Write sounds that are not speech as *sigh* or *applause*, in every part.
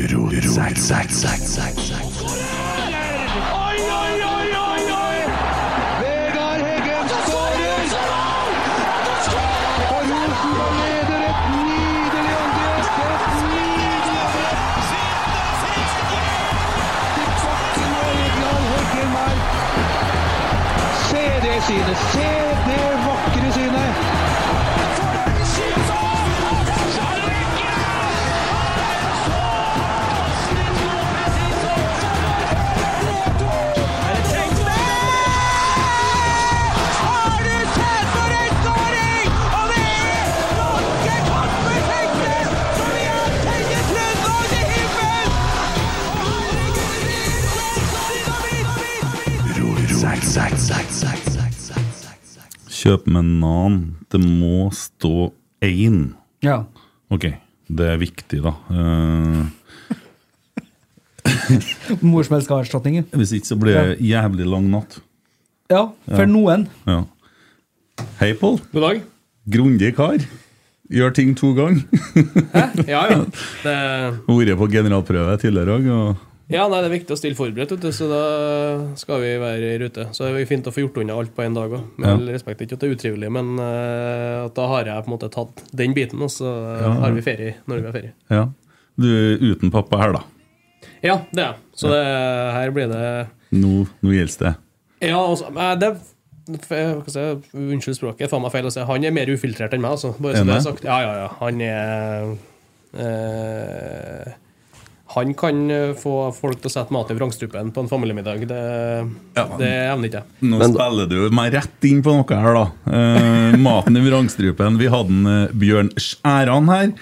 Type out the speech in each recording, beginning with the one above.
Og Vegard Heggen her. Se det Kjøp med nan. Det må stå én. Ja. Ok, det er viktig, da. Eh, *laughs* Morsmelkerstatningen. hvis ikke så blir det jævlig lang natt. Ja, for Ja. noen. Ja. Hei, Pål. God dag. Grundig kar. Gjør ting to ganger. Ja, ja. *laughs* Det, Vært på generalprøve tidligere òg. Og... ja, nei, det er viktig å stille forberedt, vet du, så da skal vi være i rute. Så det er fint å få gjort unna alt på én dag òg. Med Ja. respekt ikke at det er utrivelig, men uh, at da har jeg på en måte tatt den biten, og så Ja. har vi ferie når vi har ferie. Ja. Du er uten pappa her, da. Ja, det er jeg. Så det, her blir det Nå, nå gjelder det. Ja, altså, det jeg Unnskyld språket, faen meg feil å si. Han er mer ufiltrert enn meg. Altså. Bare så jeg det er sagt. Ja, ja, ja. Han er eh, Han kan eh, få folk til å sette mat i vrangstrupen på en familiemiddag. Det, Ja. det evner ikke jeg. Nå spiller du meg rett inn på noe her, da. Eh, maten i vrangstrupen. Vi hadde en eh, Bjørn Skjæran her.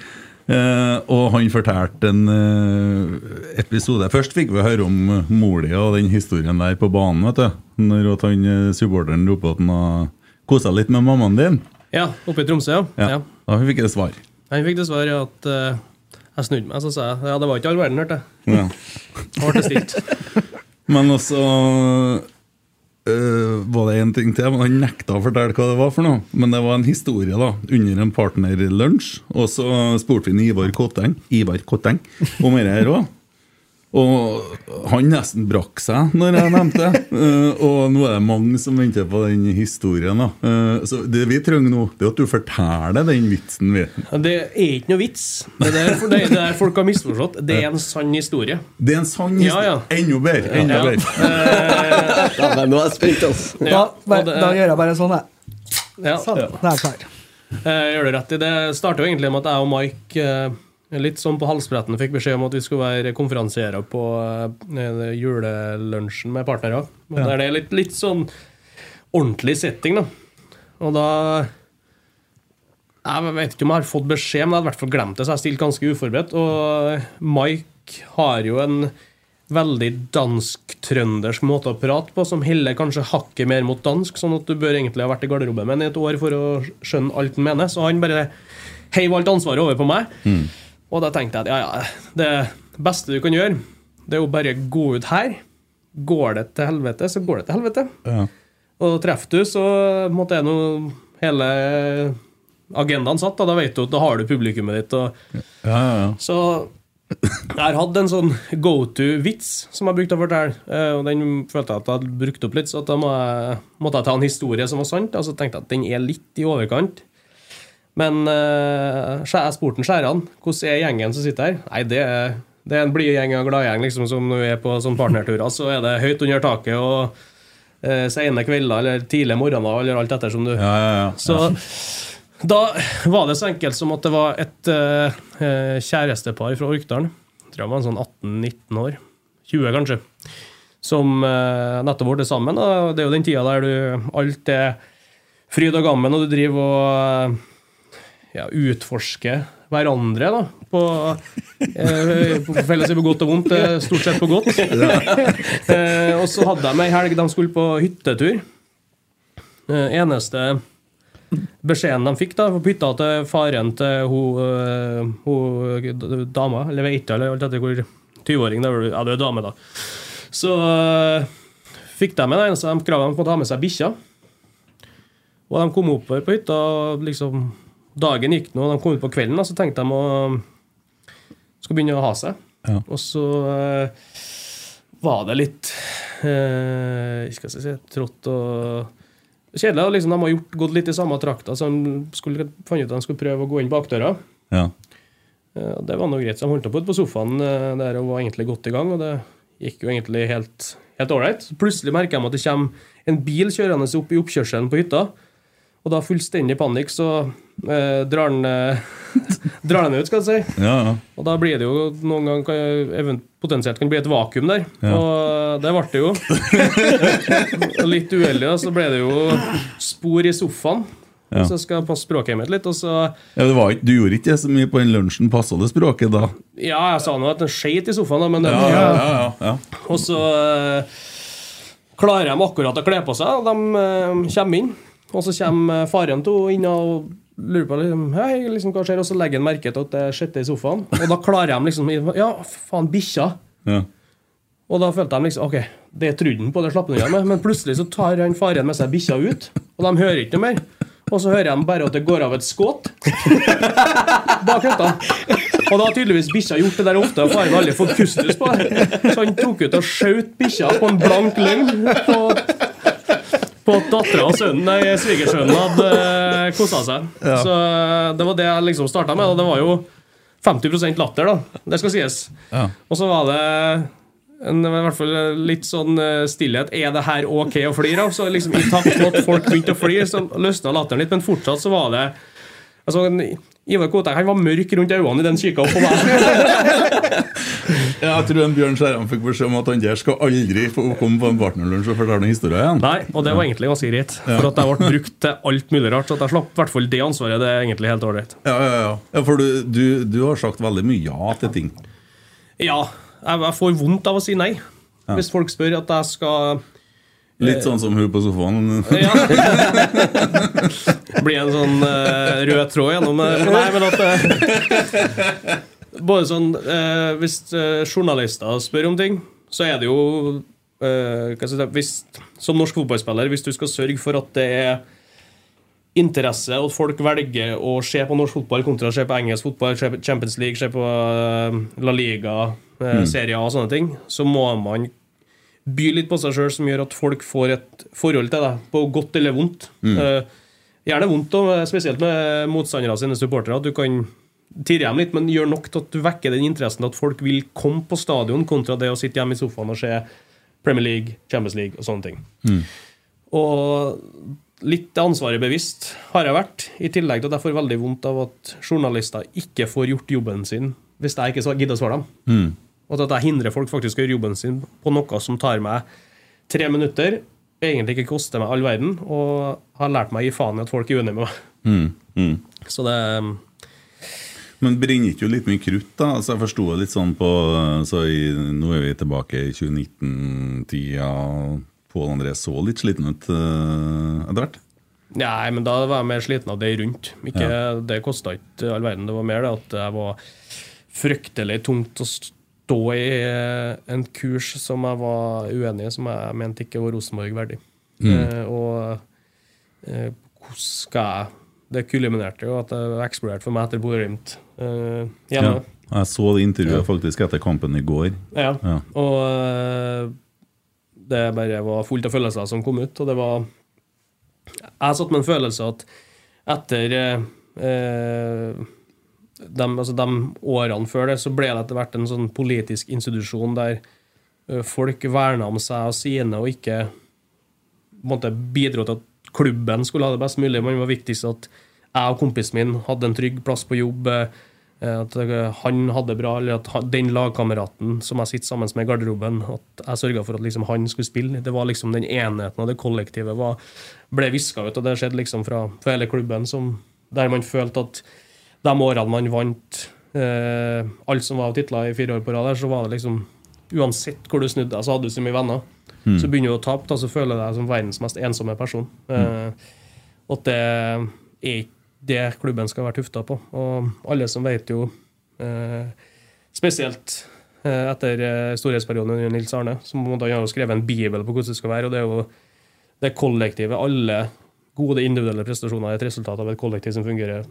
eh, og han fortalte en eh, episode Først fikk vi høre om uh, mor di og den historien der på banen. vet du Når at han eh, supporteren roper at han har kosa litt med mammaen din. Ja, oppe i Tromsø, ja. Ja. ja. Da fikk jeg svar. Han fikk dessverre at eh, jeg snudde meg så sa jeg ja, det var ikke all verden, hørte jeg. Ja. *laughs* Ble det stilt. *laughs* Men også øh, var det en ting til. Han nekta å fortelle hva det var for noe. Men det var en historie da, under en partnerlunsj. Og så spurte vi Ivar Kotteng Ivar Kotteng om dette òg. Og han nesten brakk seg når jeg nevnte det. uh, *laughs* og nå er det mange som venter på den historien. da Eh, Så det vi trenger nå, det er at du forteller den vitsen. Vi. Det er ikke noe vits. Det er der, det er der folk har misforstått. Det er en sann historie. Det er en sann Ja, ja. historie. Enda bedre. Enda Ja. bedre. *laughs* Ja, men nå er jeg spent, altså. Da, Ja, da gjør jeg bare sånn, jeg. Ja. Sånn, Da er jeg klar. Eh, gjør du rett i det. starter jo egentlig med at jeg og Mike eh, litt sånn på halsbretten fikk beskjed om at vi skulle være konferansierer på eh, julelunsjen med partnere. Ja. Der det er litt, litt sånn ordentlig setting, da. Og da Jeg vet ikke om jeg har fått beskjed, men jeg hadde i hvert fall glemt det, så jeg stilte ganske uforberedt. Og Mike har jo en veldig dansk-trøndersk måte å prate på, som heller kanskje hakket mer mot dansk, sånn at du bør egentlig ha vært i garderoben med ham i et år for å skjønne alt han mener. Så han bare heiv alt ansvaret over på meg. Og da tenkte jeg at ja, ja, det beste du kan gjøre, det er jo bare gå ut her. Går det til helvete, så går det til helvete. Ja. Og treffer du, så måtte jeg nå hele agendaen satt. Da, da vet du at da har du publikummet ditt. Og, Ja, ja, ja. så jeg har hatt en sånn go to-vits som jeg brukte å fortelle. eh, Og den følte jeg at jeg hadde brukt opp litt, så da må jeg, måtte jeg ta en historie som var sant. Og så tenkte jeg at den er litt i overkant. Men uh, jeg spurte Skjæran hvordan er gjengen som sitter her. Nei, det er, det er en blid gjeng og gladgjeng. Liksom, som når vi er på sånn partnerturer, så er det høyt under taket og uh, sene kvelder eller tidlige morgener eller alt etter som du ja, ja, ja. så da var det så enkelt som at det var et eh, kjærestepar fra Orkdalen. Tror jeg var en sånn 18-19 år. 20, kanskje. Som uh, nettopp ble sammen. Og det er jo den tida der du alt er fryd og gammen, og du driver og ja, utforske hverandre, da. På, eh, på på godt og vondt. eh, Stort sett på godt. eh, og så hadde de ei helg de skulle på hyttetur. Eh, eneste beskjeden de fikk da, på hytta til faren til hun, øh, hun dama, eller Veita, eller alt etter hvor 20-åring det er, Ja, du er dame, da. Så øh, fikk de med det eneste de kravet å ha med seg bikkja. Og de kom oppover på hytta, og liksom Dagen gikk nå, de kom ut på kvelden, så tenkte de å skulle begynne å ha seg. Ja. Og så eh, var det litt eh, Skal jeg si trått og Kjedelig. og Liksom, de har gjort, gått litt i samme trakta, så de skulle fant ut at de skulle prøve å gå inn bakdøra. Ja. Eh, Det var noe greit. Så de holdt på på sofaen eh, der og var egentlig godt i gang, og det gikk jo egentlig helt helt ålreit. Plutselig merker de at det kommer en bil kjørende opp i oppkjørselen på hytta. Og da fullstendig panikk, så eh, drar den eh, *laughs* drar den ut, skal jeg si. Ja, ja. Og da blir det jo noen gang kan- potensielt kan bli et vakuum der. Ja. Og det ble det jo. *laughs* Litt uheldig, da, så ble det jo spor i sofaen. Ja. Så jeg skal passe språket mitt litt. Og så ja det var ikke, du gjorde ikke så mye på den lunsjen. Passa det språket da? Ja, jeg sa nå at den skeit i sofaen, da, men det, Ja, ja, ja, ja. Og så øh, klarer de akkurat å kle på seg, og de øh, kommer inn. Og så kommer faren til henne inn og lurer på liksom, Hei, liksom, hva skjer? Og så legger han merke til at det skjetter i sofaen. Og da klarer de liksom Ja, faen, bikkja. ja. Og da følte de liksom Ok, det trodde han på, det slapp han unna med. Men plutselig så tar han faren med seg bikkja ut, og de hører ikke noe mer. Og så hører de bare at det går av et skudd bak hytta. Og da har tydeligvis bikkja gjort det der ofte, og faren har aldri fått kustus på det. Så han tok ut og skjøt bikkja på en blank løgn på, på at dattera og sønnen, nei, svigersønnen hadde uh, kosa seg. Så eh, det var det jeg liksom starta med, og det var jo 50% latter, da. Det skal sies. Ja. Og så var det en, i hvert fall litt sånn eh, stillhet. Er det her ok å flire av? Så liksom I takt med at folk begynte å flire, så løsna latteren litt. Men fortsatt så var det altså, Ivar Kotek han var mørk rundt øynene i den kikka på meg. *laughs* Ja, jeg tror en Bjørn Skjæran fikk beskjed om at han der skal aldri få komme på en partnerlunsj og fortelle noen historier igjen. Nei, og det var egentlig ganske greit. For at jeg ble brukt til alt mulig rart. Så at jeg slapp i hvert fall det ansvaret. Det er egentlig helt ålreit. Ja, ja, ja. ja for du, du, du har sagt veldig mye ja til ting. Ja, jeg, jeg får vondt av å si nei. Hvis folk spør at jeg skal Litt sånn som hun på sofaen. *laughs* Ja. Blir en sånn uh, rød tråd gjennom uh, Nei, men at uh, Både sånn Hvis journalister spør om ting, så er det jo si, hvis, Som norsk fotballspiller, hvis du skal sørge for at det er interesse, og folk velger å se på norsk fotball kontra å se på engelsk fotball, se på Champions League, se på La Liga, uh, serier og sånne ting, så må man by litt på seg sjøl som gjør at folk får et forhold til deg, på godt eller vondt. Eh, gjerne vondt, og spesielt med motstandere sine supportere. At du kan tirre dem litt, men gjør nok til at du vekker den interessen at folk vil komme på stadion, kontra det å sitte hjemme i sofaen og se Premier League, Champions League og sånne ting. Og litt ansvaret bevisst har jeg vært, i tillegg til at jeg får veldig vondt av at journalister ikke får gjort jobben sin hvis jeg ikke gidder å svare dem. Og at jeg hindrer folk faktisk å gjøre jobben sin på noe som tar meg tre minutter, egentlig ikke koster meg all verden, og har lært meg å gi faen i at folk er uenige med meg. Mm, mm. Så det Men brenner ikke jo litt mye krutt, da? Altså, jeg forsto det litt sånn på så i, Nå er vi tilbake i 2019-tida. Pål André så litt sliten ut eh, etter hvert. Nei, men da var jeg mer sliten av det rundt. Ikke, Det kosta ikke all verden. Det var mer det at det var fryktelig tungt å stå i eh, en kurs som jeg var uenig i, som jeg mente ikke var Rosenborg verdig. Eh, og eh, hvordan skal jeg Det kulminerte jo at det eksploderte for meg etter Bodø-Glimt eh, Ja. Jeg så det intervjuet faktisk etter kampen i går. Ja. Ja. Og eh, det bare var fullt av følelser som kom ut, og det var Jeg satt med en følelse at etter eh, eh, de, altså de årene før det, så ble det etter hvert en sånn politisk institusjon der eh, folk verna om seg og sine, og ikke måte bidro til at klubben skulle ha det best mulig. Men det var viktigst at jeg og kompisen min hadde en trygg plass på jobb. eh, At eh, han hadde bra, eller at den lagkameraten som jeg sitter sammen med i garderoben, at jeg sørga for at liksom han skulle spille. Det var liksom Den enheten og det kollektivet var, ble viska ut, og det skjedde liksom fra, fra hele klubben, som, der man følte at de årene man vant eh, alt som var av titler i fire år på rad, så var det liksom Uansett hvor du snudde deg, så hadde du så mye venner. Så begynner du å tape, da, så føler du deg som verdens mest ensomme person. Eh, og at det er ikke det klubben skal være tufta på. Og alle som vet jo, eh, spesielt eh, etter eh, storhetsperioden under Nils Arne, som måte har skrevet en bibel på hvordan det skal være. og det er jo det kollektivet. Alle gode individuelle prestasjoner er et resultat av et kollektiv som fungerer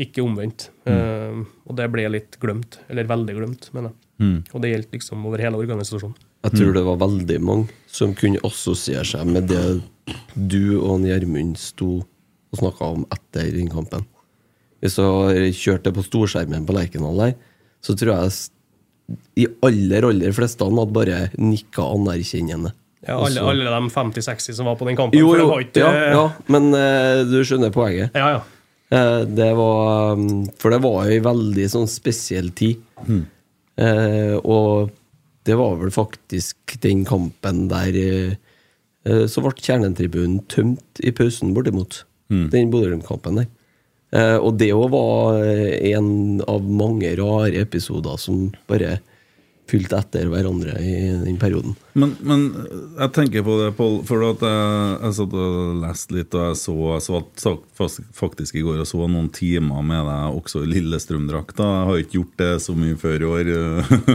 ikke omvendt. Eh, og det ble litt glemt, eller veldig glemt, mener jeg. Mm. Og det gjelder liksom over hele organisasjonen. Jeg tror det var veldig mange som kunne assosiere seg med det du og Gjermund sto og snakka om etter den kampen. Hvis du har kjørt det på storskjermen på Lerkendal der, så tror jeg de aller, aller fleste hadde bare nikka anerkjennende. Ja, alle, alle de 50-60 som var på den kampen. Jo, for det jo, var ikke, ja, ja, men uh, du skjønner poenget. ja, ja. Eh, det var um, For det var ei veldig sånn spesiell tid. Eh, og det var vel faktisk den kampen der eh, eh, Så ble kjernetribunen tømt i pausen, bortimot. Den Bodø-Glimt-kampen der. Eh, og det òg var eh, en av mange rare episoder som bare fulgte etter hverandre i den perioden. Men, men jeg tenker på det, Pål, for at jeg, jeg satt og leste litt, og jeg så, jeg så faktisk i går og så noen timer med deg også i Lillestrøm-drakta. Jeg har ikke gjort det så mye før i år.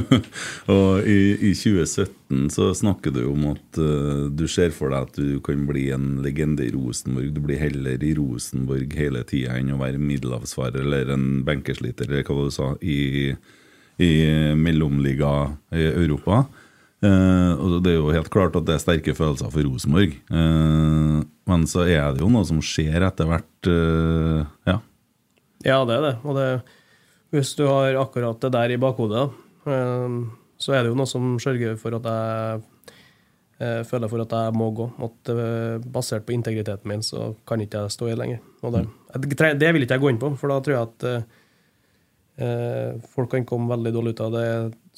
*laughs* og i, i 2017 så snakker du om at uh, du ser for deg at du kan bli en legende i Rosenborg. Du blir heller i Rosenborg hele tida enn å være middelavsvarer, eller en benkesliter, eller hva du sa, i i mellomliga i Europa. Eh, og Det er jo helt klart at det er sterke følelser for Rosenborg. Eh, men så er det jo noe som skjer etter hvert. Eh, ja. Ja, det er det. Og det, hvis du har akkurat det der i bakhodet, eh, så er det jo noe som sørger for at jeg eh, føler for at jeg må gå. At eh, Basert på integriteten min, så kan ikke jeg stå i lenger. Og det, det det vil ikke jeg gå inn på, for da tror jeg at eh, eh, folk kan komme veldig dårlig ut av det.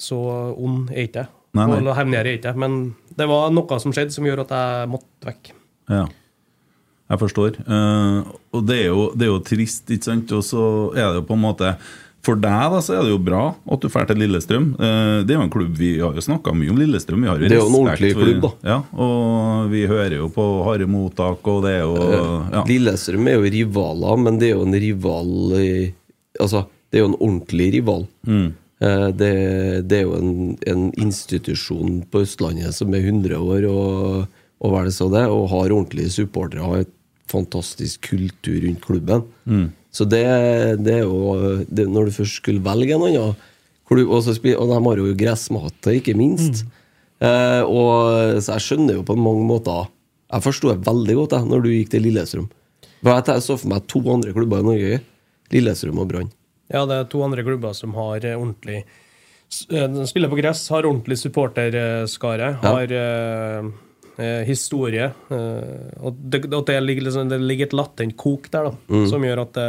Så ond er ikke jeg. Nei, nei. Og hevngjerrig er ikke. Men det var noe som skjedde som gjorde at jeg måtte vekk. ja. Jeg forstår. Eh, og det er, jo, det er jo trist, ikke sant? Og så er det jo på en måte For deg da, så er det jo bra at du drar til Lillestrøm. Eh, det er jo en klubb Vi har jo snakka mye om Lillestrøm. Vi har jo Det er jo en ordentlig for- klubb, da. Ja, og vi hører jo på harde mottak, og det er jo ja. Lillestrøm er jo rivaler, men det er jo en rival i, Altså, det er jo en ordentlig rival. Mm. Det, det er jo en, en institusjon på Østlandet som er 100 år og, og vel så det, og har ordentlige supportere. Har et fantastisk kultur rundt klubben. Så det, det er jo det, Når du først skulle velge en annen klubb Og, og de har jo gressmatte, ikke minst. Eh, og, så jeg skjønner jo på mange måter Jeg forsto det veldig godt jeg, når du gikk til Lillestrøm. For jeg så for meg to andre klubber i Norge. Lillestrøm og Brann. Ja, det er to andre klubber som har eh, ordentlig eh, Spiller på gress, har ordentlig supporterskare, har eh, eh, historie. eh, og det, og det, ligger liksom, det ligger et latent kok der, da, Mm. som gjør at det,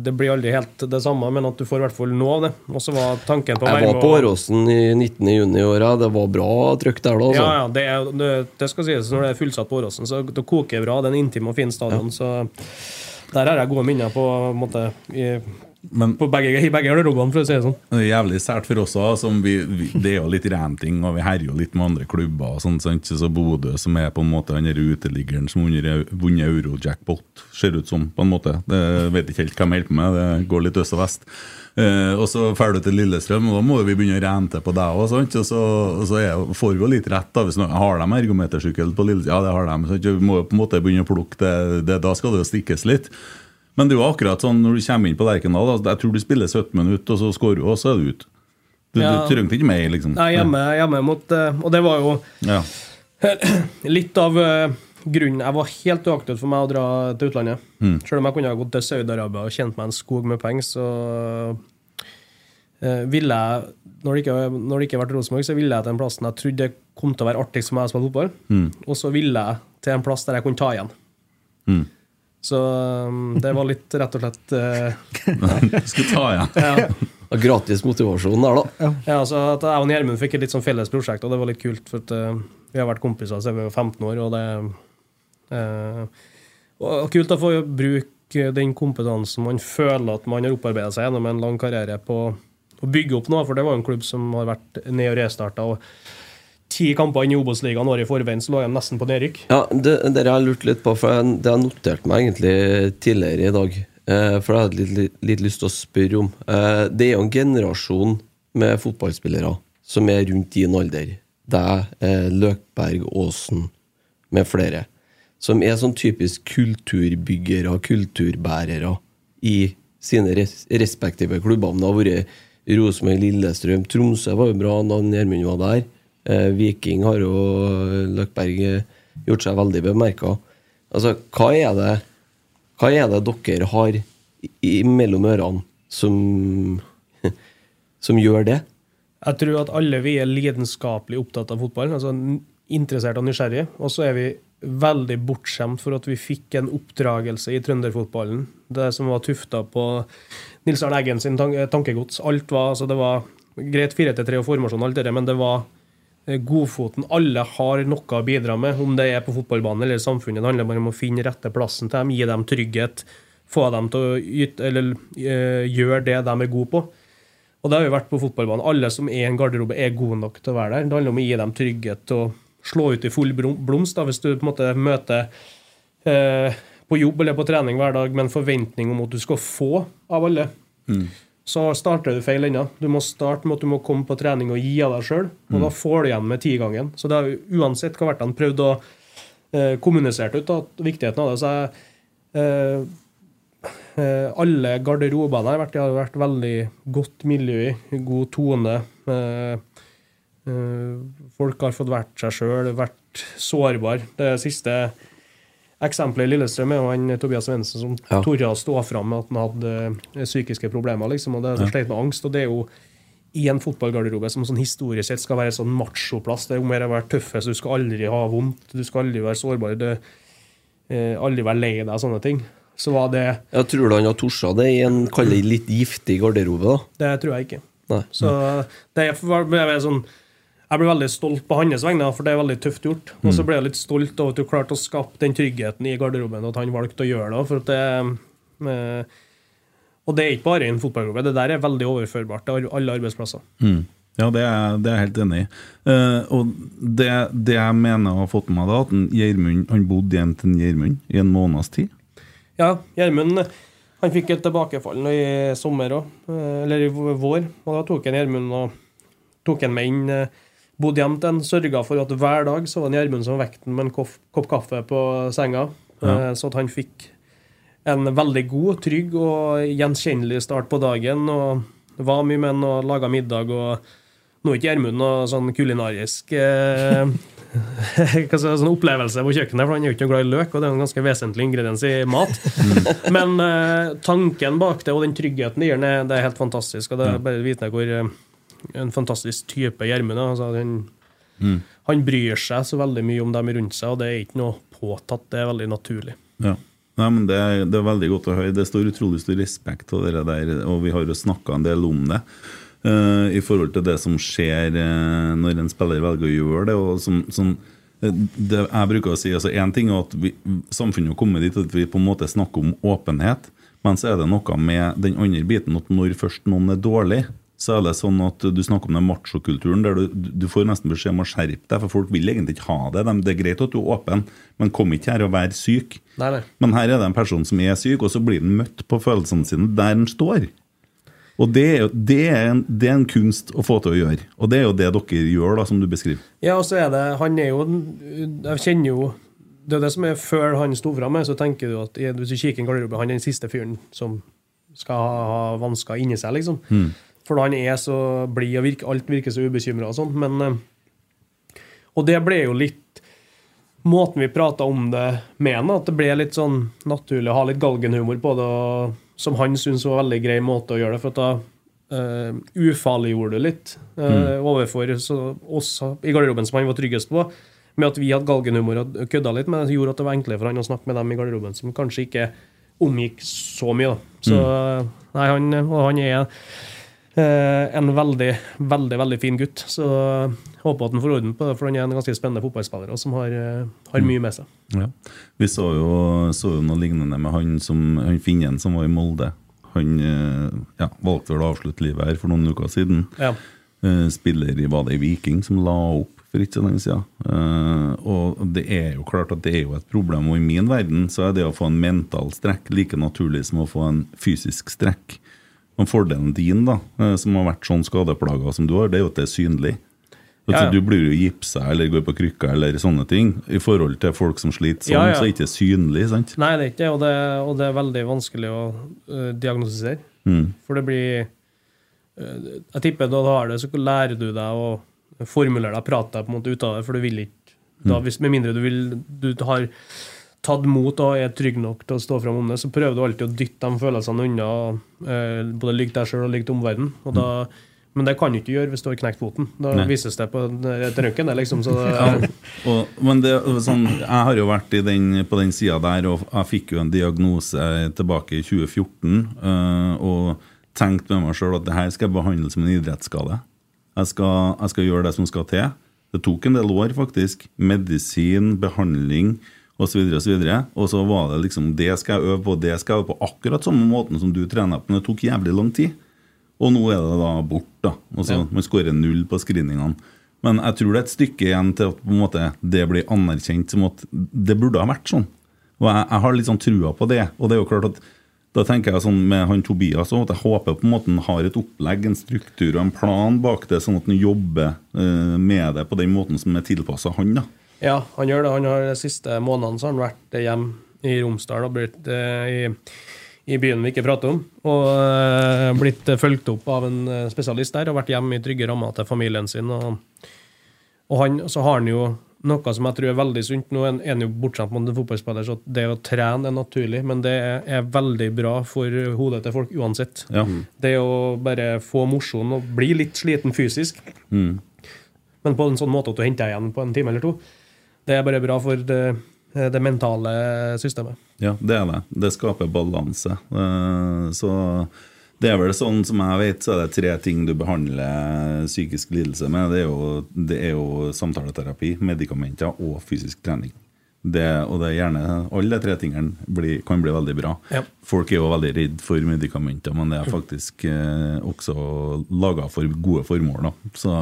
det blir aldri helt det samme, men at du får i hvert fall noe av det. Og så var tanken på Jeg var på Åråsen i 19. juni i år. Det var bra trykk der da. Altså. Ja, ja, det, er, det, det skal sies når det er fullsatt på Åråsen, så det koker bra. Det er en intim og fin stadion, så der har jeg gode minner på, en måte, i, Men på begge, i begge garderobene, for å si det sånn. Det er jævlig sært for oss òg. Det er jo litt ranting, og vi herjer jo litt med andre klubber. og sånt, sant? Så Bodø, som er på en måte han uteliggeren som har vunnet euro-jackpot, ser ut som, på en måte. Det vet ikke helt hva de holder hjelper med, det går litt øst og vest. Eh, og så drar du til Lillestrøm, og da må vi begynne å rente på deg òg. Og så, og så er, får vi jo litt rett. da, hvis noen, Har de ergometersykkel på Lillestrøm? Ja, det har de. Sant? vi må jo på en måte begynne å plukke det, det. Da skal det jo stikkes litt. Men det er jo akkurat sånn når du kommer inn på Lerkendal. Altså, Jeg tror du spiller 17 minutter, og så skårer du, og så er du ute. Du, Ja. du trengte ikke mer, liksom. Nei, hjemme, hjemme mot eh, Og det var jo Ja. *clears throat* litt av eh, grunnen Jeg var helt uaktuelt for meg å dra til utlandet. Mm. Selv om jeg kunne ha gått til Saudi-Arabia og tjent meg en skog med penger, så eh, ville jeg når det, ikke, når det ikke vært Rosenborg, så ville jeg til den plassen jeg trodde det kom til å være artigst for meg å spille fotball. Mm. Og så ville jeg til en plass der jeg kunne ta igjen. Mm. Så um, det var litt rett og slett *laughs* uh, Skulle ta igjen. ja. Ja, Gratis motivasjon der, da. Ja, så at Jeg og Gjermund fikk et litt sånn felles prosjekt, og det var litt kult. For at, uh, vi har vært kompiser siden vi var 15 år, og det uh, og Kult å få bruke den kompetansen man føler at man har opparbeida seg gjennom en lang karriere på å bygge opp noe. For det var en klubb som har vært ned og restarta. Og ti kamper inn i Obos-ligaen året i forveien, så lå de nesten på nedrykk. Ja, det, det har jeg lurt litt på, for jeg, det har notert meg egentlig tidligere i dag. Eh, for det hadde jeg litt, litt, litt lyst til å spørre om. Eh, det er jo en generasjon med fotballspillere som er rundt din alder. Deg, eh, Løkberg, Aasen med flere. Som er sånn typisk kulturbyggere, kulturbærere i sine res respektive klubber. Det har vært Rosenborg, Lillestrøm, Tromsø var jo bra da Gjermund var der. Eh, Viking har jo Løkberg eh, gjort seg veldig bemerka. Altså, hva er det Hva er det dere har i- mellom ørene som *laughs* som gjør det? Jeg tror at alle vi er lidenskapelig opptatt av fotball, altså interessert og nysgjerrig. Og så er vi veldig bortskjemt for at vi fikk en oppdragelse i trønderfotballen. Det som var tufta på Nils Arne Eggen sin tankegods. Alt var, altså Det var greit 4-3 og formasjon, alt det der, men det var eh, godfoten. Alle har noe å bidra med, om det er på fotballbanen eller i samfunnet. Det handler bare om å finne rette plassen til dem, gi dem trygghet, få dem til å yte, eller, eh, gjøre det de er gode på. Og det har jo vært på fotballbanen. Alle som er i en garderobe, er gode nok til å være der. Det handler om å gi dem trygghet og slå ut i full blomst. Da. Hvis du på en måte møter eh, på jobb eller på trening hver dag med en forventning om at du skal få av alle, så starter du feil ennå. Du må starte med at du må komme på trening og gi av deg sjøl, og da får du igjen med tigangen. Så det har uansett hva vært han prøvd å eh, kommunisere ut, da, viktigheten av det. så jeg eh, Eh, alle garderobene har vært, har vært veldig godt miljø i, god tone. Eh, eh, folk har fått vært seg sjøl, vært sårbare. Det siste eksempelet i Lillestrøm er jo han Tobias Svendsen som Ja. torde å stå fram med at han hadde eh, psykiske problemer. liksom, og det ja. sleit med angst. og det er jo i en fotballgarderobe som sånn historisk sett skal være en sånn machoplass. Det er om å være tøffest, du skal aldri ha vondt, du skal aldri være sårbar. du, eh, aldri være lei deg og sånne ting. Så var det Jeg tror du han har torsa det i en kall det litt giftig garderobe? da? Det tror jeg ikke. Nei. Så det er, for- er sånn, jeg blir veldig stolt på hans vegne, for det er veldig tøft gjort. Og så ble jeg litt stolt over at du klarte å skape den tryggheten i garderoben, og at han valgte å gjøre det. For at det eh, og det er ikke bare i en fotballgruppe. Det der er veldig overførbart til alle arbeidsplasser. Mm. Ja, det er, det er jeg helt enig i. Uh, og det, det jeg mener har fått med meg, da, at Gjermund han bodde hjemme til Gjermund i en måneds tid. Ja, Gjermund han fikk et tilbakefall i sommer òg, eller i vår. Og da tok han Gjermund og tok han med inn. Bodde hjem til han, sørga for at hver dag så var Gjermund som vekk den med en kopp, kopp kaffe på senga. Ja. eh, Så at han fikk en veldig god, trygg og gjenkjennelig start på dagen. Og var mye med han og laga middag. og nå er ikke Gjermund noe sånn kulinarisk eh, *laughs* sånn opplevelse på kjøkkenet, for han er jo ikke glad i løk, og det er en ganske vesentlig ingrediens i mat. Men eh, tanken bak det og den tryggheten det gir, det det er helt fantastisk. Og det er bare å vite hvor eh, en fantastisk type Gjermund er. Altså, han, han bryr seg så veldig mye om dem rundt seg, og det er ikke noe påtatt, det er veldig naturlig. Ja. Nei, men det det er veldig godt å høre. Det står utrolig stor respekt av det der, og vi har jo snakka en del om det. Uh, I forhold til det som skjer uh, når en spiller velger å gjøre det. og som, som eh, det jeg bruker å si, altså Én ting er at vi, samfunnet har kommet dit at vi på en måte snakker om åpenhet, men så er det noe med den andre biten at når først noen er dårlig, så er det sånn at du snakker om den machokulturen der du, du får nesten beskjed om å skjerpe deg, for folk vil egentlig ikke ha det. De, det er greit at du er åpen, men kom ikke her og vær syk. Nei, nei. Men her er det en person som er syk, og så blir den møtt på følelsene sine der den står. Og det er, det, er en, det er en kunst å få til å gjøre. Og det er jo det dere gjør, da, som du beskriver. Ja, og så er det Han er jo Jeg kjenner jo Det er det som er før han sto fram så tenker du at hvis du kikker i en garderobe, han er den siste fyren som skal ha, ha vansker inni seg, liksom. For han er så blid, og virker, alt virker så ubekymra og sånn. Men eh, Og det ble jo litt Måten vi prata om det med han, at det ble litt sånn naturlig å ha litt galgenhumor på det, og, som han syntes var en veldig grei måte å gjøre det For at da uh, ufarliggjorde det litt eh, overfor så, oss i garderoben, som han var tryggest på. Med at vi hadde galgenhumor og kødda litt, men det gjorde at det var enklere for han å snakke med dem i garderoben som kanskje ikke omgikk så mye. da. Så nei, han, han er en veldig, veldig veldig fin gutt. Så håper at han får orden på det, for han er en ganske spennende fotballspiller og som har, eh, har mye med seg. Ja. Vi så jo, så jo noe lignende med han, som, han finnen som var i Molde. Han eh, ja, valgte vel å avslutte livet her for noen uker siden. Ja. Eh, Spiller i var det Viking som la opp for ikke så lenge siden. Eh, og det er jo klart at det er jo et problem, og i min verden så er det å få en mental strekk like naturlig som å få en fysisk strekk. Og fordelen din, da, eh, som har vært sånn skadeplaga som du har, det er jo at det er synlig. Ja, ja. Du blir jo gipsa eller går på krykker eller sånne ting. I forhold til folk som sliter sånn, Ja, så er det ikke synlig. sant? Nei, det er ikke og det, og det er veldig vanskelig å uh, diagnostisere. Mm. For det blir uh, Jeg tipper da du har det, så lærer du deg å formulere deg, prate deg på en måte ut av det, for du vil ikke da, hvis, Med mindre du vil Du har tatt mot og er trygg nok til å stå fram om det, så prøver du alltid å dytte de følelsene unna, eh, både ligge deg sjøl og ligge til omverdenen. Og da men det kan du ikke gjøre hvis du har knekt foten. Da Nei. vises det på et røntgen. Liksom, *laughs* ja, men det, sånn, jeg har jo vært i den, på den sida der, og jeg fikk jo en diagnose tilbake i 2014. øh, og tenkte med meg sjøl at det her skal jeg behandle som en idrettsskade. Jeg skal, jeg skal gjøre det som skal til. Det tok en del år, faktisk. Medisin, behandling osv. Og, så videre. og så var det liksom det skal jeg øve på, det skal jeg øve på. Akkurat samme måten som du trener på, men det tok jævlig lang tid. Og nå er det da bort. da og så Man skårer null på screeningene. Men jeg tror det er et stykke igjen til at på en måte det blir anerkjent som at det burde ha vært sånn. Og jeg, jeg har litt sånn trua på det. Og det er jo klart at da tenker jeg sånn med han Tobias òg, at jeg håper på en måte han har et opplegg, en struktur og en plan bak det, sånn at han jobber eh, med det på den måten som er tilpassa han. da. Ja, han gjør det. Han har De siste månedene så har han vært hjemme i Romsdal og blitt eh, i, i byen vi ikke prater om. Og eh, blitt fulgt opp av en eh, spesialist der og vært hjemme i trygge rammer til familien sin. Og, og han, så har han jo noe som jeg tror er veldig sunt. Nå er han- jo bortskjemt med en fotballspiller, så det å trene er naturlig, men det er, er veldig bra for hodet til folk uansett. Ja. Det å bare få mosjon og bli litt sliten fysisk, Mm. men på en sånn måte at du henter deg igjen på en time eller to, det er bare bra for det, det mentale systemet. Ja, det er det. Det skaper balanse. Eh, Så det er vel sånn som jeg vet, så er det tre ting du behandler psykisk lidelse med. Det er jo, det er jo samtaleterapi, medikamenter og fysisk trening. Det, og det er gjerne alle de tre tingene blir, kan bli veldig bra. Ja. Folk er jo veldig redd for medikamenter, men det er faktisk eh, også laga for gode formål. Da. Så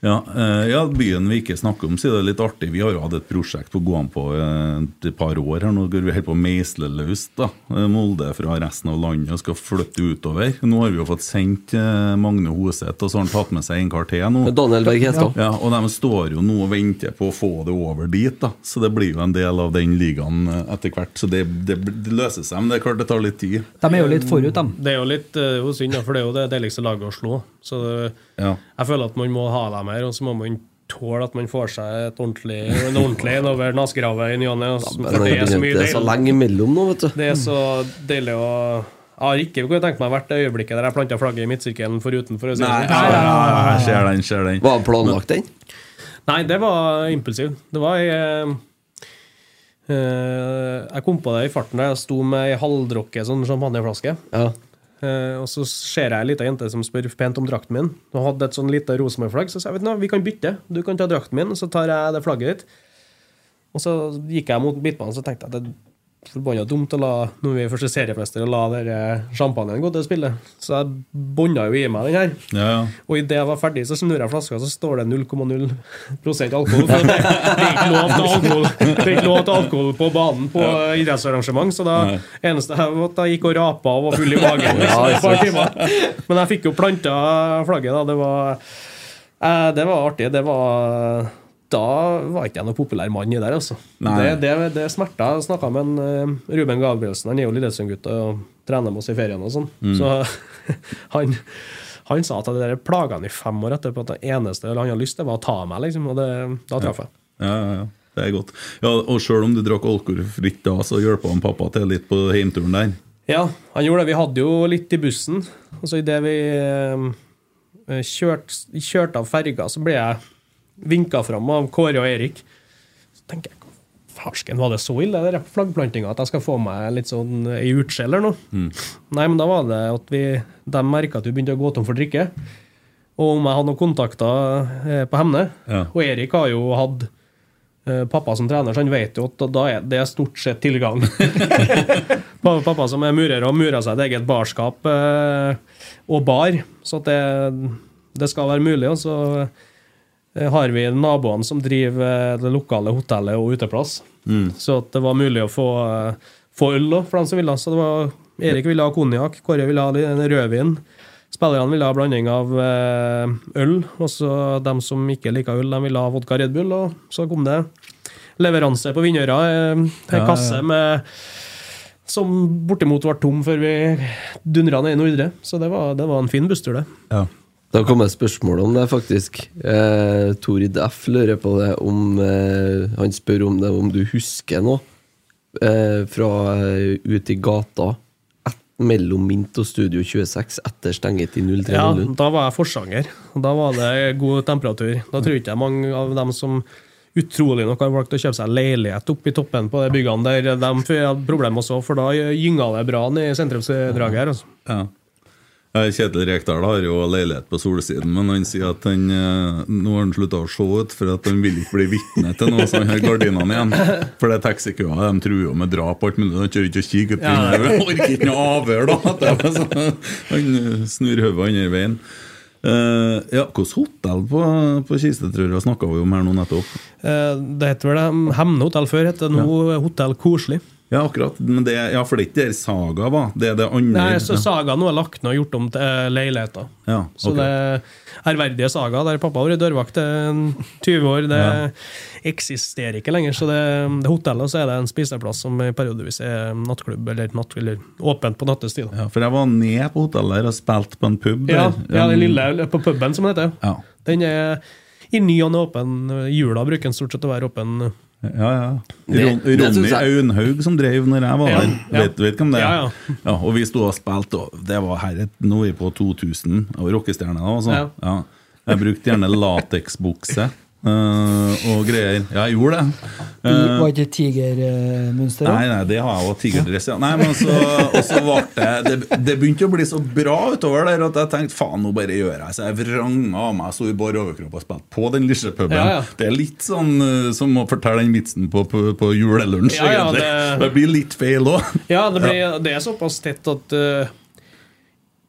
ja, eh, ja, byen vi ikke snakker om, så er det litt artig. Vi har jo hatt et prosjekt på gående på eh, et par år her nå. hvor Vi holder på å meisle løs da. eh, Molde fra resten av landet og skal flytte utover. Nå har vi jo fått sendt Magne Hoseth, og så har han tatt med seg en kar til nå. Daniel Berg Hestad. Ja, og de står jo nå og venter på å få det over dit, da. Så det blir jo en del av den ligaen etter hvert. Så det, det, det løser seg, men det er klart det tar litt tid. De er jo litt forut, de. Det er jo litt synd, for det er jo det deiligste laget å slå. Så det, Ja. jeg føler at man må ha dem her, og så må man tåle at man får seg et ordentlig, en ordentlig en over naskegravet i ny og ne. det er så mye det er så lenge imellom nå, vet du. Det er så deilig å Jeg har ikke kunne tenkt meg hvert øyeblikket der jeg planta flagget i midtsirkelen foruten. For å si det Nei, sånn. ja, ja, ja, jeg ser den, ser den. Var det planlagt, den? Nei, det var impulsiv. Det var eh, eh, Jeg kom på det i farten da jeg sto med ei halvdrukke sånn champagneflaske. Ja. Eh, og så ser jeg ei lita jente som spør pent om drakten min. Hun hadde et sånn lite Rosenborg-flagg. Så sa jeg vet du, vi kan bytte. Du kan ta drakten min, og så tar jeg det flagget ditt. Og så gikk jeg mot midtbanen og tenkte jeg at det forbanna dumt å la når vi er første seriemester, la dere champagnen gå til å spille. Så jeg bånda jo i meg den her. Ja, ja. Og idet jeg var ferdig, så snur jeg flaska, så står det 0,0% alkohol. Det, det, er ikke lov til alkohol Det er ikke lov til alkohol på banen på idrettsarrangement, så da eneste jeg var at jeg gikk og rapa og var full i magen. Liksom. Men jeg fikk jo planta flagget, da. Det var, eh, det var artig. Det var da var ikke jeg noen populær mann i der, altså. Nei. Det, det, det smerta. Jeg snakka med en, uh, Ruben Gabrielsen, han er jo Lillesund-gutt og trener med oss i ferien og sånn. Så *laughs* han, han sa at det der plaga han i fem år etterpå, at det eneste han hadde lyst til, var å ta meg, liksom. Og det, da traff jeg. Ja, ja, ja. Det er godt. Ja, og sjøl om du drakk alkoholfritt da, så hjelpa han pappa til litt på heimturen der. Ja, han gjorde det. Vi hadde jo litt i bussen. Og så idet vi eh, kjørte kjørt av ferga, så ble jeg vinka fram av Kåre og Erik. Så tenker jeg Farsken, var det så ille, det der flaggplantinga, at jeg skal få meg litt sånn ei utsje eller noe? Nei, men da var det at vi De merka at vi begynte å gå tom for drikke. Og om jeg hadde noen kontakter eh, på Hemne. Ja. Og Erik har jo hatt eh, pappa som trener, så han vet jo at da er det stort sett tilgang. *laughs* Pappa som er murer og murer seg et eget barskap eh, og bar, så det, det skal være mulig. Og så eh, har vi naboene som driver eh, det lokale hotellet og uteplass. Så at det var mulig å få, eh, få øl da, for dem som ville. Så det var, Erik ville ha konjakk, Kåre ville ha rødvin. Spillerne ville ha blanding av eh, øl, og så dem som ikke liker øl, de ville ha vodka Red Bull, og så kom det leveranse på Vinnøra. eh, En Ja, kasse med som bortimot var tom før vi dundra ned i Nordre. Så det var, det var en fin busstur, det. Ja. Da har et spørsmål om det, faktisk. Eh, Torid F lurer på det om eh, Han spør om det om du husker noe eh, fra ut ute i gata et, mellom Mint og Studio 26 etter stengetid 03.00. Ja, da var jeg forsanger. Da var det god temperatur. Da tror ikke jeg mange av dem som utrolig nok har valgt å kjøpe seg leilighet oppe i toppen på de byggene der, de hadde problemer også, for da gynga det bra ned i sentrumsdraget her. Altså. Ja. Ja, Kjetil Rekdal har jo leilighet på Solsiden, men han sier at han, eh, nå har han slutta å se ut, for at han vil ikke bli vitne til noe, så han har gardinene igjen. For det er taxikøer, de truer jo med drap og alt mulig. Han kjører ikke og kikker ut Ja. vinduet. Orker ikke noe avhør, da! Sånn, Han eh, snur hodet andre veien. Uh, ja, Hvilket hotell på, på jeg, snakka vi om her nå nettopp? Uh, Det heter vel det Hemne hotell før, heter nå Hotell Koselig. Ja, akkurat. Men det, ja, for det er ikke der Saga var. Det er det andre. Nei, så. Saga nå er lagt ned og gjort om til eh, leiligheter. Ja, Så det er ærverdige Saga, der pappa har vært dørvakt i 20 år, det Ja. eksisterer ikke lenger. Så det, det hotellet, så er det en spiseplass som periodevis er nattklubb, eller, natt, eller åpent på nattestid. Ja, for jeg var ned på hotellet der og spilte på en pub. Ja, ja, den lille på puben, som det heter. Ja. Den er i ny og åpen. Jula bruker den stort sett å være åpen. Ja, ja. Ron, det Ronny jeg- Aunhaug som drev når jeg var der. ja. Vet, vet hvem det er? Ja, ja. og vi sto og spilte, og det var herret nå er vi på 2000. Jeg rockestjerne da. Altså. Ja. Ja. Jeg brukte gjerne lateksbukse eh, og greier. Ja, jeg gjorde det. Uh, Var ikke tigermønster? Nei, nei, det har jeg òg. Tigerdress, ja. Nei, men så, og så ble det, det Det begynte å bli så bra utover der at jeg tenkte faen, nå bare gjør jeg så jeg vranga av meg, sto i bar overkropp og spilte på den lille puben. Ja, ja. Det er litt sånn uh, som å fortelle den vitsen på, på, på julelunsj, Ja, ja, egentlig. det- Det... blir litt feil òg. Ja, det, blir, det er såpass tett at eh,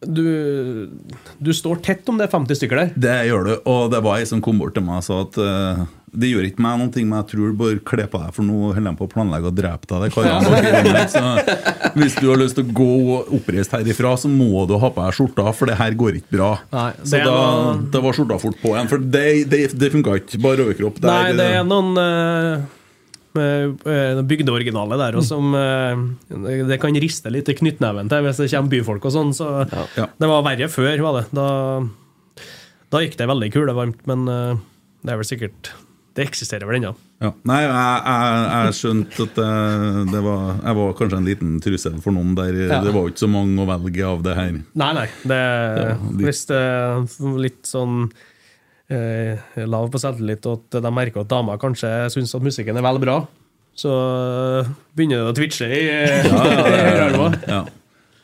du, du står tett om det er 50 stykker der. Det gjør du. Og det var ei som kom bort til meg og sa at uh, det gjør ikke meg noen ting, men jeg tror du bør kle på deg, for nå holder de på å planlegge å drepe deg. Det karene. Så hvis du har lyst til å gå oppreist herifra, så må du ha på deg skjorta, for det her går ikke bra. Nei, så da, noen... da var skjorta fort på igjen, for det, det, det funka ikke. Bare overkropp. Der, Nei, det er noen uh, bygdeoriginale der òg, som eh, Det kan riste litt i knyttneven til hvis det kommer byfolk og sånn. Så Ja. det var verre før, var det. Da, da gikk det veldig kulevarmt, men eh, det er vel sikkert Det eksisterer vel ennå. Ja. Nei, jeg, jeg, jeg skjønte at det, det var, jeg var kanskje en liten trussel for noen der. Ja. Det var ikke så mange å velge av det her. Nei, nei. Det, Ja, litt- Hvis det er litt sånn eh, lav på selvtillit, og at de merker at damer kanskje syns at musikken er vel bra, så begynner det å twitche i Ja, ja, *laughs* i ja, ja.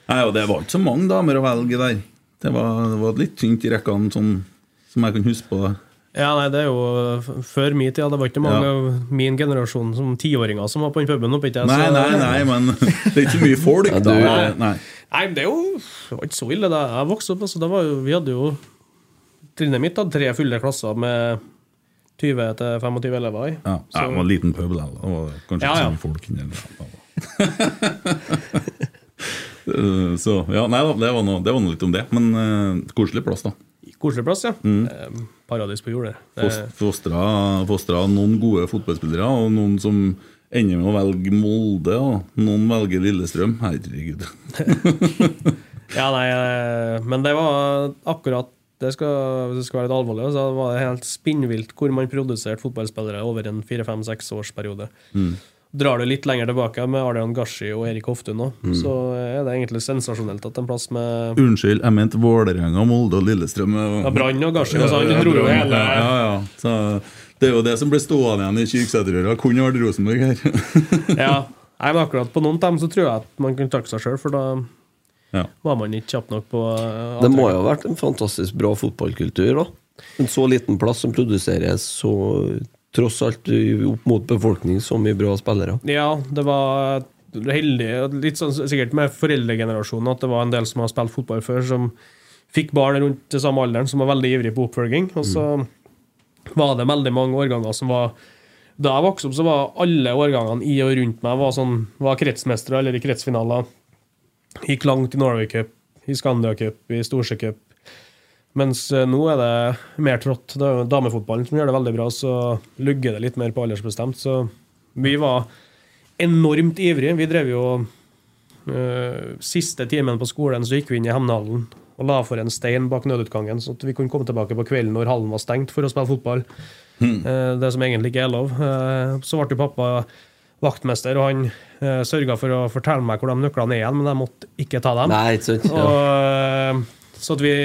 Nei, og det var ikke så mange damer å velge der. Det var, det var litt tynt i rekkene, sånn, som jeg kan huske på. det. Ja, nei, det er jo før min tid. Ja, det var ikke mange Ja. av min generasjon som tiåringer som var på den puben. oppe, ikke jeg, Nei, nei, nei, men *laughs* det er ikke så mye folk. Da. Nei, Nei. Nei, men det er jo det var ikke så ille da jeg vokste opp. Altså, det var jo, vi hadde jo Trinnet mitt hadde tre fulle klasser med 20-25 elever i. Ja, Så- det var en liten pøbel. Det var kanskje Ja, ja. så mye folk inni *laughs* Så ja, nei da, det var noe, det litt om det. Men uh, koselig plass, da. Koselig plass, ja. Mm. Eh, Paradis på jord. det. Fos- Det- Fostra, fostra noen gode fotballspillere, og noen som ender med å velge Molde, og noen velger Lillestrøm. Herregud. *laughs* Ja, nei, eh, men det var akkurat det skal, det skal være litt alvorlig, så var det helt spinnvilt hvor man produserte fotballspillere over en fire-fem-seks års periode. Drar du litt lenger tilbake med Ardian Gashi og Erik Hoftun mm. så er det egentlig sensasjonelt at en plass med Unnskyld, jeg mente Vålerenga, Molde og Lillestrøm. ja, Brann og Gashi dro jo Brann, ja, ja. Så det er jo det som ble stående igjen i Kyrksæterøra. Kunne vært Rosenborg her. *laughs* Ja. Nei, men akkurat på noen av dem så tror jeg at man kunne takke seg sjøl, for da Ja. var man ikke kjapp nok på uh, Det må jo ha vært en fantastisk bra fotballkultur, da. En så liten plass som produserer så tross alt opp mot befolkning så mye bra spillere. Ja, det var heldig, litt sånn sikkert med foreldregenerasjonen, at det var en del som har spilt fotball før, som fikk barn rundt til samme alderen, som var veldig ivrig på oppfølging. Og så var det veldig mange årganger som var Da jeg vokste opp, så var alle årgangene i og rundt meg var, sånn, var kretsmestere eller i kretsfinaler. Gikk langt i Norway Cup, i Scandia Cup, i Storsjø Cup. Mens eh, nå er det mer trått. Det er jo damefotballen som gjør det veldig bra, så lugger det litt mer på aldersbestemt. Så vi var enormt ivrige. Vi drev jo øh, Siste timen på skolen så gikk vi inn i Hemnehallen og la for en stein bak nødutgangen, så vi kunne komme tilbake på kvelden når hallen var stengt for å spille fotball. Eh, det som egentlig ikke er lov. Eh, så ble jo pappa vaktmester, og han uh, sørga for å fortelle meg hvor de nøklene er igjen, men jeg måtte ikke ta dem. Nei, ikke sant? Ja. Og, eh, så at vi,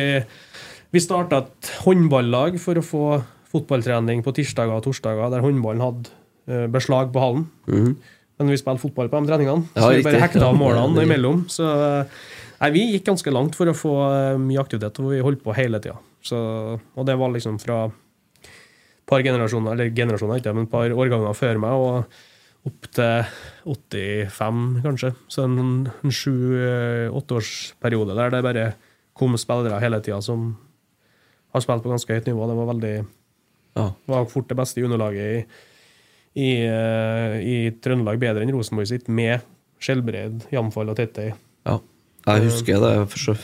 vi starta et håndballag for å få fotballtrening på tirsdager og torsdager, der håndballen hadde eh, beslag på hallen. Mhm. Men vi spilte fotball på de treningene, Ja, så vi bare hekta av målene ja, imellom. Så nei, vi gikk ganske langt for å få eh, mye aktivitet, og vi holdt på hele tida. Og det var liksom fra et par generasjoner, eller generasjoner ikke, men et par årganger før meg, og opp til 85, kanskje. Så en, en sju-åtteårsperiode der det bare kom spillere hele tida som har spilt på ganske høyt nivå. Det var veldig Ja. var fort det beste juniorlaget i, i, eh, i Trøndelag, bedre enn Rosenborg sitt, med Skjelbreid, Jamfall og Tettøy. ja. Jeg husker det fra,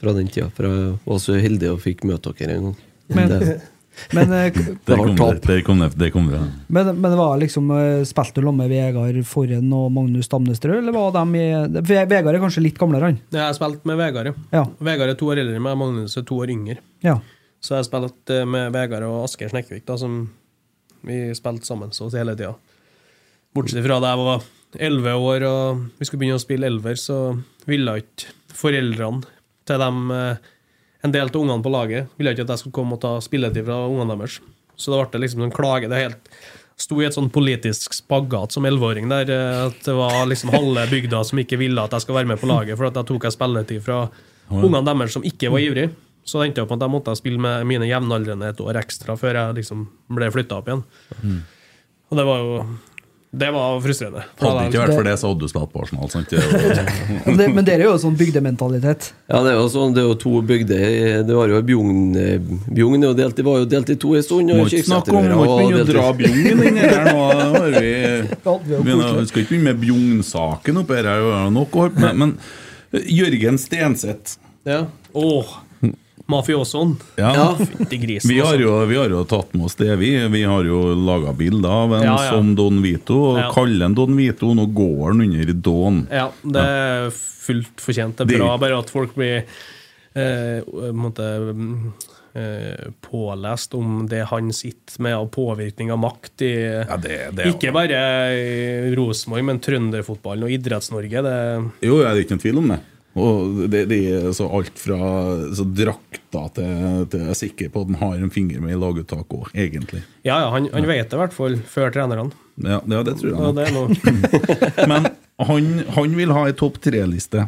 fra, den tida. For jeg var så heldig og fikk møte dere en gang. Men- Men, eh, Det Der har kom det, kom det, der kom det. men, men det var liksom eh, Spilte du sammen med Vegard Forhen og Magnus Damnestrø, eller var de i Vegard er kanskje litt gamlere, han? Jeg har spilt med Vegard, ja. Vegard er to år eldre enn meg, Magnus er to år yngre. ja. Så jeg har spilt eh, med Vegard og Asker Snekkvik, da, som vi spilte sammen så hele tida. Bortsett fra da jeg var elleve år og vi skulle begynne å spille elver, så ville ikke foreldrene til dem eh, En del av ungene på laget ville ikke at jeg skulle komme og ta spilletid fra ungene deres. Så det ble liksom en klage. Det helt sto i et sånn politisk spagat som elleveåring der. eh, At det var liksom halve bygda som ikke ville at jeg skal være med på laget, for at jeg tok jeg spilletid fra ungene deres som ikke var ivrige. Så det endte opp med at jeg måtte spille med mine jevnaldrende et år ekstra før jeg liksom ble flytta opp igjen. Og det var jo Det var frustrerende. Hadde det ikke vært for det, så hadde du spilt på Arsenal. Sant? *laughs* Det er jo- Men dere er jo sånn bygdementalitet. ja, det er jo sånn, det er jo to bygder. Det var jo Bjugn eh, Bjugn er jo delt, det var jo delt i to en stund. Må ikke snakke om var begynne å dra Bjugn inn her nå. Har vi, *laughs* Ja, vi vi koselig. vi skal ikke begynne med Bjugn-saken oppi her. er jo nok å holde på med. Men Jørgen Stenseth Ja. Åh, Mafiosoen. ja. Ja. Fytti grisen. Vi har, altså. jo, vi har jo tatt med oss det, vi. Vi har jo laga bilder av en Ja, ja. som Don Vito, og Ja. kaller han Don Vito. Nå går han under Don. Ja, det er fullt fortjent. Det er bra bare at folk blir eh, mm, eh, pålest om det han sitter med av påvirkning av makt i Ja, det, det, Ikke bare i Rosenborg, men trønderfotballen og Idretts-Norge. Jo, jeg er ikke noen tvil om det. Og det, det er så alt fra så drakta til, til Jeg er sikker på at han har en finger med i laguttak òg, egentlig. ja, ja, han, han vet det i hvert fall før trenerne. Ja, ja, det tror jeg Ja, det *laughs* Men han, han vil ha ei topp tre-liste.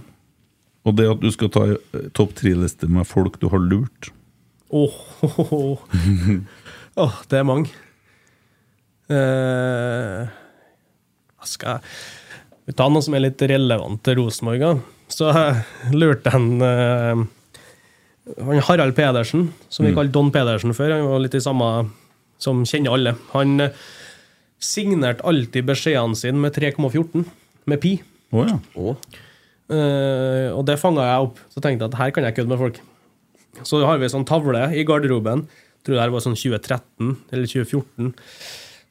Og det at du skal ta ei topp tre-liste med folk du har lurt Åh, åh, åh, det er mange. Uh, skal jeg ta noe som er litt relevant til Rosenborg? Så *laughs* lurte han eh, han Harald Pedersen, som vi kalte Don Pedersen før. Han var litt i samme som kjenner alle. Han eh, signerte alltid beskjedene sine med 3,14, med pi. Oh, ja. oh. Uh, og det fanga jeg opp. Så tenkte jeg at her kan jeg kødde med folk. Så har vi en sånn tavle i garderoben, tror det her var sånn 2013 eller 2014,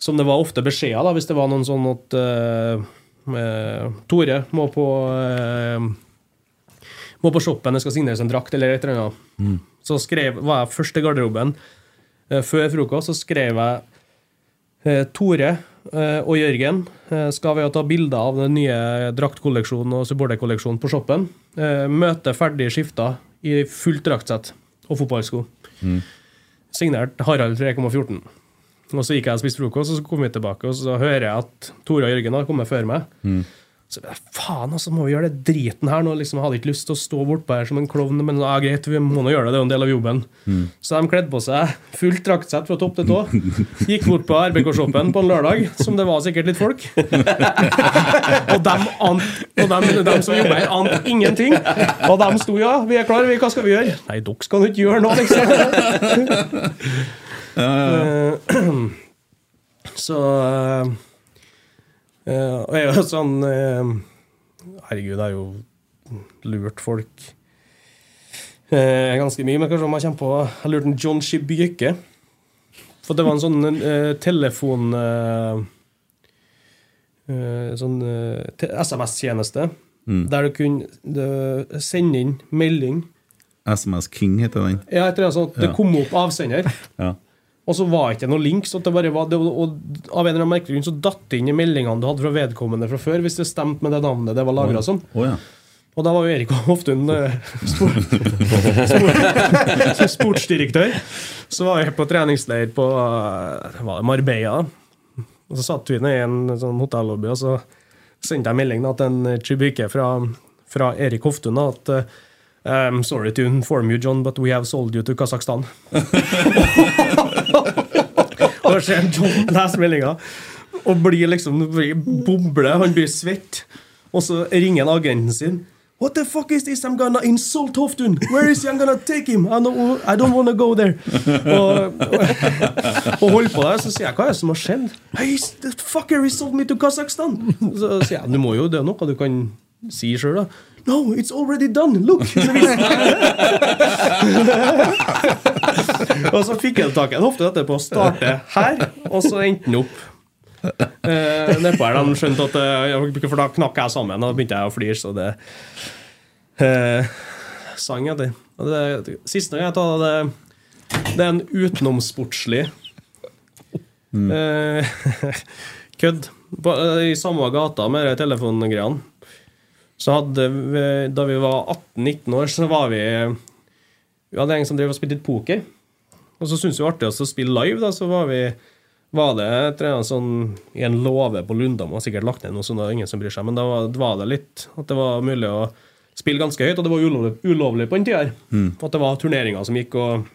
som det var ofte beskjeder da, hvis det var noen sånn at uh, uh, Tore må på må på shoppen, det skal signeres en drakt eller et eller annet. Så skrev, var jeg først i garderoben. Eh, før frokost så skrev jeg Eh, Tore eh, og Jørgen skal ved å ta bilder av den nye draktkolleksjonen og supporterkolleksjonen på shoppen. Møte ferdig skifta i fullt draktsett og fotballsko. Signert Harald 3,14. Og så gikk jeg og spiste frokost, og så kom vi tilbake, og så hører jeg at Tore og Jørgen har kommet før meg. Så faen, altså, må vi gjøre det driten her nå? Liksom, jeg hadde ikke lyst til å stå bortpå her som en klovn, men ja, greit, vi må nå gjøre det, det er jo en del av jobben. Så de kledde på seg fullt draktsett fra topp til tå. Gikk bort på RBK-shoppen på en lørdag, som det var sikkert litt folk. *laughs* og dem, ant, og dem, dem som jobber her, ante ingenting. Og de sto ja, vi er klare, vi, hva skal vi gjøre? Nei, dere skal jo ikke gjøre noe, liksom. Eh, *clears throat* Så eh, Og jeg er jo sånn eh, Herregud, jeg har jo lurt folk Eh, ganske mye, men kanskje om jeg kommer på Jeg lurte en John Shibbyke. For det var en sånn telefon Sånn te- SMS-tjeneste. Der du kunne sende inn melding. SMS King heter den. Ja, jeg tror det, sånn at det kom opp avsender. *laughs* Ja. Og så var ikke noe link, så det bare var, det, og av en eller annen merkelig grunn så datt det inn i meldingene du hadde fra vedkommende fra før, hvis det stemte med det navnet det var lagra som. Oh, ja. Og da var jo Erik Hoftun uh, spor, sportsdirektør. Så var jeg på treningsleir på eh, var det Marbella. Og så satt vi i en sånn hotellobby, og så sendte jeg melding da, til en Chibuike fra, fra Erik Hoftun at eh, um, Sorry to inform you, John, but we have sold you to Kasakhstan. *laughs* *laughs* og ser John leser meldinga og blir liksom boble, han blir svett. Og så ringer han agenten sin. What the fuck is this? I'm gonna insult Hoftun! Where is he? I'm gonna take him! I don't, I don't wanna go there! Og, og, og holder på der, så sier jeg hva er det som har skjedd? Hey, the fucker he sold me to Kazakhstan! Så sier jeg du må jo, det er noe du kan si sjøl, da. No, it's already done! Look! *laughs* Og så fikk jeg tak i en hofte etterpå og starte her, og så endte den opp eh, nedpå her. De skjønte at eh, For da knakk jeg sammen, og da begynte jeg å flire, så det eh, Sang etter. Og det siste gang jeg tar det, det er en utenomsportslig eh, *laughs* kødd. På, I samme gata med de telefongreiene. Så hadde vi, Da vi var 18-19 år, så var vi Vi hadde en som drev og spilte litt poker. Og så syntes vi det var artig å spille live, da, så var vi var det et eller sånn i en låve på Lundamo, og sikkert lagt ned noe sånt, ingen som bryr seg, men da var, det litt at det var mulig å spille ganske høyt, og det var ulovlig, ulovlig på den tida her. At det var turneringer som gikk, og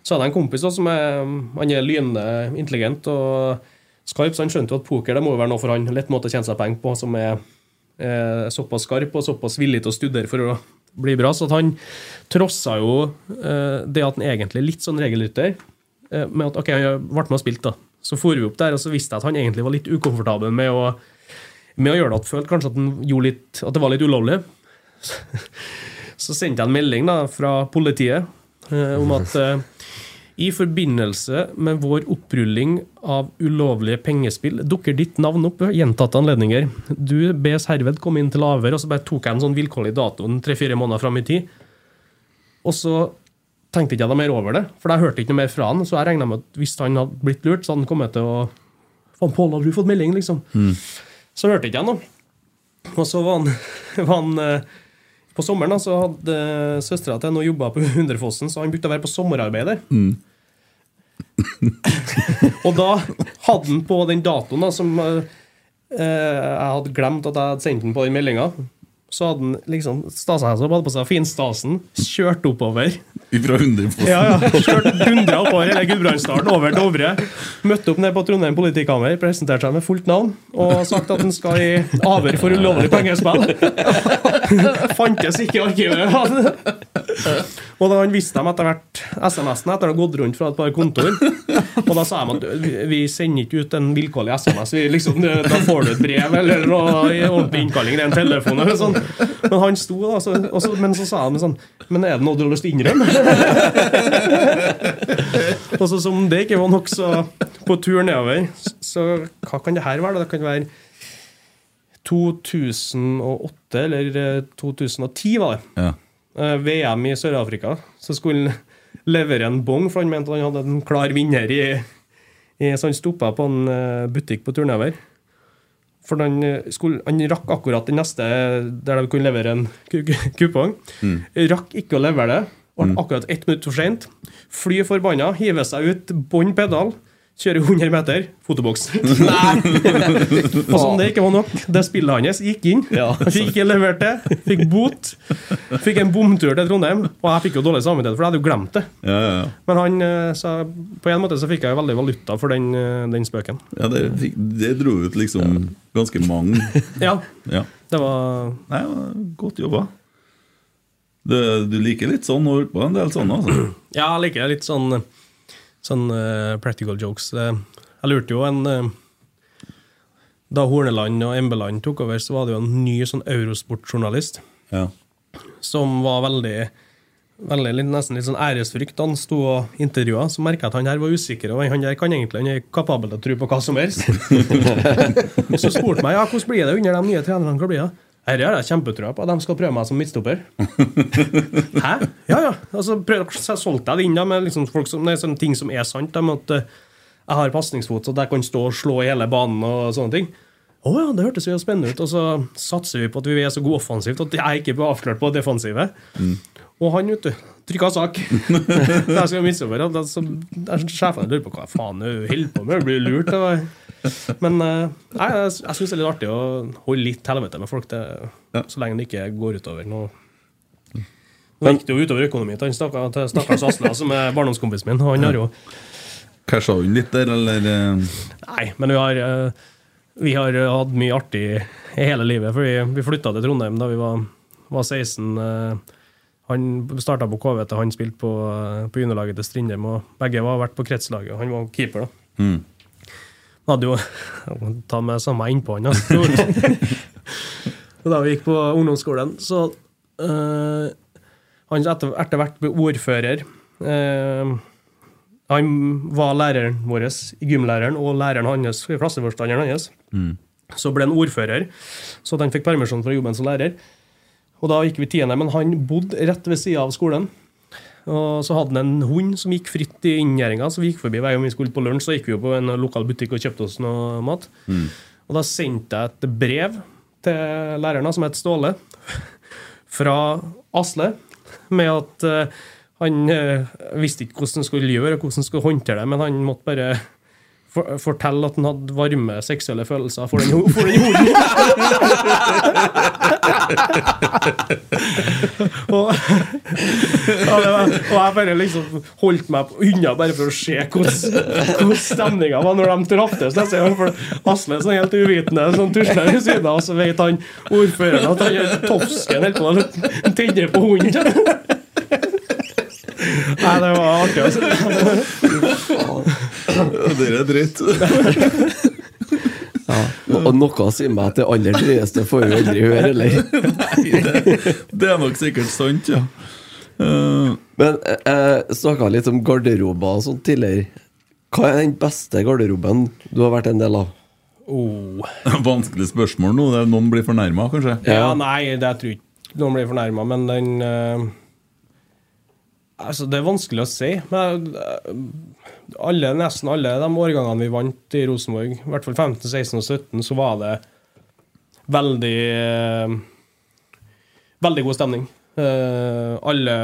så hadde jeg en kompis da, som er, han er lynende intelligent og skarp, så han skjønte jo at poker det må jo være noe for han, lett måte å tjene seg penger på, som er eh, såpass skarp og såpass villig til å studere for å bli bra, så han trossa jo eh, det at han egentlig er litt sånn regelrytter, eh, med at ok, han ble med og spilte, da. Så for vi opp der, og så visste jeg at han egentlig var litt ukomfortabel med å, med å gjøre det. At følte kanskje at, litt, at det var litt ulovlig. *laughs* Så sendte jeg en melding da, fra politiet om at i forbindelse med vår opprulling av ulovlige pengespill dukker ditt navn opp ved gjentatte anledninger. Du bes herved komme inn til avhør, og så bare tok jeg en sånn vilkårlig dato tre-fire måneder fram i tid. Og så tenkte ikke jeg ikke mer over det, for jeg hørte ikke noe mer fra han. Så jeg regna med at hvis han hadde blitt lurt, så hadde han kommet til å Faen, Pål, hadde du fått melding, liksom? Så hørte ikke jeg noe. Og så var han, *laughs* var han eh, På sommeren da, så hadde søstera til han jobba på *laughs* Hundrefossen, så han begynte å være på sommerarbeid der. *laughs* og da hadde han på den datoen da, som eh, jeg hadde glemt at jeg hadde sendt den på den meldinga, så hadde han liksom stasa seg opp, hadde på seg finstasen, kjørt oppover. Fra Hunderfossen. Ja, ja. Kjørt dundra oppover hele Gudbrandsdalen, over Dovre. Møtte opp ned på Trondheim politikammer, presenterte seg med fullt navn og sagt at han skal i avhør for ulovlig pengespill. Fantes ikke i arkivet. Og da han visste dem etter hvert SMS-en etter å ha gått rundt fra et par kontor. Og da sa de at vi- sender ikke ut en vilkårlig SMS. Vi liksom, da får du et brev eller noe ordentlig innkalling. Er en telefon eller sånn. Men han sto da, så, og så, men så sa han sånn Men er det noe du har lyst til å innrømme? *laughs* og så som det ikke var nok, så på tur nedover Så hva kan det her være? da? Det kan være 2008 eller eh, 2010, var det. Ja. Eh, VM i Sør-Afrika. Så skulle han levere en bong, for han mente han hadde en klar vinner i, i Så han stoppa på en eh, butikk på tur nedover. For han, eh, skulle, han rakk akkurat den neste der de kunne levere en kupong. Mm. Rakk ikke å levere det. Ble akkurat ett minutt for seint. Fly forbanna, hiver seg ut, bånn pedal. Kjører 100 meter, fotoboks. *laughs* og som det ikke var nok, det spillet hans gikk inn. Fikk ikke levert det. Fikk bot. Fikk en bomtur til Trondheim. Og jeg fikk jo dårlig samvittighet, for jeg hadde jo glemt det. Ja, ja, ja. Men han så, På en måte så fikk jeg jo veldig valuta for den, eh, den spøken. ja det, fikk, det dro ut liksom ganske mange. *laughs* Ja, Ja. det var Nei, godt jobba. Du, du liker litt sånn og holder på en del sånn, altså? *clears throat* Ja, jeg liker litt sånn Sånn uh, practical jokes. Jeg lurte jo en uh, Da Horneland og Embeland tok over, så var det jo en ny sånn eurosportjournalist Ja. som var veldig veldig, nesten litt sånn æresfrykt. Han sto og intervjua, så merka jeg at han her var usikker. Og han der kan egentlig han er kapabel til å tro på hva som helst. og *laughs* så spurte meg ja, hvordan blir det under de nye trenerne. Hva blir det? Dette har jeg kjempetrua på. De skal prøve meg som midtstopper. *laughs* Hæ? Ja, ja. Altså, prøv, så solgte jeg det inn da, med liksom som, nei, sånne ting som er sant. Med at uh, jeg har pasningsfot, så jeg kan stå og slå i hele banen og sånne ting. Å ja, det hørtes jo spennende ut. Og så satser vi på at vi er så gode offensivt at jeg ikke blir avklart på defensivet. Og han, vet du, trykka sak. *laughs* jeg skal midtstopper. der Sjefene lurer på hva faen du holder på med, blir lurt. det var- Men eh, nei, jeg, jeg syns det er litt artig å holde litt helvete med folk, det, så lenge det ikke går utover noe. Nå gikk det jo utover økonomien til stakkars Asle, som er barndomskompisen min. Han har jo Casha hun litt der, eller? eh, Nei, men vi har, eh, vi har hatt mye artig i hele livet. For vi, vi flytta til Trondheim da vi var, var 16. eh, Han starta på KV til han spilte på, på juniorlaget til Strindheim, og begge var vært på kretslaget. Han var keeper, da. Mm. Han hadde jo jeg må Ta med samme innpå han, *laughs* da. Vi gikk på ungdomsskolen, så eh, Han etter, etter hvert ble ordfører. Eh, han var læreren vår, gymlæreren, og læreren hans, klasseforstanderen hans. Så ble han ordfører, så han fikk permisjon fra jobben som lærer. Og da gikk vi tiende, men han bodde rett ved sida av skolen. Og så hadde han en hund som gikk fritt i inngjerdinga, så vi gikk forbi hver gang vi skulle på lunsj. Så gikk vi jo på en lokal butikk og kjøpte oss noe mat. Og da sendte jeg et brev til læreren, som het Ståle, fra Asle, med at eh, han eh, visste ikke hvordan han skulle gjøre og hvordan han skulle håndtere det, men han måtte bare for, fortelle at han hadde varme seksuelle følelser for den, for *laughs* og, og jeg bare liksom holdt meg unna bare for å se hvordan, stemninga var når de traftes. Asle er sånn helt uvitende sånn tusler ved siden av, og så vet han ordføreren at han gjør Tofsken holder på å tenne på hunden. *laughs* Nei, det var artig, altså. Det er dritt. Ja. Og noe sier meg at det aller drøyeste får vi aldri høre, eller? *laughs* Nei, Det er nok sikkert sant, ja. Uh. Men jeg snakka litt om garderober og sånt tidligere. Hva er den beste garderoben du har vært en del av? Oh. *laughs* vanskelig spørsmål nå. Det er Noen blir fornærma, kanskje? Ja, nei, det tror jeg ikke noen blir fornærma, men den uh, Altså, det er vanskelig å si. Men eh, alle, nesten alle de årgangene vi vant i Rosenborg, i hvert fall 15, 16 og 17, så var det veldig eh, Veldig god stemning. Eh, alle,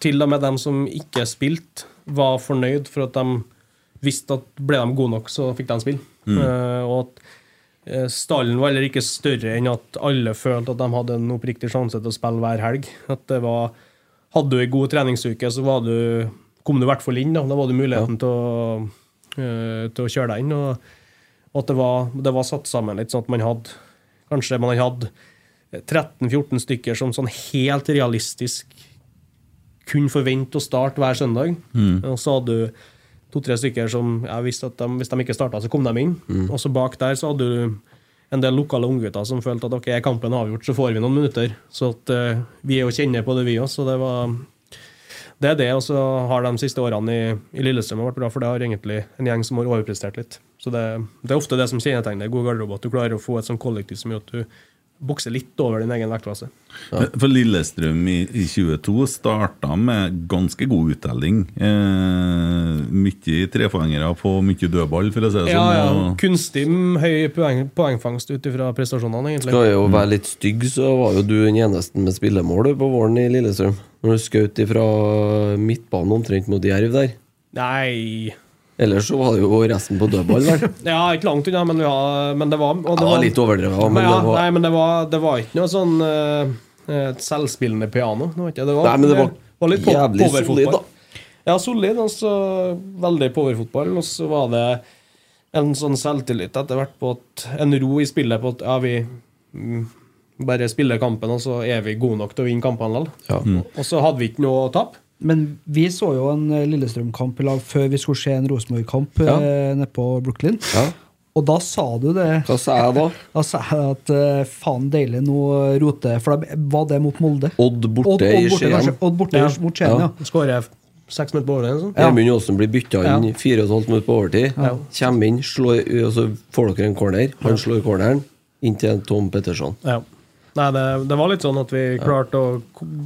til og med dem som ikke spilte, var fornøyd for at de visste at ble de gode nok, så fikk de spille. Eh, og at eh, stallen var heller ikke større enn at alle følte at de hadde en oppriktig sjanse til å spille hver helg. At det var Hadde du ei god treningsuke, så var du, kom du i hvert fall inn. Da, da var det muligheten til, å, uh, til å kjøre deg inn. Og, og at det var, det var satt sammen litt sånn at man hadde Kanskje man hadde 13-14 stykker som sånn helt realistisk kunne forvente å starte hver søndag. Og så hadde du to-tre stykker som jeg visste at de, hvis de ikke starta, så kom de inn. Og så bak der så hadde du en del lokale unggutter som følte at ok, er kampen avgjort, så får vi noen minutter. Så at uh, vi er jo kjenner på det, vi òg. Så det var det er det. Og så har de siste årene i, i Lillestrøm vært bra, for det har egentlig en gjeng som har overprestert litt. Så det, det er ofte det som kjennetegner god garderobe, at du klarer å få et sånt kollektiv som gjør at du bokser litt over din egen vektklasse. For Lillestrøm i, i 22 starta med ganske god uttelling. Eh, mye trepoengere på mye dødball, for å si det Ja, sånn. ja. Kunstig høy poeng, poengfangst ut ifra prestasjonene, egentlig. Skal jeg jo være litt stygg, så var jo du den eneste med spillemål på våren i Lillestrøm. Når du skjøt fra midtbanen omtrent mot Jerv der. Nei Ellers så var det jo resten på dødball, vel. *laughs* Ja, ikke langt unna, men, ja, men det var Det var litt overdrevet, men men, ja, det var- Nei, men det var, det var ikke noe sånn uh, et selvspillende piano. Nå vet jeg, det var, Nei, men det var litt jævlig solid, da. Ja, solid. Og så veldig powerfotball. Og så var det en sånn selvtillit etter hvert på at en ro i spillet på at ja, vi bare spiller kampen, og så er vi gode nok til å vinne kampene likevel. Ja. Og så hadde vi ikke noe å tape. Men vi så jo en eh, Lillestrøm-kamp i lag før vi skulle se en Rosenborg-kamp Ja. eh, nede på Brooklyn. Ja. Og da sa du det. Hva sa jeg da? *laughs* Da sa jeg at eh, faen deilig, nå roter For da var det mot Molde. Odd borte Odd, i Odd borte, Skien. Odd borte Ja. mot Skien, ja. Ja. Skårer seks minutter på overtid. Sånn. Ja. Emund Aasen blir bytta inn Ja. fire og et halvt minutter på overtid. Ja. Kommer inn, slår, og så får dere en corner. Han slår corneren inn til Tom Petterson. Ja. Nei, det, det var litt sånn at vi klarte å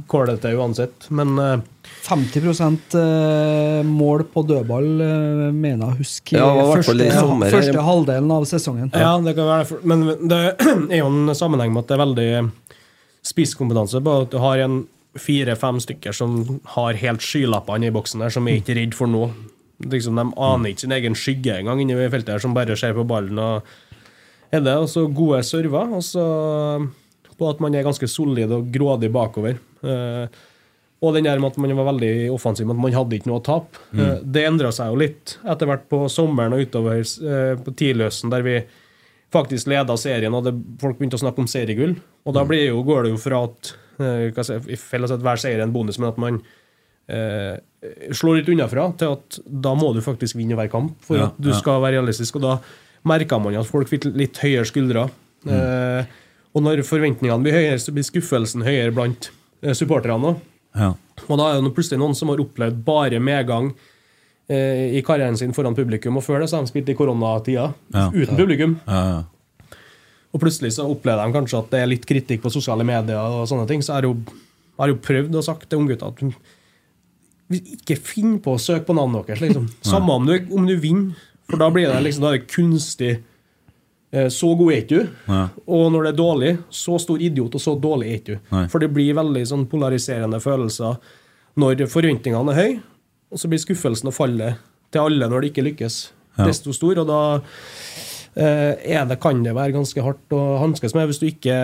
kåle det til uansett. Men uh, 50 eh, mål på dødball, eh, mener jeg å huske. Ja, i første, sommer første halvdelen av sesongen. ja, det kan være Men det *clears throat* er jo en sammenheng med at det er veldig spisskompetanse på at du har en fire-fem stykker som har helt skylappene i boksen der, som er ikke redd for noe. Liksom, de aner ikke sin egen skygge engang inni feltet, her, som bare ser på ballen og er det. Og så gode server, og så på at man er ganske solid og grådig bakover. Eh, og den der med at man var veldig offensiv, at man hadde ikke noe å tape. Eh, det endra seg jo litt etter hvert på sommeren og utover eh, på tidløsen, der vi faktisk leda serien, og det, folk begynte å snakke om seriegull. Og da blir jo, går det jo fra at eh, i felles at hver seier er en bonus, men at man eh, slår litt unnafra til at da må du faktisk vinne hver kamp for Ja, at du ja. skal være realistisk. Og da merka man at folk fikk litt høyere skuldre. Eh, og når forventningene blir høyere, så blir skuffelsen høyere blant eh, supporterne òg. Ja. Og da er det plutselig noen som har opplevd bare medgang eh, i karrieren sin foran publikum, og før det så har de spilt i koronatida Ja. uten publikum. Ja. Og plutselig så opplever de kanskje at det er litt kritikk på sosiale medier og sånne ting. Så jeg har jo, jeg har jo prøvd og sagt til unggutta at ikke finn på å søke på navnet deres. Liksom. Samme om du, om du vinner, for da blir det liksom da er det kunstig Så god er ikke du. Ja. Og når det er dårlig, så stor idiot, og så dårlig er ikke du. Nei. For det blir veldig sånn polariserende følelser når forventningene er høye, og så blir skuffelsen og fallet til alle når det ikke lykkes, Ja. desto stor. Og da eh, er det, kan det være ganske hardt å hanskes med hvis du ikke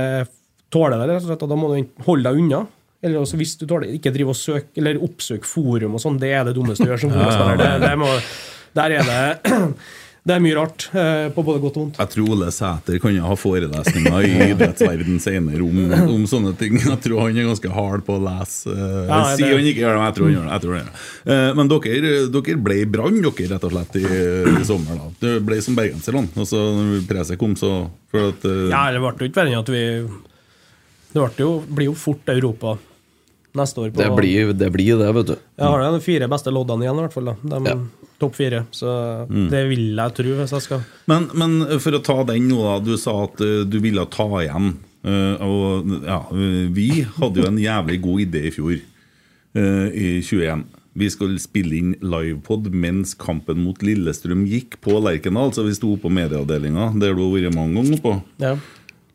tåler det. rett og slett, og Da må du holde deg unna. Eller også hvis du tåler ikke drive og søk, eller oppsøke forum og sånn. Det er det dummeste du gjør som fotballspiller. Ja, ja, der er det *clears throat* Det er mye rart, eh, på både godt og vondt. Jeg tror Ole Sæter kan ha forelesninger i idrettsverden senere om, om sånne ting. Jeg tror han er ganske hard på å lese. Uh, Ja, Sier han ikke gjør det, men jeg tror han gjør det. Jeg tror han gjør det. Eh, men dere, dere ble i brann, dere, rett og slett, i, i sommer. da Det ble som bergenserne. Og så når presset kom, så for at, eh, Ja, det ble jo ikke verre enn at vi Det ble jo, blir jo fort Europa neste år. På, Det blir det, blir det vet du. Jeg har de fire beste loddene igjen, i hvert fall. da De Ja. Topp fire. Så Mm. det vil jeg tro, hvis jeg skal Men, men for å ta den nå, da. Du sa at eh, du ville ta igjen. Eh, og ja, vi hadde jo en jævlig god idé i fjor, eh, i 21. Vi skulle spille inn livepod mens kampen mot Lillestrøm gikk på Lerkendal. Så vi sto på medieavdelinga, der du har vært mange ganger på. Ja.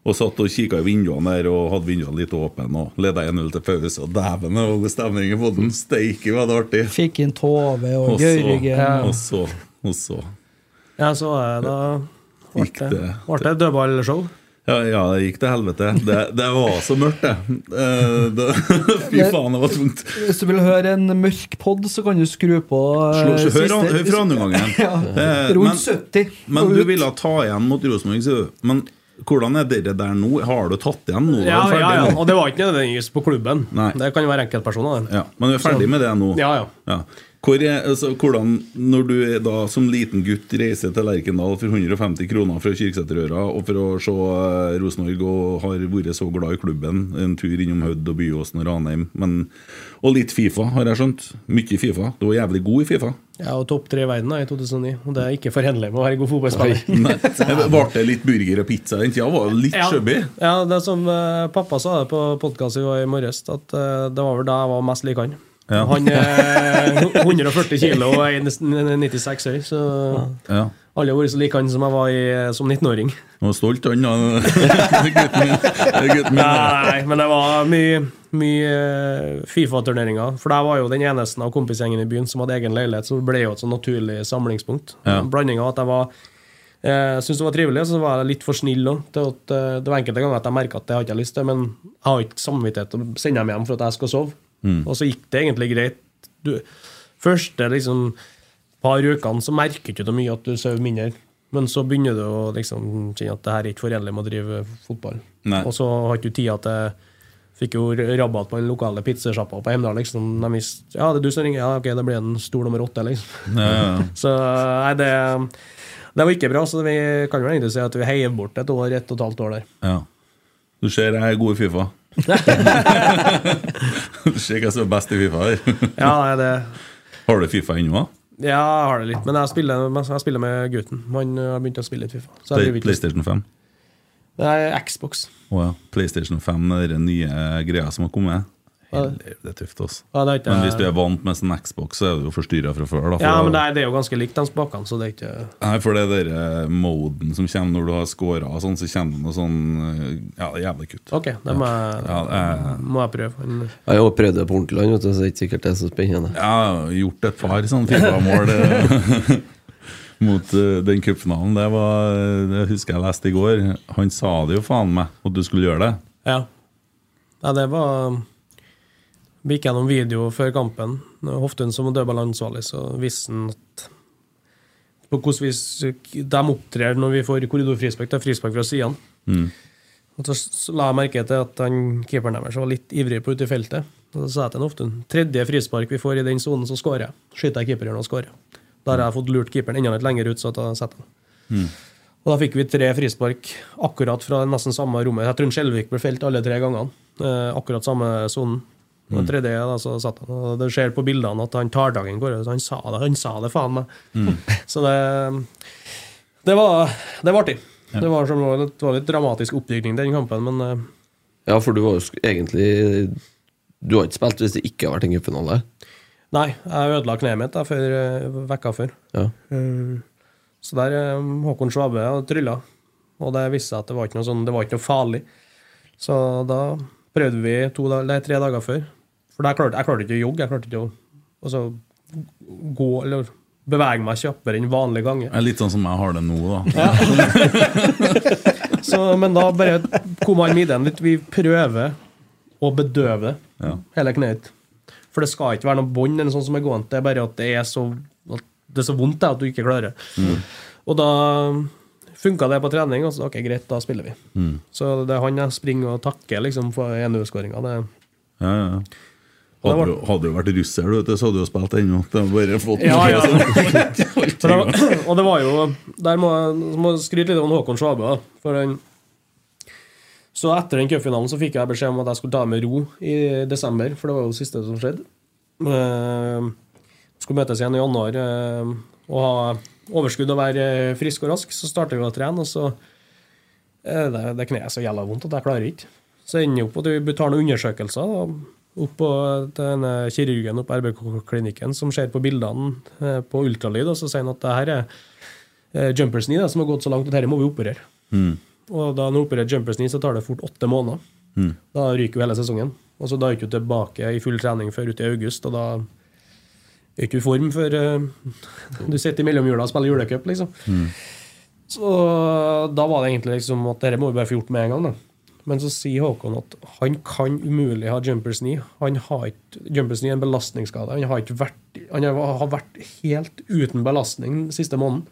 Og satt og kikka i vinduene der og hadde vinduene litt åpne. Og leda 1-0 til pause. Og dæven, det var god stemning i båten! Steike, var det artig! Fikk inn Tove og Gøyrigen. og så, og så ja, så eh, da ble Gikk det, det- ble det dødballshow. Ja, ja, det gikk til helvete. Det, det var så mørkt, det. Eh, det *laughs* fy faen, det var tungt. Hvis du vil høre en mørk pod, så kan du skru på eh, Slå, hør, siste- hør fra andre gangen. *laughs* Ja, Eh, rundt 70. Men men du ville ta igjen mot Rosenborg, sier du. Men hvordan er dere der nå? Har du tatt igjen nå? Er Ja, ja, ja. Og det var ikke nødvendigvis på klubben. Nei. Det kan jo være enkeltpersoner. Ja, men du er ferdig med det nå? Ja, ja. Hvor altså, hvordan, når du er da som liten gutt reiser til Lerkendal for 150 kroner fra Kirkeseterøra og for å se eh, Rosenborg og har vært så glad i klubben, en tur innom Hødd og Byåsen og Ranheim, men, og litt Fifa, har jeg skjønt. Mye Fifa. Du var jævlig god i Fifa. Ja, og topp tre i verden da, i 2009, og det er ikke forenlig med å være god fotballspiller. Ble det litt burger og pizza den tida? Var litt Ja, ja, det som uh, pappa sa det på podkasten i morges, at uh, det var vel da jeg var mest lik han. Ja. Han er 140 kilo og er 96 høy, så Ja. alle har vært så like han som jeg var i, som 19-åring. Du var stolt, han. da. *laughs* Gutten min. Nei, men det var mye, mye eh, Fifa-turneringer. For jeg var jo den eneste av kompisgjengen i byen som hadde egen leilighet, så det ble jo et sånn naturlig samlingspunkt. Ja. Blandinga at jeg var jeg syntes det var trivelig, så var jeg litt for snill òg. Det var enkelte ganger at jeg merka at det har ikke jeg lyst til, men jeg har ikke samvittighet til å sende dem hjem for at jeg skal sove. Og så gikk det egentlig greit. Du, første liksom par ukene så merker ikke du mye at du sover mindre. Men så begynner du å liksom kjenne at det her er ikke forenlig med å drive fotball. Nei. Og så har ikke du tida til Fikk jo rabatt på den lokale pizzasjappa på Heimdal. Liksom. De visste, ja, det er du som ringer. Ja, ok, det blir en stor nummer åtte, liksom. Ja, ja. *laughs* Så nei, det Det var ikke bra, så vi kan jo egentlig si at vi heier bort et år, ett og et halvt år der. Ja. Du ser jeg er god i Fifa. Ser hva som er best i Fifa her. *laughs* Ja, nei, det Har du Fifa ennå? Ja, jeg har det litt, men jeg spiller, jeg spiller med gutten. Han har begynt å spille litt Fifa. Play, PlayStation 5? Det er Xbox. Å ja. PlayStation 5 er den nye greia som har kommet. Ja. Helvete, Det er tøft, altså. Ja, det er ikke, Men hvis du er vant med sånn Xbox, så er du jo forstyrra fra før. Da, for ja, men det er, det er jo ganske likt de spakene, så det er ikke Nei, for det der den moden som kommer når du har scora, sånn, så kommer det noe sånn eh, Ja, det er jævlig kutt. Ok, det må jeg, Ja, jeg, må jeg prøve. Men, Jeg har prøvd det på ordentlig, land, så det er ikke sikkert det er så spennende. jeg har gjort et par sånne Fifa-mål eh, *laughs* mot uh, den cupfinalen. Det var Det husker jeg leste i går. Han sa det jo faen meg, at du skulle gjøre det. ja. ja, det var Vi gikk gjennom video før kampen. Hoftun som dødballansvarlig, så visste han at på hvordan vis de opptrer når vi får korridorfrispark. Det er frispark fra sidene. Mm. Og så la jeg merke til at han, keeperen deres var litt ivrig på ute i feltet. Og så sa jeg til Hoftun, ofte tredje frispark vi får i den sonen, så skårer jeg. Skyter jeg keeperen og skårer. Da har jeg fått lurt keeperen enda litt lenger ut, så jeg setter den. Og da fikk vi tre frispark akkurat fra nesten samme rommet. Jeg tror Skjelvik ble felt alle tre gangene. Eh, akkurat samme sonen. Og den tredje da, så satt han. Og det ser på bildene at han tar tak i Kåre. så Han sa det, han sa det faen meg. *laughs* så det Det var, det var artig. Det, var som, det var litt dramatisk oppbygging den kampen, men eh, Ja, for du var jo egentlig Du har ikke spilt hvis det ikke har vært en cupfinale? nei, jeg ødela kneet mitt da, før, eh, vekka før. Ja. Eh, Så der Håkon Svabe trylla, og det viste seg at det var ikke noe, sånn, det var ikke noe farlig. Så da prøvde vi to, tre dager før. For da klarte, jeg klarte ikke å jogge. Jeg klarte ikke å altså, gå eller bevege meg kjappere enn vanlige ganger. Det er litt sånn som jeg har det nå, da. *laughs* Så, men da bare kom han med litt. Vi prøver å bedøve Ja. hele kneet. For det skal ikke være noe bånd, eller sånn som er gående. Det er bare at det er så, det er så vondt det, at du ikke klarer. Og da funka det på trening, og så ok, greit, da spiller vi. Så det er han jeg springer og takker liksom, for 1-0-skåringa. Det Ja, ja, ja. Og Hadde du, hadde du vært russer, du, så hadde du jo spilt ennå. Det har bare fått Ja, ja. *laughs* Alt det var, *laughs* og det var jo Der må jeg skryte litt om Håkon han Så etter den cupfinalen så fikk jeg beskjed om at jeg skulle ta med ro i desember, for det var jo det siste som skjedde. Eh, skulle møtes igjen i januar eh, og ha overskudd og være frisk og rask. Så starter vi å trene, og så det, det kneet så jævla vondt at jeg klarer ikke. Så ender jeg opp at vi tar noen undersøkelser. da, opp på denne kirurgen oppe på RBK-klinikken som ser på bildene eh, på ultralyd, og så sier han at det her er eh, jumpers knee som har gått så langt at dette må vi operere. Mm. Og da han opererer jumpers knee, så tar det fort åtte måneder. Mm. Da ryker jo hele sesongen. Og så da er du ikke tilbake i full trening før ut i august, og da er ikke i form før eh, *laughs* du sitter i mellomjula og spiller julecup, liksom. Så da var det egentlig liksom at dette må vi bare få gjort med en gang. da. Men så sier Håkon at han kan umulig ha jumpers knee. Han har ikke, jumpers knee er en belastningsskade. Han har, ikke vært, han har vært helt uten belastning den siste måneden.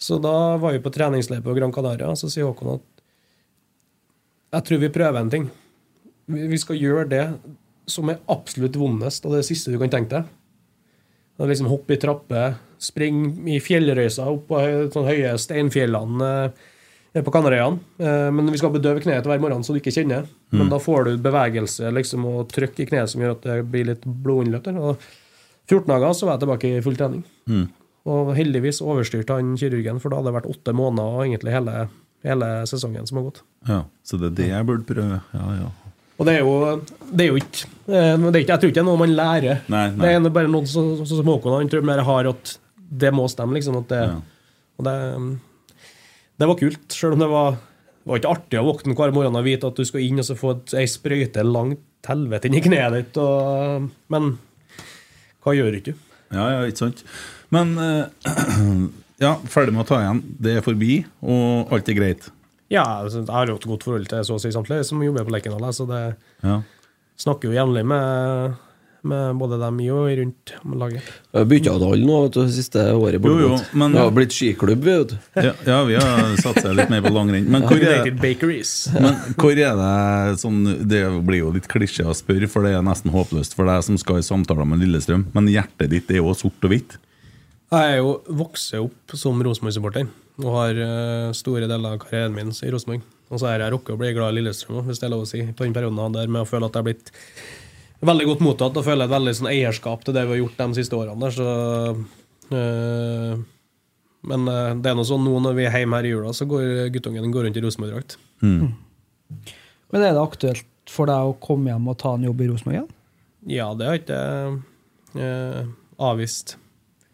Så da var vi på treningsleir på Gran Canaria, og så sier Håkon at jeg tror vi prøver en ting. Vi skal gjøre det som er absolutt vondest, og det det siste du kan tenke deg. Det er liksom Hoppe i trapper, springe i fjellrøysa opp på sånne høye steinfjellene på Kanariøyene. Eh, Men vi skal bedøve kneet hver morgen så du ikke kjenner. Men da får du bevegelse liksom, og trykk i kneet som gjør at det blir litt blodinnløp. der. Og 14 dager så var jeg tilbake i full trening. Og heldigvis overstyrte han kirurgen, for da hadde det vært åtte måneder og egentlig hele, hele sesongen som har gått. Ja, så det er det jeg burde prøve. Ja, ja. Og det er jo, det er jo ikke, eh, det er ikke Jeg tror ikke det er noe man lærer. Nei, nei. Det er bare noen som Håkon han tror mer har at det må stemme. liksom at det, Ja. Og det, det var kult, selv om det var, var ikke artig å våkne hver morgen og vite at du skal inn og så få ei sprøyte langt helvete inn i kneet ditt. Og, men hva gjør ikke du? Ja, ja, ikke sant? Men eh, *clears throat* ja, ferdig med å ta igjen. Det er forbi, og alt er greit. Ja, altså, Jeg har jo et godt forhold til så å si samtlige som jobber på Lerkendal. Så det Ja. snakker jo jevnlig med, med både dem i og rundt laget. Vi har bytta ut alle nå det siste året. Jo, jo, men- Vi har blitt skiklubb, vi, vet du. Ja, ja, vi har satsa litt mer på langrenn. Men hvor er, men hvor er det sånn Det blir jo litt klisjé å spørre, for det er nesten håpløst for deg som skal i samtaler med Lillestrøm. Men hjertet ditt er jo sort og hvitt. Jeg er jo vokst opp som Rosenborg-supporter og har eh, store deler av karrieren min i Rosenborg. Og så har jeg rukket å bli glad i Lillestrøm, hvis det er lov å si, på den perioden der med å føle at jeg har blitt veldig godt mottatt og føler et veldig sånn eierskap til det vi har gjort de siste årene. der, så... øh, men eh, det er noe sånn nå når vi er hjemme her i jula, så går guttungen går rundt i Rosenborg-drakt. Men er det aktuelt for deg å komme hjem og ta en jobb i Rosenborg igjen? Ja, det har ikke jeg eh, avvist.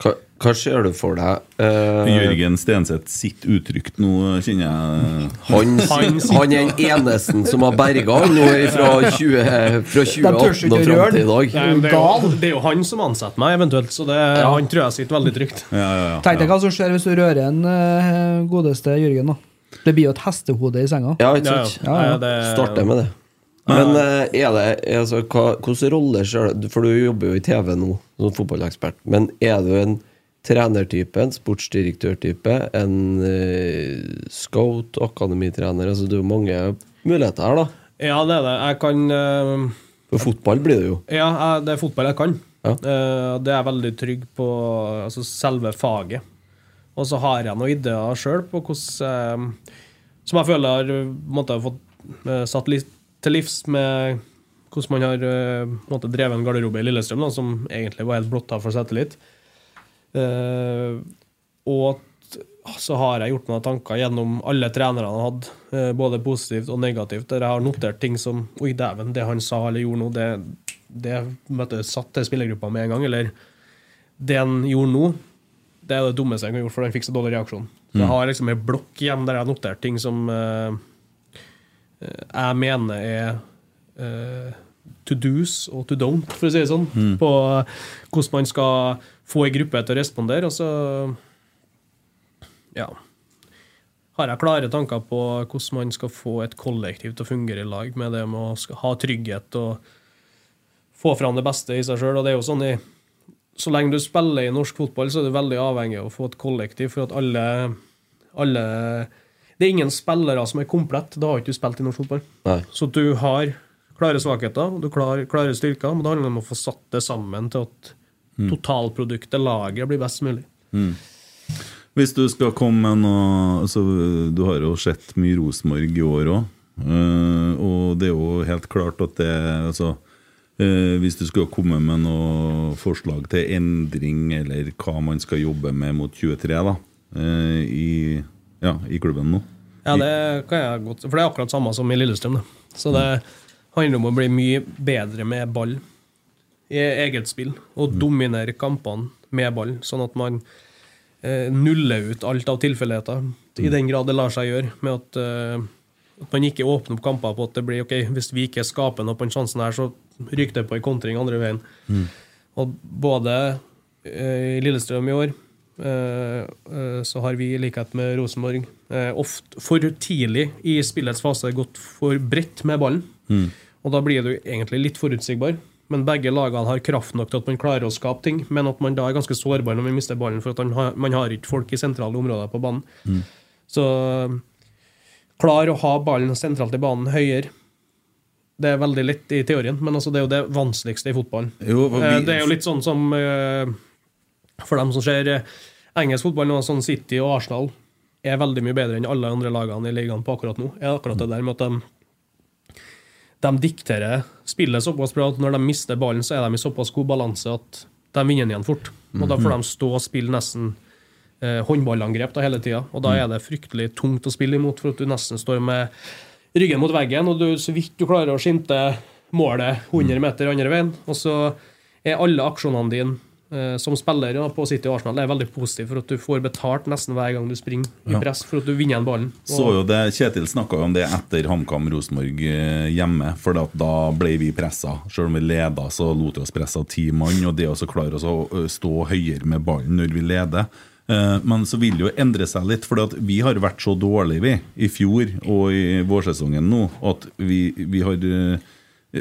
Hva, hva ser du for deg? Uh, Jørgen Stenseth sitt utrygt nå, kjenner jeg. han, Han han er den eneste som har berga han nå fra, 20, fra 2018 og fram til i dag. Nei, det, er jo, det er jo han som ansetter meg, eventuelt, så det, han tror jeg sitter veldig trygt. Ja, ja, ja. Tenk deg hva som skjer hvis du rører en uh, godeste Jørgen. da. Det blir jo et hestehode i senga. Ja, ikke Ja, sant? ja. Ja, ja. Nei, det- Starte med det. Men uh, er det altså, hva, hvordan rolle ser du For du jobber jo i TV nå som fotballekspert. Men er du en trenertype, en sportsdirektørtype, en uh, scout, akademitrener altså, Det er jo mange muligheter her, da. Ja, det er det. Jeg kan uh, For fotball blir det jo. Ja, jeg- det er fotball jeg kan. Ja. Uh, Det er jeg veldig trygg på altså selve faget. Og så har jeg noen ideer sjøl på hvordan Som jeg føler har måtte, fått satt litt til livs med hvordan man har måtte, drevet en garderobe i Lillestrøm, da, som egentlig var helt blotta for selvtillit. Eh, og t- så har jeg gjort meg tanker gjennom alle trenerne jeg har hatt, eh, både positivt og negativt, der jeg har notert ting som Oi, dæven, det han sa eller gjorde nå, det, det møtte, satt til spillergruppa med en gang. Eller det han gjorde nå, det er det dummeste han kan gjøre, for han fikk så dårlig reaksjon. Så jeg har liksom en blokk igjen der jeg har notert ting som eh, eh, jeg mener er eh, to do's og to don't, for å si det sånn. På hvordan man skal få ei gruppe til å respondere. Og så ja, har jeg klare tanker på hvordan man skal få et kollektiv til å fungere i lag, med det med å ha trygghet og få fram det beste i seg sjøl. Og det er jo sånn i så lenge du spiller i norsk fotball, så er du veldig avhengig av å få et kollektiv, for at alle, alle Det er ingen spillere som er komplett. Da har ikke du spilt i norsk fotball. Nei. Så du har klare svakheter, og du klarer klare styrker, men det handler om å få satt det sammen til at totalproduktet, laget, blir best mulig. Hvis du skal komme med noe altså, Du har jo sett mye Rosenborg i år òg. og det er jo helt klart at det altså, uh, Hvis du skulle komme med noe forslag til endring, eller hva man skal jobbe med mot 23 da, uh, i, ja, i klubben nå Ja, det kan jeg godt For det er akkurat samme som i Lillestrøm. Da. Så det handler om å bli mye bedre med ball i eget spill, og dominere kampene med ball, sånn at man eh, nuller ut alt av tilfeldigheter, i den grad det lar seg gjøre, med at, eh, at man ikke åpner opp kamper på at det blir ok, hvis vi ikke skaper noe på den sjansen her, så ryker det på en kontring andre veien. Og både eh, i Lillestrøm i år eh, eh, så har vi, i likhet med Rosenborg, ofte for tidlig i spillets fase gått for bredt med ballen. Og da blir du egentlig litt forutsigbar. Men begge lagene har kraft nok til at man klarer å skape ting, men at man da er ganske sårbar når man mister ballen, for at man har, man har ikke folk i sentrale områder på banen. Så klar å ha ballen sentralt i banen høyere. Det er veldig lett i teorien, men altså det er jo det vanskeligste i fotballen. Jo, Eh, vi- Det er jo litt sånn som eh, For dem som ser eh, engelsk fotball nå, sånn City og Arsenal er veldig mye bedre enn alle andre lagene i ligaen på akkurat nå. Er akkurat det der med at de, de dikterer spillet såpass bra at når de mister ballen, så er de i såpass god balanse at de vinner igjen fort. Og da får de stå og spille nesten eh, håndballangrep da hele tida. Og da er det fryktelig tungt å spille imot, for at du nesten står med ryggen mot veggen, og du, så vidt du klarer å skimte målet 100 meter andre veien. Og så er alle aksjonene dine som spiller ja, på City og Arsenal er veldig positiv for at du får betalt nesten hver gang du springer i press, for at du vinner igjen ballen. Så jo det, Kjetil snakka om det etter HamKam Rosenborg eh, hjemme. For at da ble vi pressa. Selv om vi leda, så lot vi oss presse av ti mann. Og det å klare oss å stå høyere med ballen når vi leder. Eh, Men så vil det jo endre seg litt, for vi har vært så dårlige vi, i fjor og i vårsesongen nå at vi, vi har eh,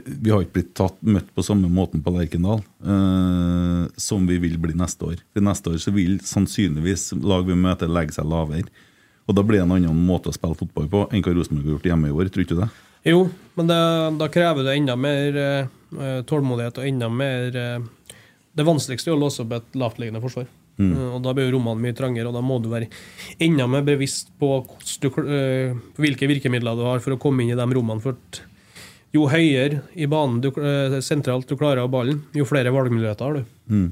vi har ikke blitt tatt, møtt på samme måten på Lerkendal eh, som vi vil bli neste år. For Neste år så vil sannsynligvis lag vi møter legge seg lavere. Og da blir det en annen måte å spille fotball på enn hva Rosenborg har gjort hjemme i år. Tror du ikke det? Jo, men det, da krever det enda mer eh, tålmodighet og enda mer eh, Det vanskeligste er å låse opp et lavtliggende forsvar. Mm. Og da blir jo rommene mye trangere, og da må du være enda mer bevisst på du, eh, hvilke virkemidler du har for å komme inn i de rommene. For at jo høyere i banen du, eh, sentralt du klarer av ballen, jo flere valgmuligheter har du.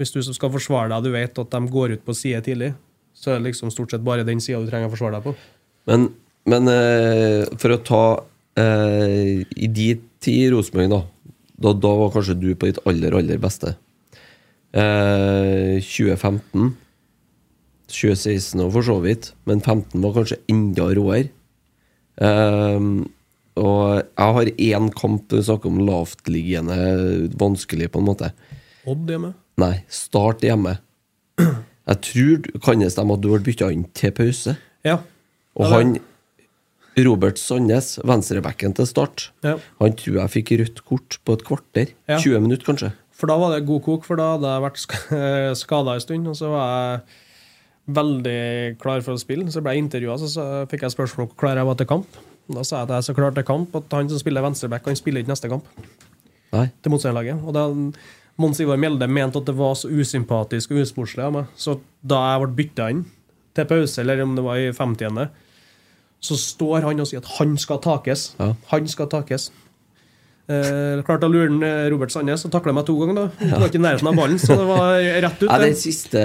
Hvis du skal forsvare deg, du vet at de går ut på side tidlig, så er det liksom stort sett bare den sida du trenger å forsvare deg på. Men, men eh, for å ta eh, I de ti i Rosenborg, da, da Da var kanskje du på ditt aller, aller beste. Eh, 2015 2016 og for så vidt, men 15 var kanskje enda råere. Eh, og jeg har én kamp du snakker om lavtliggende vanskelig, på en måte. Odd hjemme. Nei, start hjemme. Jeg tror kan det stemme at du ble bytta inn til pause. Ja. Og Ja, han Robert Sandnes, venstrebacken til start, Ja. han tror jeg fikk rødt kort på et kvarter. Ja. 20 minutter, kanskje. For da var det god kok, for da hadde jeg vært sk- *laughs* skada en stund. Og så var jeg veldig klar for å spille. Så ble jeg intervjua, så, så fikk jeg spørsmål om hvor klar jeg var til kamp. Da sa jeg at jeg så klart til kamp at han som spiller venstreback, han spiller ikke neste kamp Nei. til motstanderlaget. Og da Mons Ivar Mjelde mente at det var så usympatisk og usportslig av meg. Så da jeg ble bytta inn til pause, eller om det var i 50. så står han og sier at han skal takes. Ja. Han skal takes. Eh, klart å lure den, eh, Robert Sandnes og takle meg to ganger. da Det var ikke i nærheten av ballen, så det var rett ut. Ja, det det. siste,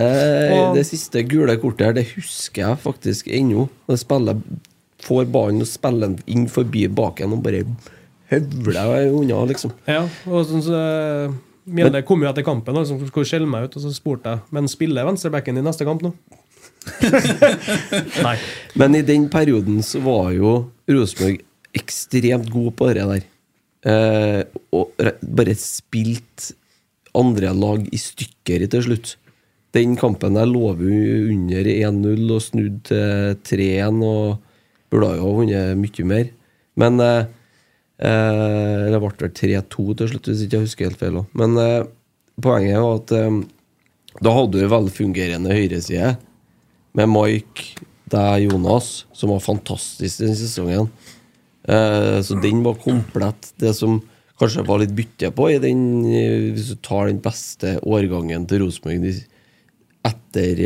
Og- det siste gule kortet her, det husker jeg faktisk ennå. Det spiller Får ballen og spiller den inn forbi baken og bare høvler unna, liksom. Ja, og sånn så, eh, Mjelde kom jo etter kampen og liksom, skjelle meg ut, og så spurte jeg Men spiller venstrebacken i neste kamp nå? *laughs* Nei. Men i den perioden så var jo Rosenborg ekstremt god på det der. Eh, og bare spilt andre lag i stykker til slutt. Den kampen der lå vi under 1-0 og snudd til 3-1 og burde jo ha vunnet mye mer. Men eh, eh, Det ble vel 3-2 til slutt, hvis ikke jeg husker helt feil. Men eh, poenget var at eh, da hadde du en velfungerende høyreside med Mike, deg, Jonas, som var fantastisk den sesongen. Eh, så den var komplett. Det som kanskje var litt bytte på, i den, eh, hvis du tar den beste årgangen til Rosenborg etter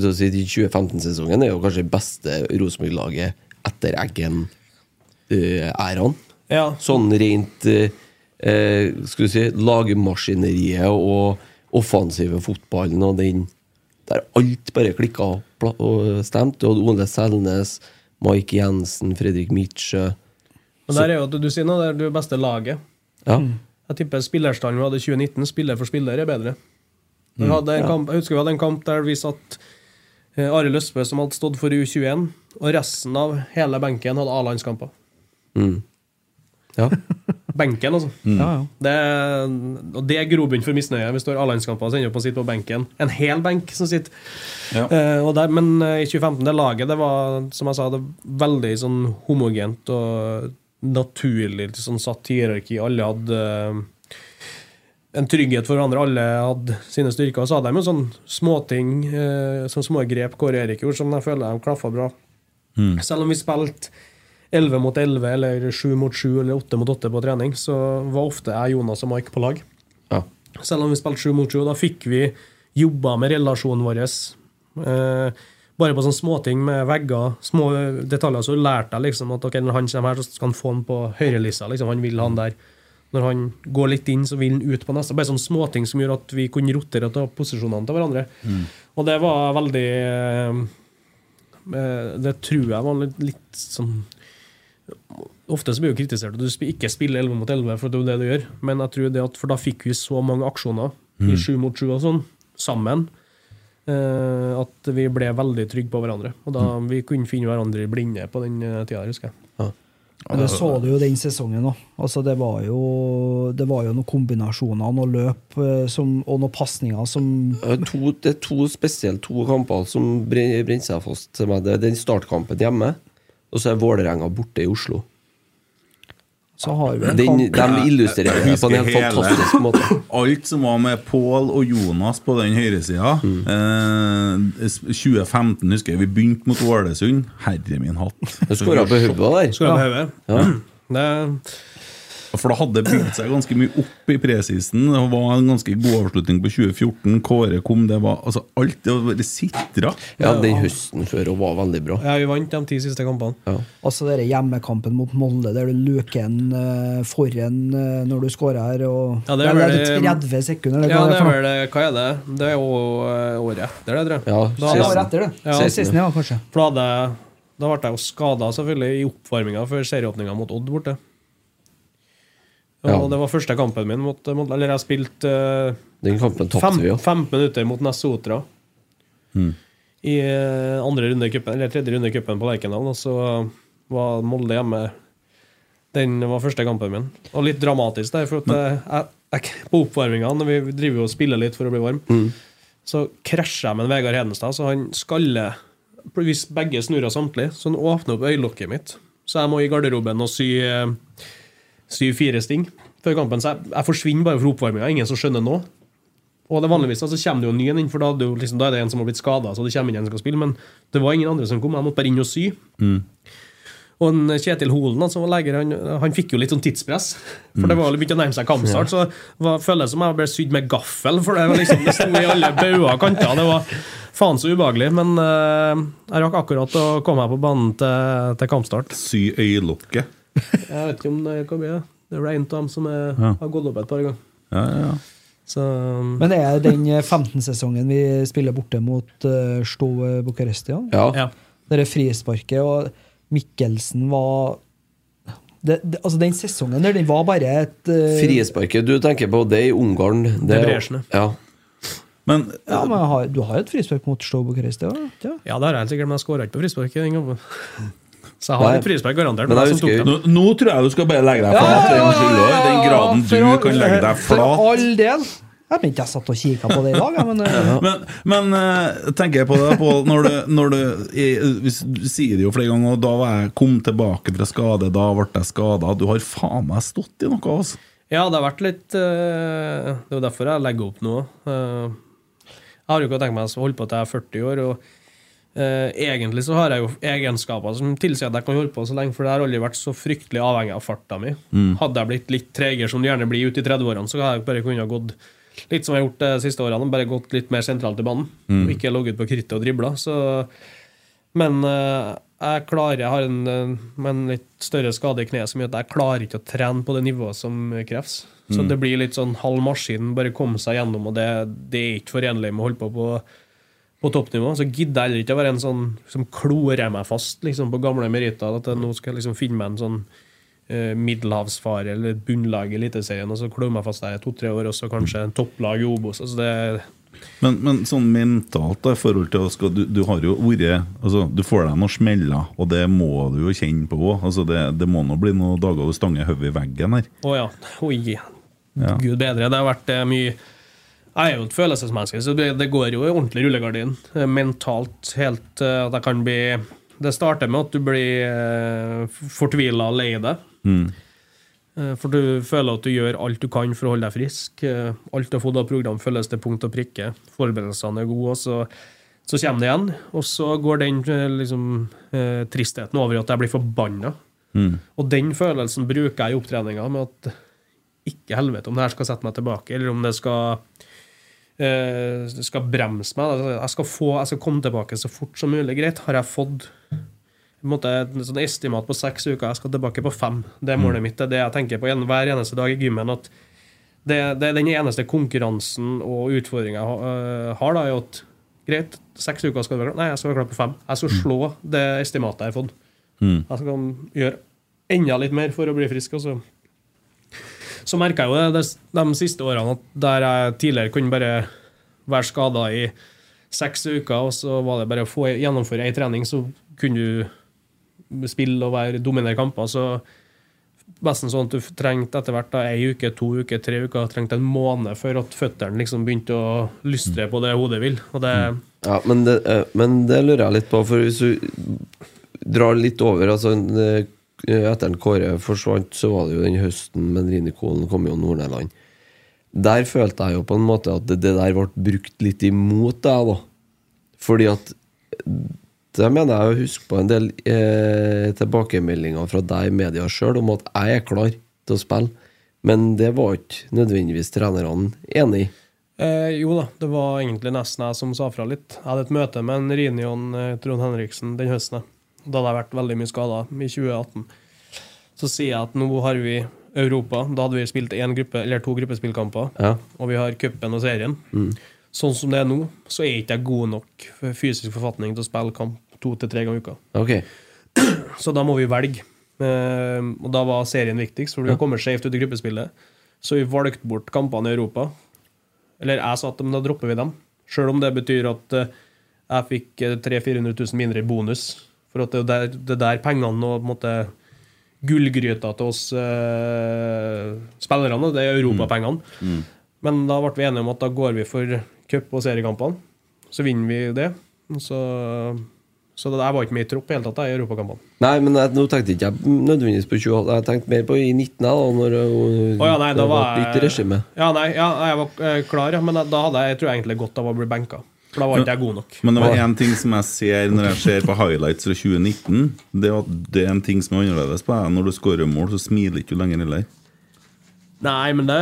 skulle si, de 2015-sesongen, er jo kanskje det beste Rosenborg-laget etter Eggen-æraen. Ja, Sånn rent uh, eh, Skal vi si lagmaskineriet og offensive fotballen og den Der alt bare klikka og, stemte. Og Ole Selnes, Mike Jensen, Fredrik Mitsjø Men der er jo, du sier nå det er det beste laget. Ja. Jeg tipper spillerstanden vi hadde i 2019, spiller for spiller, er bedre. Vi hadde en kamp, jeg husker vi hadde en kamp der vi satt eh, Arild Østbø, som hadde stått for U21, og resten av hele benken hadde A-landskamper. Mm. ja. *laughs* Benken, altså. Ja, ja. Det, og det er grobunn for misnøye hvis du har A-landskamper og ender opp med å sitte på benken. En hel benk som sitter. Ja. Eh, og der, men eh, i 2015, det laget, det var som jeg sa, det var veldig sånn homogent og naturlig sånn satt hierarki. Alle hadde eh, en trygghet for hverandre. Alle hadde sine styrker. Og så hadde de jo sånne småting, eh, sånn små grep Kåre Erik gjorde, som jeg føler de klaffa bra. Selv om vi spilte 11 mot 11 eller 7 mot 7 eller 8 mot 8 på trening, så var ofte jeg, Jonas og Mike på lag. ja. Selv om vi spilte 7 mot 7, da fikk vi jobba med relasjonen vår. Eh, bare på sånne småting med vegger, små detaljer, så lærte jeg liksom at ok, når han kommer her, så skal han få han på høyrelista. Liksom, han vil han der. Når han går litt inn, så vil han ut på neste. Bare sånne småting som gjør at vi kunne rotere til posisjonene til hverandre. Og det var veldig eh, eh, Det tror jeg var litt, litt sånn Ofte så blir jo kritisert at du ikke spiller 11 mot 11, for det er jo det du gjør. Men jeg tror det at, for da fikk vi så mange aksjoner i 7 mot 7 og sånn, sammen, eh, at vi ble veldig trygge på hverandre. Og da vi kunne finne hverandre i blinde på den tida, husker jeg. Og det så du jo den sesongen òg. Altså, det var jo Det var jo noen kombinasjoner, noen løp eh, som, og noen pasninger som To, det er to spesielt to kamper som bren- brenner seg fast til meg. Det er den startkampen hjemme, og så er Vålerenga borte i Oslo. Så har vi en Den, kamp de illustrerer det på en helt hele. fantastisk måte. Alt som var med Pål og Jonas på den høyresida. Eh, 2015 husker jeg vi begynte mot Ålesund. Herre min hatt. Du skåra på hodet der. Skåra på hodet? Ja. Det, For det hadde bygd seg ganske mye opp i presisen. Det var en ganske god avslutning på 2014. Kåre kom, det var altså alt det var bare sitra. Ja, den høsten før og var veldig bra. Ja, vi vant de ti siste kampene. Ja. Altså den hjemmekampen mot Molde, der du luker en uh, foran uh, når du skårer her, og Ja, det er vel- det 30 sekunder. Ja, det er vel Hva er det? Det er jo eh, året etter, det, tror jeg. Ja, Da året etter det. Ja. 16, ja, kanskje. For da hadde Da ble jeg jo skada selvfølgelig i oppvarminga før serieåpninga mot Odd borte. Og Det var første kampen min mot mot- Eller jeg spilte uh, Den kampen tapte fem, vi, ja. 15 minutter mot Nessotra. I eh, andre runde i kuppen, eller tredje runde i cupen på Lerkendal, og så var Molde hjemme. Den var første kampen min. Og litt dramatisk der, for at eh, jeg, jeg, på oppvarminga, når vi driver jo og spiller litt for å bli varm, så krasjer jeg med en Vegard Hedenstad, så han skaller Hvis begge snurrer samtlig, så han åpner opp øyelokket mitt. Så jeg må i garderoben og sy, eh, sy fire sting før kampen. Så jeg, jeg forsvinner bare fra oppvarminga. Ingen som skjønner nå. Og det vanligvis altså, kommer det jo en ny en inn, for da, det jo liksom, da er det en som har blitt skada. Så det kommer inn en som skal spille, men det var ingen andre som kom. Jeg måtte bare inn og sy. Og en Kjetil Holen, var leger, han, han fikk jo litt sånn tidspress. For det var jo begynt å nærme seg kampstart. Så det var, føles som jeg ble sydd med gaffel, for det var liksom, det sto i alle bauger og kanter. Det var faen så ubehagelig. Men uh, jeg rakk akkurat å komme meg på banen til, til kampstart. Sy øyelokket. Jeg vet ikke om det kan bli det. Det er en av dem som er, Ja. har gått opp et par ganger. Ja, ja. Så um, Men det er den 15-sesongen vi spiller borte mot uh, Sto Bucuresti. Ja. Ja. Det er frisparket, og Mikkelsen var det, det, altså Den sesongen der, den var bare et uh, Frisparket du tenker på, det er i Ungarn. Det er- Bresjne. Ja. Men Ja, men har, Du har jo et frispark mot Stove Bucuresti? Ja. Ja. Ja, det har jeg sikkert, men jeg skåra ikke på frisparket den kampen. Så jeg har Nei. et frispark garantert. Men Men jeg jeg husker- nå, nå tror jeg du skal bare legge deg flat. Ja, ja, ja, I den graden du all- kan legge deg flat. For all del. Jeg mente jeg satt og kikka på det i dag, men uh, *laughs* Men, men eh, tenker jeg på det, Pål, når du, når du jeg, hvis Du sier det jo flere ganger, og da var jeg kom tilbake fra skade, da ble jeg skada. Du har faen meg stått i noe, altså. Ja, det har vært litt eh, Det er jo derfor jeg legger opp nå. Uh, jeg har jo ikke tenkt meg å holde på til jeg er 40 år. og eh, Egentlig så har jeg jo egenskaper som tilsier at jeg kan holde på så lenge, for jeg har aldri vært så fryktelig avhengig av farta mi. Hadde jeg blitt litt tregere, som du gjerne blir ute i 30-årene, så hadde jeg bare kunnet gått litt som jeg har gjort de siste årene, bare gått litt mer sentralt i banen. Og ikke ligget på krittet og dribla. Men eh, jeg klarer, jeg har en, eh, en litt større skade i kneet som gjør at jeg klarer ikke å trene på det nivået som kreves. Så det blir litt sånn halv maskin, bare komme seg gjennom, og det, det er ikke forenlig med å holde på på, på toppnivå. Så gidder jeg heller ikke å være en sånn som klorer meg fast liksom, på gamle meritter. At jeg nå skal liksom finne meg en sånn eh, middelhavsfare eller bunnlag i Eliteserien, og så klore meg fast der i to-tre år, og så kanskje en topplag i Obos. Altså det, Men, men sånn mentalt, da, i forhold til Oskar, du, du har jo vært altså, Du får deg noen smeller, og det må du jo kjenne på òg. Altså, det, det må nå bli noen dager du stanger hodet i veggen her. Å ja. Oi. Ja. Gud bedre. Det har vært eh, mye Jeg er jo et følelsesmenneske, så det, går jo i ordentlig rullegardin. Eh, Mentalt helt eh, at jeg kan bli Det starter med at du blir uh, fortvila og lei deg. Mm. For du føler at du gjør alt du kan for å holde deg frisk. Eh, Alt du har fått av program, følges til punkt og prikke. Forberedelsene er gode, og så, så kommer det igjen. Og så går den eh, liksom, eh, tristheten over i at jeg blir forbanna. Og den følelsen bruker jeg i opptreninga med at ikke helvete om det her skal sette meg tilbake, eller om det skal eh, skal bremse meg. Altså, Jeg skal, få, jeg skal komme tilbake så fort som mulig. Greit, har jeg fått måte, et sånn estimat på seks uker, jeg skal tilbake på fem. Det er målet mitt. Det er det jeg tenker på hver eneste dag i gymmen. at det, det er den eneste konkurransen og utfordringa jeg øh, har. da, er at Greit, seks uker skal du være klar. Nei, jeg skal være klar på fem. Jeg skal slå det estimatet jeg har fått. Jeg skal gjøre enda litt mer for å bli frisk. Og så, merka jeg jo det, de siste årene at der jeg tidligere kunne bare være skada i seks uker, og så var det bare å få gjennomføre ei trening, så kunne du spille og være dominere kamper. så nesten sånn at du trengte etter hvert da, ei uke, to uker, tre uker, trengte en måned før at føttene liksom begynte å lystre på det hodet vil. Det, Ja, men det, eh, men det lurer jeg litt på, for hvis du drar litt over altså, eh, Etter at Kåre forsvant, så var det jo den høsten med Rinikolen kom jo Nord-Nederland. Der følte jeg jo på en måte at det, det der ble brukt litt imot deg, da. Fordi at Det mener jeg å huske på en del eh, tilbakemeldinger fra deg i media sjøl om at jeg er klar til å spille. Men det var ikke nødvendigvis trenerne enig i. Eh, jo da, det var egentlig nesten jeg som sa fra litt. Jeg hadde et møte med en Rinion eh, Trond Henriksen den høsten. Da hadde jeg vært veldig mye skada i 2018. Så sier jeg at nå har vi Europa. Da hadde vi spilt en gruppe, eller to gruppespillkamper. Ja. Og vi har cupen og serien. Sånn som det er nå, så er ikke jeg god nok for fysisk forfatning til å spille kamp to til tre ganger i uka. Okay. *clears throat* Så da må vi velge. Eh, og da var serien viktigst, for vi har kommet skjevt ut i gruppespillet. Så vi valgte bort kampene i Europa. Eller jeg sa at da dropper vi dem. Sjøl om det betyr at eh, jeg fikk eh, 300 000-400 000 mindre i bonus. For at det er der, det er der pengene og måte gullgryta til oss eh, spillerne, det er europapengene. Men da ble vi enige om at da går vi for cup- og seriekampene. Så vinner vi det. Så, så det der var ikke med i tropp i hele tatt, i europakampene. Nei, men jeg, nå tenkte ikke jeg nødvendigvis på 28, jeg tenkte mer på i 19, da, når oh, ja, nei, da det var et regime. Ja, nei, ja, jeg var eh, klar, ja, men da hadde jeg, jeg tror jeg egentlig godt av å bli benka. For da var ikke jeg god nok. Men det var én ting som jeg ser når jeg ser på highlights fra 2019. Det er det er en ting som er annerledes på deg. Når du skårer mål, så smiler ikke du lenger heller. Nei, men det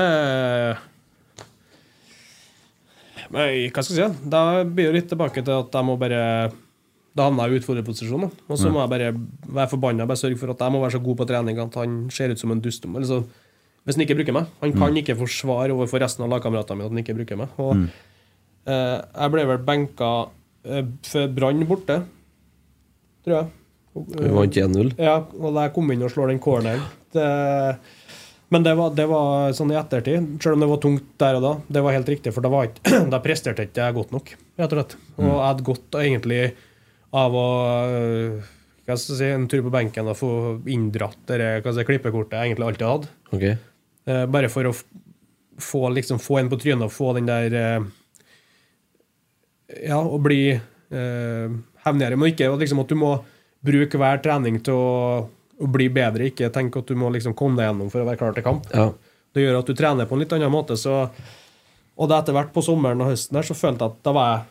Men Hva skal jeg si? Da blir det litt tilbake til at jeg må bare Da havner jeg i utfordrerposisjon. Og så må jeg bare være forbanna bare sørge for at jeg må være så god på trening at han ser ut som en dust. Eller så, hvis han ikke bruker meg. Han kan ikke forsvare overfor resten av lagkameratene mine at han ikke bruker meg. Og eh, jeg ble vel benka eh, for Brann borte, tror jeg. Vi vant 1-0. Ja, og jeg kom inn og slår den corneren Men det var, det var sånn i ettertid, selv om det var tungt der og da, det var helt riktig, for da, var ikke, *clears throat* da presterte ikke jeg godt nok, rett og slett. Og jeg hadde godt egentlig av å hva skal jeg si, en tur på benken og få inndratt det si, klippekortet jeg egentlig alltid hadde. Okay. Eh, bare for å få, liksom, få en på trynet og få den der eh, Ja, å bli eh. Men ikke liksom, at du må bruke hver trening til å, å bli bedre. Ikke tenk at du må liksom komme deg gjennom for å være klar til kamp. Ja. Det gjør at du trener på en litt annen måte. Så, og da etter hvert på sommeren og høsten der, så følte jeg at da var jeg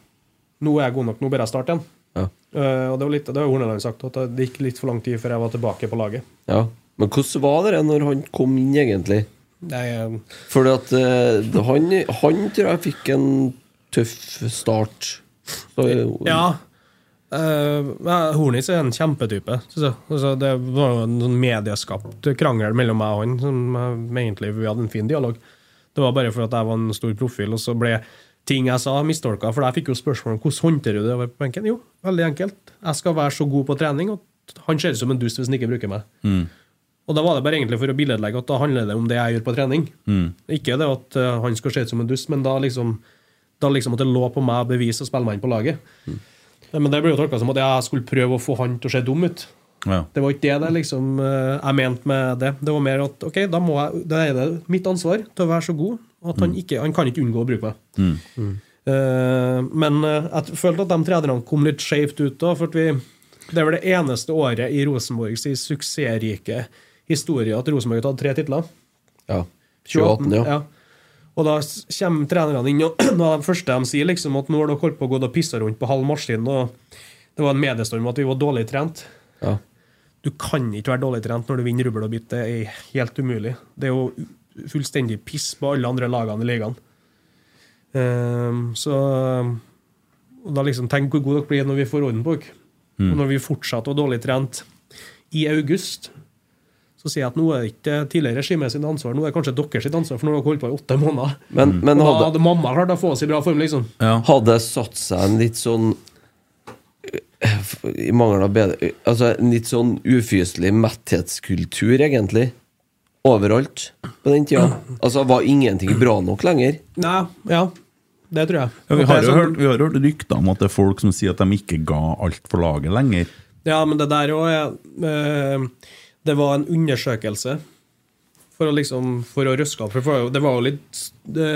nå er jeg god nok, nå bør jeg starte igjen. Ja. Uh, og det var litt, det har Horneland sagt, at det gikk litt for lang tid før jeg var tilbake på laget. ja. Men hvordan var det når han kom inn, egentlig? Nei, er, Fordi at uh, han, han tror jeg fikk en tøff start. Så, Ja. Uh, Hornis er en kjempetype. Altså, det var en sånn medieskapt krangel mellom meg og han. Som eh, egentlig Vi hadde en fin dialog. Det var bare for at jeg var en stor profil, og så ble ting jeg sa, mistolka. For jeg fikk jo spørsmål om hvordan håndterer du det på benken. Jo, veldig enkelt. Jeg skal være så god på trening at han ser ut som en dust hvis han ikke bruker meg. Og da var det bare egentlig for å billedlegge at da handler det om det jeg gjør på trening. Ikke det at eh, han skal se ut som en dust, men da liksom, da liksom at det lå på meg å bevise å spille meg inn på laget. Men det ble jo tolka som at jeg skulle prøve å få han til å se dum ut. Ja. Det var ikke det, der, liksom, eh, jeg mente med det. Det var mer at ok, da, må jeg, da er det mitt ansvar til å være så god at han, ikke, han kan ikke unngå å bruke meg. Eh, men eh, jeg følte at de trenerne kom litt skjevt ut da, for at vi, det er vel det eneste året i Rosenborgs suksessrike historie at Rosenborg har tatt tre titler. ja. 2018, ja. Og da kommer trenerne inn, og noe *clears throat* av det første de sier, liksom, at nå har dere holdt på å gå og pisse rundt på halv maskin, og det var en mediestorm at vi var dårlig trent. ja. Du kan ikke være dårlig trent når du vinner rubbel og bit. Det er helt umulig. Det er jo fullstendig piss på alle andre lagene i ligaen. Um, så og da liksom Tenk hvor gode dere blir når vi får orden på dere. Og når vi fortsatt var dårlig trent i august, så sier jeg at nå er det ikke tidligere regime sitt ansvar, nå er det kanskje deres sitt ansvar, for nå har dere holdt på i åtte måneder. Men, men hadde, da hadde, mamma klart å få oss i bra form, liksom. Ja. hadde satt seg en litt sånn eh, I mangel av bedre Altså en litt sånn ufyselig metthetskultur, egentlig. Overalt på den tida. Altså var ingenting bra nok lenger. Nei, ja. Det tror jeg. Ja, vi, har det jo sånn- hørt, vi har hørt rykter om at det er folk som sier at de ikke ga alt for laget lenger. Ja, men det der òg er eh, Det var en undersøkelse for å liksom For å røske opp. For det var jo- litt det,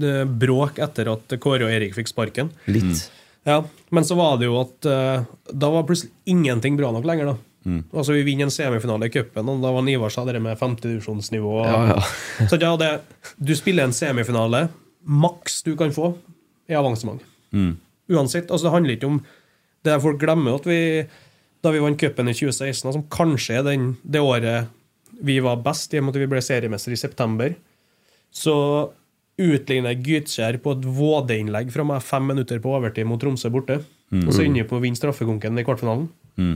det, bråk etter at Kåre og Erik fikk sparken. Litt. Ja, Men så var det jo at eh, da var plutselig ingenting bra nok lenger. da Altså Vi vinner en semifinale i cupen, og da var Ivar sa det med femtedivisjonsnivå. Ja, ja. Så ja, det, du spiller en semifinale. Maks du kan få, er avansement. Uansett. altså Det handler ikke om det folk glemmer at vi da vi vant cupen i 2016, som kanskje er den, det året vi var best i og med at vi ble seriemester i september, så utligner Gytskjær på et vådeinnlegg fra meg fem minutter på overtid mot Tromsø borte. Og så ender vi på å vinne straffekonken i kvartfinalen.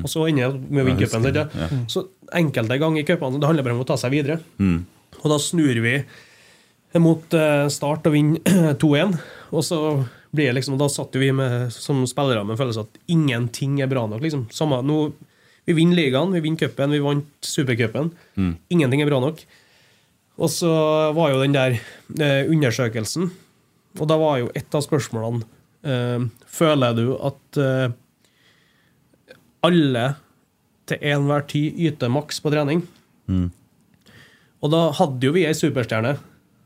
Og så ender vi med å vinne cupen. ja? Så enkelte ganger i cupene det handler bare om å ta seg videre. Og da snur vi mot eh, start og vinner 2-1. Og så blir liksom, da satt jo vi med, som spillere med en følelse at ingenting er bra nok. liksom. Samme, nå, vi vinner ligaen, vi vinner cupen, vi vant supercupen. Ingenting er bra nok. Og så var jo den der eh, undersøkelsen, og da var jo et av spørsmålene eh, Føler du at eh, alle til enhver tid yter maks på trening? Og da hadde jo vi ei superstjerne.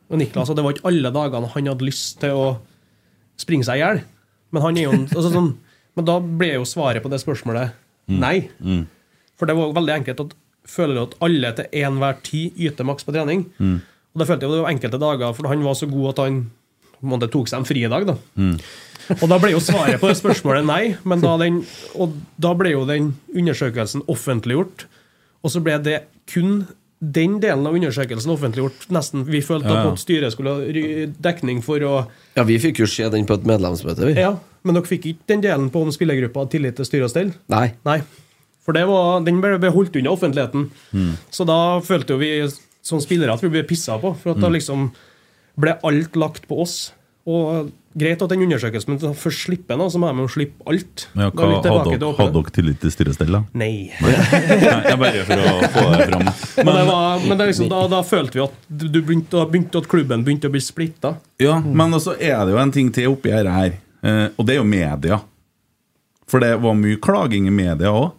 Og Niklas, og det var ikke alle dagene han hadde lyst til å springe seg i hjel. Men, han er jo, *laughs* altså sånn, men da ble jo svaret på det spørsmålet nei. For det var veldig enkelt at føler du at alle til enhver tid yter maks på trening. Og da følte jeg det var enkelte dager, for han var så god at han måte, tok seg en fridag. da. *laughs* Og da ble jo svaret på det spørsmålet nei, men da, den, og da ble jo den undersøkelsen offentliggjort. Og så ble det kun den delen av undersøkelsen offentliggjort. Nesten, Vi følte Ja, ja. at styret skulle ha dekning for å Ja, vi fikk jo se den på et medlemsmøte, vi. Ja, men dere fikk ikke den delen på om spillergruppa hadde tillit til styre og stell? Nei. Nei. For det var, den ble ble holdt unna offentligheten. Så da følte jo vi som spillere at vi ble pissa på. For at da liksom ble alt lagt på oss. Og greit at den undersøkelsen Men først slipper den, så må de jo slippe alt. Ja, hva, hadde, dere, tillit til styrestell, da? Nei. Nei, jeg bare for å få det fram. *laughs* Men, det var, men det liksom, da, da følte vi at, begynte, begynte at klubben begynte å bli splitta. Ja, men også er det jo en ting til oppi dette her eh, og det er jo media. For det var mye klaging i media òg,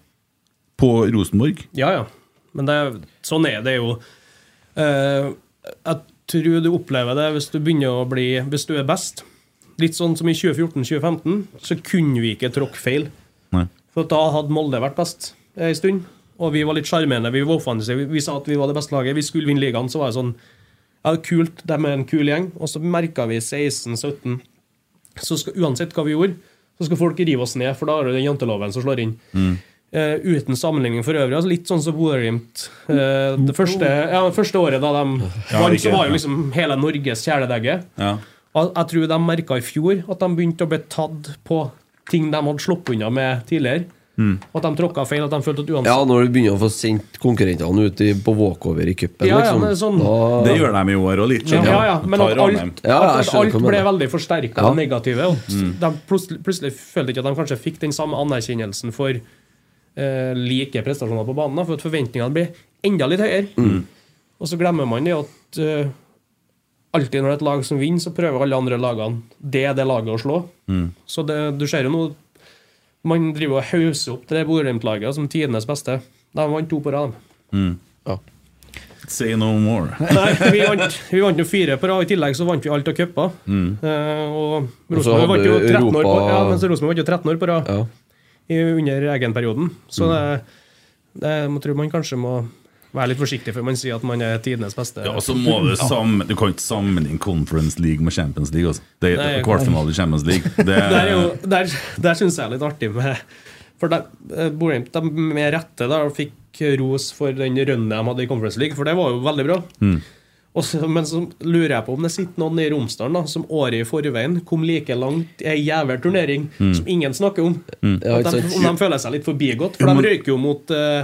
på Rosenborg. Ja, ja. Men det, sånn er det jo. Eh, jeg tror du opplever det hvis du begynner å bli Hvis du er best. Litt sånn som i 2014-2015, så kunne vi ikke tråkke feil. Nei. For da hadde Molde vært best ei stund. Og vi var litt sjarmerende. Vi var offensive. Vi, vi sa at vi var det beste laget. Vi skulle vinne ligaen. Så var det sånn Ja, kult, de er en kul gjeng. Og så merka vi 16-17. Så skal, uansett hva vi gjorde, så skal folk rive oss ned, for da har du den janteloven som slår inn. Eh, uten sammenligning for øvrig. Altså litt sånn som Bodø-Glimt. Uh, det første, ja, første året da de vant, så var jo liksom hele Norges kjæledegge. Ja. Og Jeg tror de merka i fjor at de begynte å bli tatt på ting de hadde sluppet unna med tidligere. At de tråkka feil. At de følte at uansett Ja, når du begynner å få sendt konkurrentene ut i, på walkover i cupen, Ja, ja, liksom. sånn- da, Det gjør de i år òg, litt. Ja, ja, ja, men at alt, Ja, at, alt ble veldig forsterka Ja. og negative. Og de plutselig, plutselig følte ikke at de kanskje fikk den samme anerkjennelsen for eh, like prestasjoner på banen. For at forventningene ble enda litt høyere. Og så glemmer man det at eh, alltid når det er et lag som vinner, så prøver alle andre lagene det er det laget å slå. Så det, du ser jo nå Man driver og hauser opp det Bodø-Glimt-laget som tidenes beste. De vant to på rad. ja. Say no more. *laughs* Nei, vi vant, vi vant jo fire på rad. I tillegg så vant vi alt av cuper. Eh, og Rosenborg vant jo hadde 13 år på, Europa- ja, mens Rosenborg vant jo 13 år på rad ja. under egenperioden. Så det, det jeg tror man kanskje må være litt forsiktig før man sier at man er tidenes beste. Ja, og så må Du sammen, Du kan ikke sammenligne Conference League med Champions League. Altså. Det er kvartfinale i Champions League. *laughs* Det Der, er jo, er, der, der syns jeg er litt artig med For der, eh, de med rette da, fikk ros for den rønnen de hadde i Conference League, for det var jo veldig bra. Og så- men så lurer jeg på om det sitter noen i Romsdalen da, som året i forveien kom like langt i ei jævel turnering som ingen snakker om. Ja, At de, om de føler seg litt forbigått. For de røyker jo mot eh,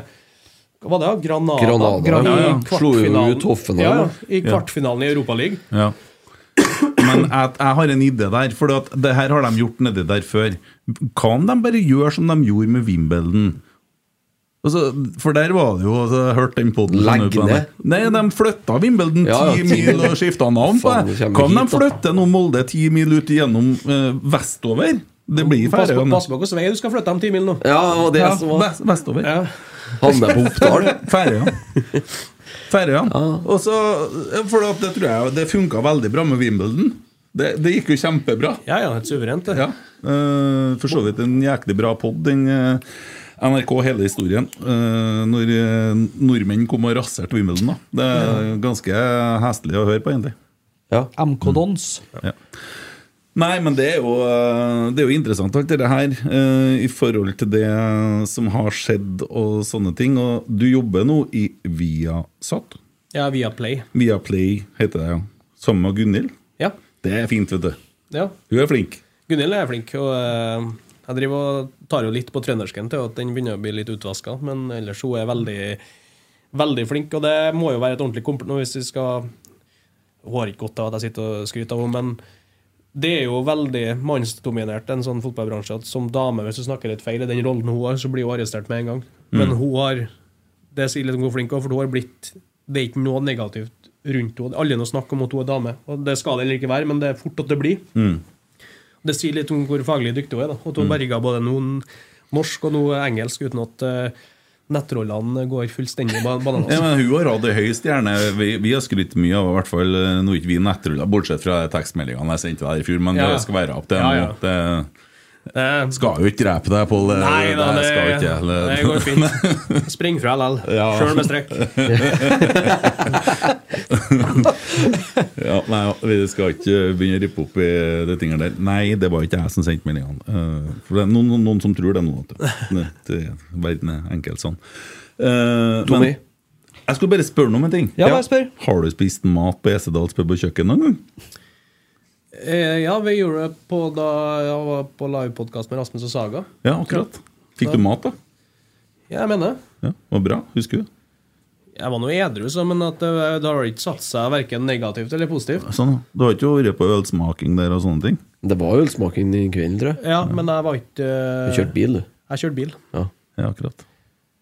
Hva var det? Granada. Granada. Granada, ja, i ja. Slo jo kvartfinalen. ut Hoffenheim, Ja, ja. I kvartfinalen i Europaligaen. ja. Men jeg, jeg har en idé der, for at det her har de gjort nedi der før. Kan de bare gjøre som de gjorde med Wimbledon? Altså, for der var det jo altså, Jeg hørte den poden Legg ned? Nei, de flytta Wimbledon Ja, ja. mil og skifta navn på det. Hva om Kan de flytter flytte nå Molde ti mil ut igjennom uh, vestover? Det blir Pass på, Færøyene. pass på hvilken vei du skal flytte dem ti mil nå. ja, og det Ja, som var vestover. Ja. Havne på Oppdal. *laughs* Færøyene. Færøyene. Og så, for at det tror jeg det funka veldig bra med Wimbledon. Det, det gikk jo kjempebra. Ja, ja, helt suverent. det. Ja. Uh, for så vidt en jæklig bra pod, den uh, NRK hele historien. Uh, når nordmenn kom og raserte Wimbledon. da Det er ganske heslig å høre på, egentlig. Ja. MK Dons. Ja. Nei, men det er jo, eh, det er jo interessant alt det her eh, i forhold til det som har skjedd og sånne ting. Og du jobber nå i Viasat. Ja, Viaplay. Viaplay heter det, ja. Sammen med Gunhild. Ja. Det er fint, vet du. ja. Hun er flink. Gunhild er flink, og eh, jeg driver og tar jo litt på trøndersken til at den begynner å bli litt utvaska, men ellers hun er veldig, veldig flink, og det må jo være et ordentlig kompliment hvis vi skal Hun har ikke godt av at jeg sitter og skryter av henne, men det er jo veldig mannsdominert, en sånn fotballbransje, at som dame, hvis du snakker litt feil i den rollen hun har, så blir hun arrestert med en gang. Men hun har Det sier litt om hvor flink hun er, for hun har blitt Det er ikke noe negativt rundt henne. Alle nå snakker om at hun er dame, og det skal det heller ikke være, men det er fort at det blir. Det sier litt om hvor faglig dyktig hun er. da At hun berga både noen norsk og noe engelsk uten at uh, nettrollene går fullstendig bananas. Ja, men Hun har hatt ei høy stjerne. Vi, vi har skrytt mye av i hvert fall eh, Nå er ikke vi nettruller, bortsett fra tekstmeldingene jeg sendte deg i fjor, men Ja. det skal være opp til Ja, ja. Det Eh, skal jo ikke drepe deg, Pål. Nei da, det, ikke. det går fint. *laughs* Spring fra LL. Ja. Sjøl med strekk. *laughs* *laughs* Ja, nei, vi skal ikke begynne å rippe opp i de tingene der. Nei, det var ikke jeg som sendte meldingene. Eh, For det er noen, noen, noen som tror det nå. At det, det, verden er enkelt sånn. Uh, Tommy? Jeg skulle bare spørre om en ting. Ja, bare spør. Har du spist mat på Esedals pub og kjøkken noen gang? Eh, ja, vi gjorde det på da jeg var på livepodkast med Rasmus og Saga. Ja, akkurat. Fikk du mat, da? Ja, jeg mener det. Ja, var bra. Husker du? Jeg var nå edru, så, men at det, det har ikke satt seg verken negativt eller positivt. Sånn. Du har ikke vært på ølsmaking der og sånne ting? Det var ølsmaking i kvelden, tror jeg. Ja, men jeg var ikke Du kjørte bil, du. Jeg kjørte bil. Ja. Ja, akkurat.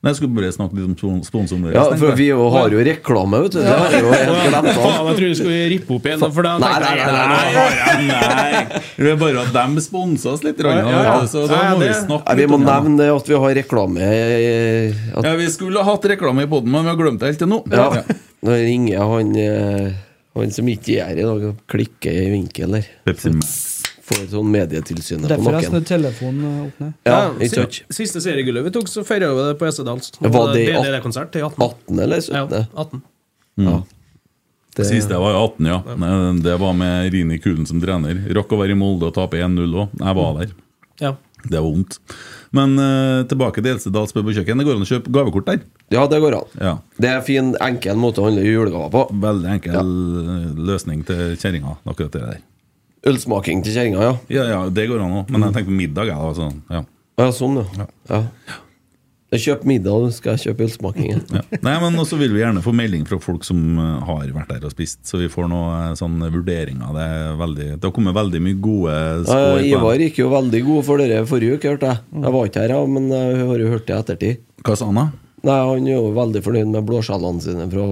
Nei, jeg skulle bare snakke litt om spon- sponsoren deres. Ja, for vi jo har jo reklame, vet du. Det har jo helt glemt av. Jeg tror vi skulle rippe opp igjen. For da tenkte jeg, nei, nei, Nei, det er bare at de sponser oss litt, grann, Ja, ja, ja. så da må vi snakke Nei, vi litt må om det. nevne det at vi har reklame at, Ja, Vi skulle ha hatt reklame i poden, men vi har glemt det helt til nå. ja. Nå ringer han eh, Han som ikke gjør i dag, og klikker i vinkel der. Pepsi Max. Får sånn Medietilsynet på Derfor jeg snudd telefonen opp ned. Ja, Ja, ikke sant? Siste seriegullet vi tok, så feira vi det på Esedals. Var det i at- DDD-konsert i 18. 18 eller Ja, 17? 18. Ja. Det, Siste var jo 18, ja. Det var med Rini Kulen som trener. Rakk å være i Molde og tape 1-0 òg. Jeg var der. Ja. Det var vondt. Men uh, tilbake til Elsedals kjøkken. Det går an å kjøpe gavekort der. ja, det går an. Ja. Det er en fin, enkel måte å handle julegaver på. Veldig enkel ja. løsning til kjerringa, akkurat det der. Ølsmaking til kjerringa, ja. Ja, ja, det går an òg. Men jeg tenker på middag. Jeg, altså. ja. Ja, sånn, ja. ja. Kjøper middag, så skal kjøpe ølsmaking. ja. *laughs* Ja. Nei, men også vil vi gjerne få melding fra folk som eh, har vært der og spist, så vi får noen sånne vurderinger. Det, veldig, det har kommet veldig mye gode Ja, skår på Ivar gikk jo veldig god for dere forrige uke, hørte jeg. Jeg var ikke her, ja, men jeg har jo hørt det i ettertid. Hva sa han da? Nei, Han er jo veldig fornøyd med blåskjellene sine fra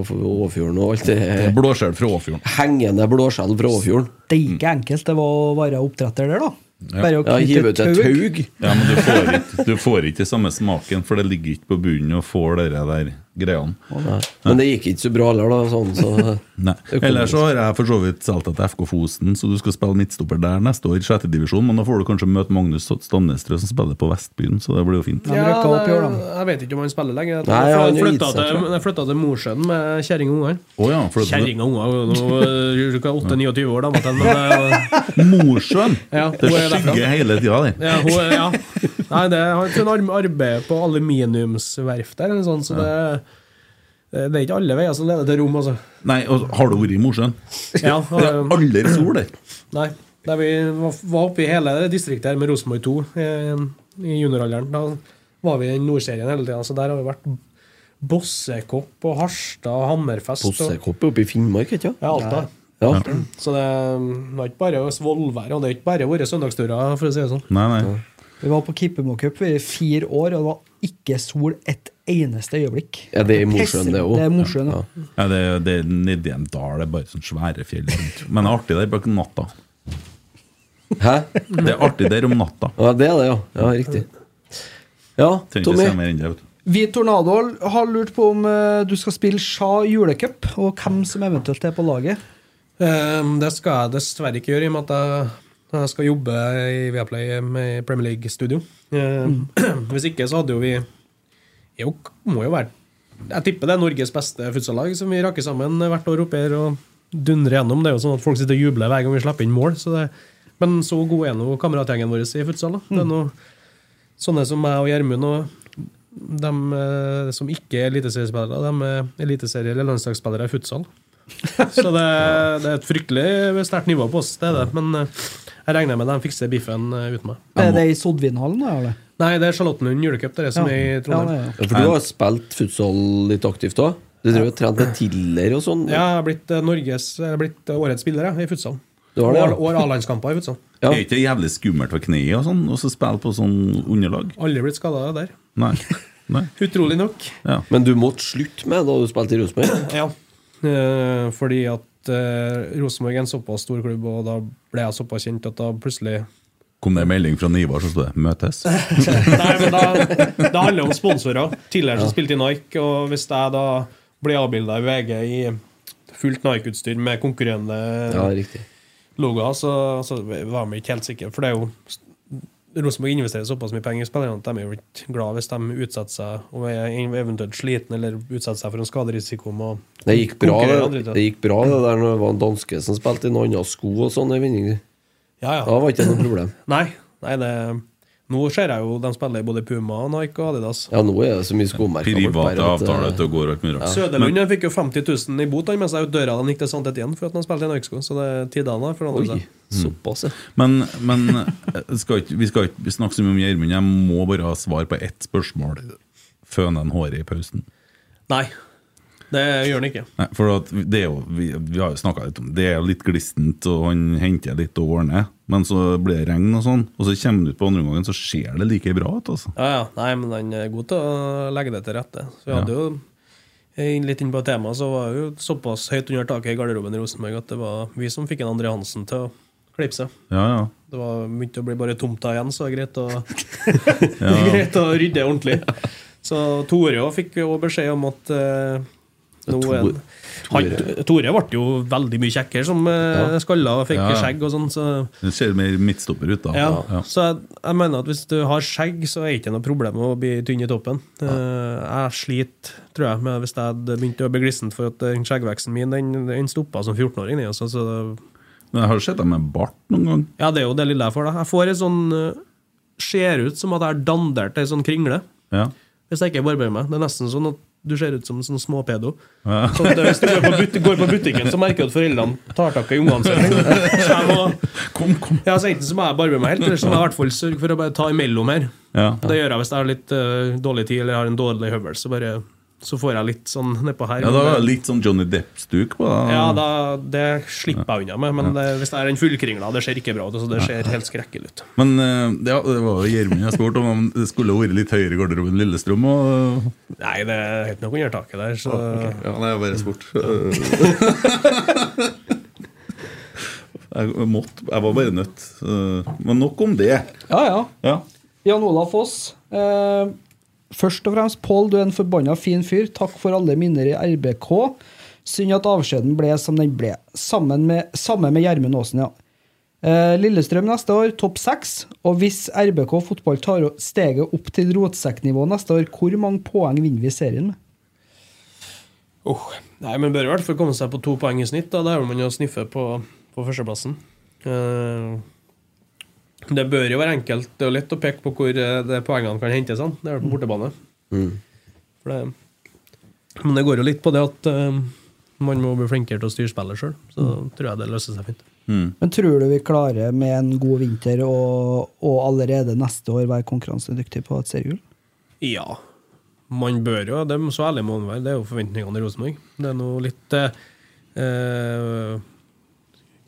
Åfjorden og alt det Blåskjell fra Åfjorden. hengende blåskjell fra Åfjorden. Det er ikke enkelt det var å være oppdretter der, da. Bare å Ja, knytte Hive ut et taug. Ja, men du får, ikke, du får ikke samme smaken, for det ligger ikke på bunnen og får dere der greiene. Nei. Men det gikk ikke så bra heller, da. Sånn, så *laughs* Nei. Ellers så har jeg for så vidt solgt deg til FK Fosen, så du skal spille midtstopper der neste år, sjette divisjon. Men da får du kanskje møte Magnus Stamnestrø, som spiller på Vestbyen, så det blir jo fint. Ja, i da. jeg vet ikke om han spiller lenger. Nei, han jeg flytta seg, til, jeg. jeg flytta til Mosjøen med kjerring og unger. Oh, ja, Kjerring og unger nå er du 8-29 år, da, men eh, *laughs* Mosjøen! Ja, det er skygger hele tida det. ja, hun, er- ja. Nei, det har kun arm- arbeid på aluminiumsverft der, eller sånn, så det, det er ikke alle veier som leder til Rom, altså. Nei, og Har du vært i Mosjøen? Ja, *laughs* Det er aldri sol der. Nei. Der vi var oppe i hele distriktet her med Rosenborg 2 i, i junioralderen. Da var vi i nordserien hele tida. Så der har vi vært Bossekopp og Harstad og Hammerfest. Bossekopp er oppe i Finnmark, ikke sant? ja, Alta. Ja. Så det var ikke bare Svolvær, og det er ikke bare våre søndagsturer, for å si det sånn. Nei, nei. Vi var på Kippemo Cup i fire år, og det var ikke sol et eneste øyeblikk. Ja, det i Mosjøen, det òg? Det er Mosjøen, ja. Ja, det, det er nedi en dal, det er bare sånn svære fjell rundt. Men det er artig der på natta. Hæ? Det er artig der om natta. Ja, det er det, ja. Ja, Riktig. Ja, Tommy. Vi Tornado har lurt på om eh, du skal spille Sja julecup, og hvem som eventuelt er på laget. Um, Det skal jeg dessverre ikke gjøre, i og med at jeg, jeg skal jobbe i Viaplay med Premier League-studio. Mm. *clears throat* Hvis ikke så hadde jo vi jo, må jo være Jeg tipper det er Norges beste futsallag som vi raker sammen hvert år oppe her og dundrer gjennom. Det er jo sånn at folk sitter og jubler hver gang vi slipper inn mål, så det Men så god er nå kameratgjengen vår i futsal. da. Det er noe sånne som meg og Gjermund og de eh, som ikke er eliteseriespillere, de er eliteserie- eller landslagsspillere i futsal. *laughs* Så det, det er et fryktelig sterkt nivå på oss, det er det. Men eh, jeg regner med de fikser biffen eh, uten meg. Er det i Sodvinhallen, da? eller? Nei, det er Charlottenlund julecup, det er det som er i Trondheim. er det. Ja, for du har spilt futsal litt aktivt òg? Du drev og trente med Tiller og sånn? Ja, jeg har blitt, eh, Norges, jeg har blitt eh, årets spiller jeg, i futsal. Du har det, ja. År og A-landskamper i futsal. Ja. Er ikke det jævlig skummelt for kneet og sånn, og så spille på sånn underlag? Aldri blitt skada der. Nei. Nei. *laughs* Utrolig nok. Ja. Men du måtte slutte med da du spilte i Rosenborg? Ja. Fordi at eh, Rosenborg er en såpass stor klubb, og da ble jeg såpass kjent at da plutselig Kom det en melding fra Nivar så sto det 'møtes'? *laughs* Nei, men da, Det handler om sponsorer. Tidligere så spilte i Nike, og hvis jeg da ble avbilda i VG i fullt Nike-utstyr med konkurrerende Ja, logoer, så, så var vi ikke helt sikre. For det er jo Rosenborg investerer såpass mye penger i spillerne at de er jo ikke glad hvis de utsetter seg og er eventuelt sliten eller utsetter seg for en skaderisiko. Det gikk bra det, det gikk bra det der når det var en danske som spilte i noen andre sko og sånn i vinning. Ja, ja. Da var ikke det noe problem. Nei, nei det, nå ser jeg jo de spiller både Puma, Nike og Adidas. Ja, nå er det så mye skomerker. Private avtaler eh, til å gå alt mulig rart. Søderlund han fikk jo 50 000 i bot mens jeg ut døra da han gikk til Sant Etienne for at han spilte i Nike-sko. Så det er tidene har forandret Oi, seg. såpass, ja. Men, men eh, skal ikke, vi skal ikke snakke så mye om Gjermund. Jeg må bare ha svar på ett spørsmål. Føner han håret i pausen? Nei, det gjør han ikke. Nei, for at det er jo, vi, vi har jo snakka litt om det. er jo litt glistent, og han henter litt og ordner. Men så blir det regn, og sånn Og så kommer han ut på andre omgangen, så ser det like bra ut. altså Ja, ja. Nei, men han er god til å legge det til rette. Så vi hadde jo eh, Litt inn på temaet, så var det jo såpass høyt under taket i garderoben i Rosenborg at det var vi som fikk en André Hansen til å klippe seg. Ja, ja. Det var begynte å bli bare tomt da igjen, så det var greit å, *laughs* *laughs* greit å rydde ordentlig. *laughs* Så Tore også fikk jo beskjed om at eh, nå Tore- han, Tore ble jo veldig mye kjekkere som ja. skalla og fikk Ja. skjegg og sånn. Så, Det ser mer midtstopper ut, da. ja. Ja. så jeg, jeg mener at hvis du har skjegg, så er det ikke noe problem å bli tynn i toppen. Eh, jeg sliter, tror jeg, med hvis jeg hadde begynt å bli glissen for at skjeggveksten min den, den stoppa som 14-åring. den, Altså, så Men jeg har sett deg med bart noen gang. ja, det er jo det lille jeg får. da Jeg får et sånn eh, Ser ut som at jeg har dandert ei sånn kringle. Ja. Hvis jeg ikke barberer meg. Det er nesten sånn at du ser ut som en sånn småpedo. Ja. Så hvis du går på, but går på butikken, så merker du at foreldrene tar tak i ungene sine. Så jeg må, Kom, kom. ja, så enten så må jeg barbere meg helt, eller så må jeg i hvert fall sørge for å bare ta imellom her. Ja. Det gjør jeg hvis jeg har litt uh, dårlig tid eller har en dårlig høvel. Så, bare, så får jeg litt sånn nedpå her. ja, da litt sånn Johnny Depp-stuk på det. Ja, da, det slipper jeg unna med. Men det, hvis det er en fullkringla, det ser ikke bra ut. Altså, det ser helt skrekkelig ut. Men eh, ja, det var jo Gjermund jeg spurte om om det skulle vært litt høyere i garderoben enn Lillestrøm. Og, Nei, det er helt nok under taket der. Så Ja, det er bare spurt. *laughs* jeg måtte, jeg var bare nødt. Eh, Men nok om det. Ja, ja. Ja. Jan Olav Foss. Eh, først og fremst, Pål, du er en forbanna fin fyr. Takk for alle minner i RBK. Synd at avskjeden ble som den ble. Sammen med, sammen med Gjermund Aasen, ja. Eh, Lillestrøm neste år, topp seks. Og hvis RBK fotball tar steget opp til rotsekknivå neste år, hvor mange poeng vinner vi serien med? Oh, nei, men bør i hvert fall komme seg på to poeng i snitt. Da, da er man jo sniffe på, på førsteplassen. Eh, det bør jo være enkelt. Det er jo lett å peke på hvor eh, det poengene kan hentes. Sånn. Det er på bortebane. For det, men det går jo litt på det at uh, man må bli flinkere til å styre spillet sjøl. Så tror jeg det løser seg fint. Men tror du vi klarer med en god vinter og, og allerede neste år være konkurransedyktig på et seriegull? Ja. Man bør jo, det er så ærlig må man være, det er jo forventningene i Rosenborg. Det er noe litt eh,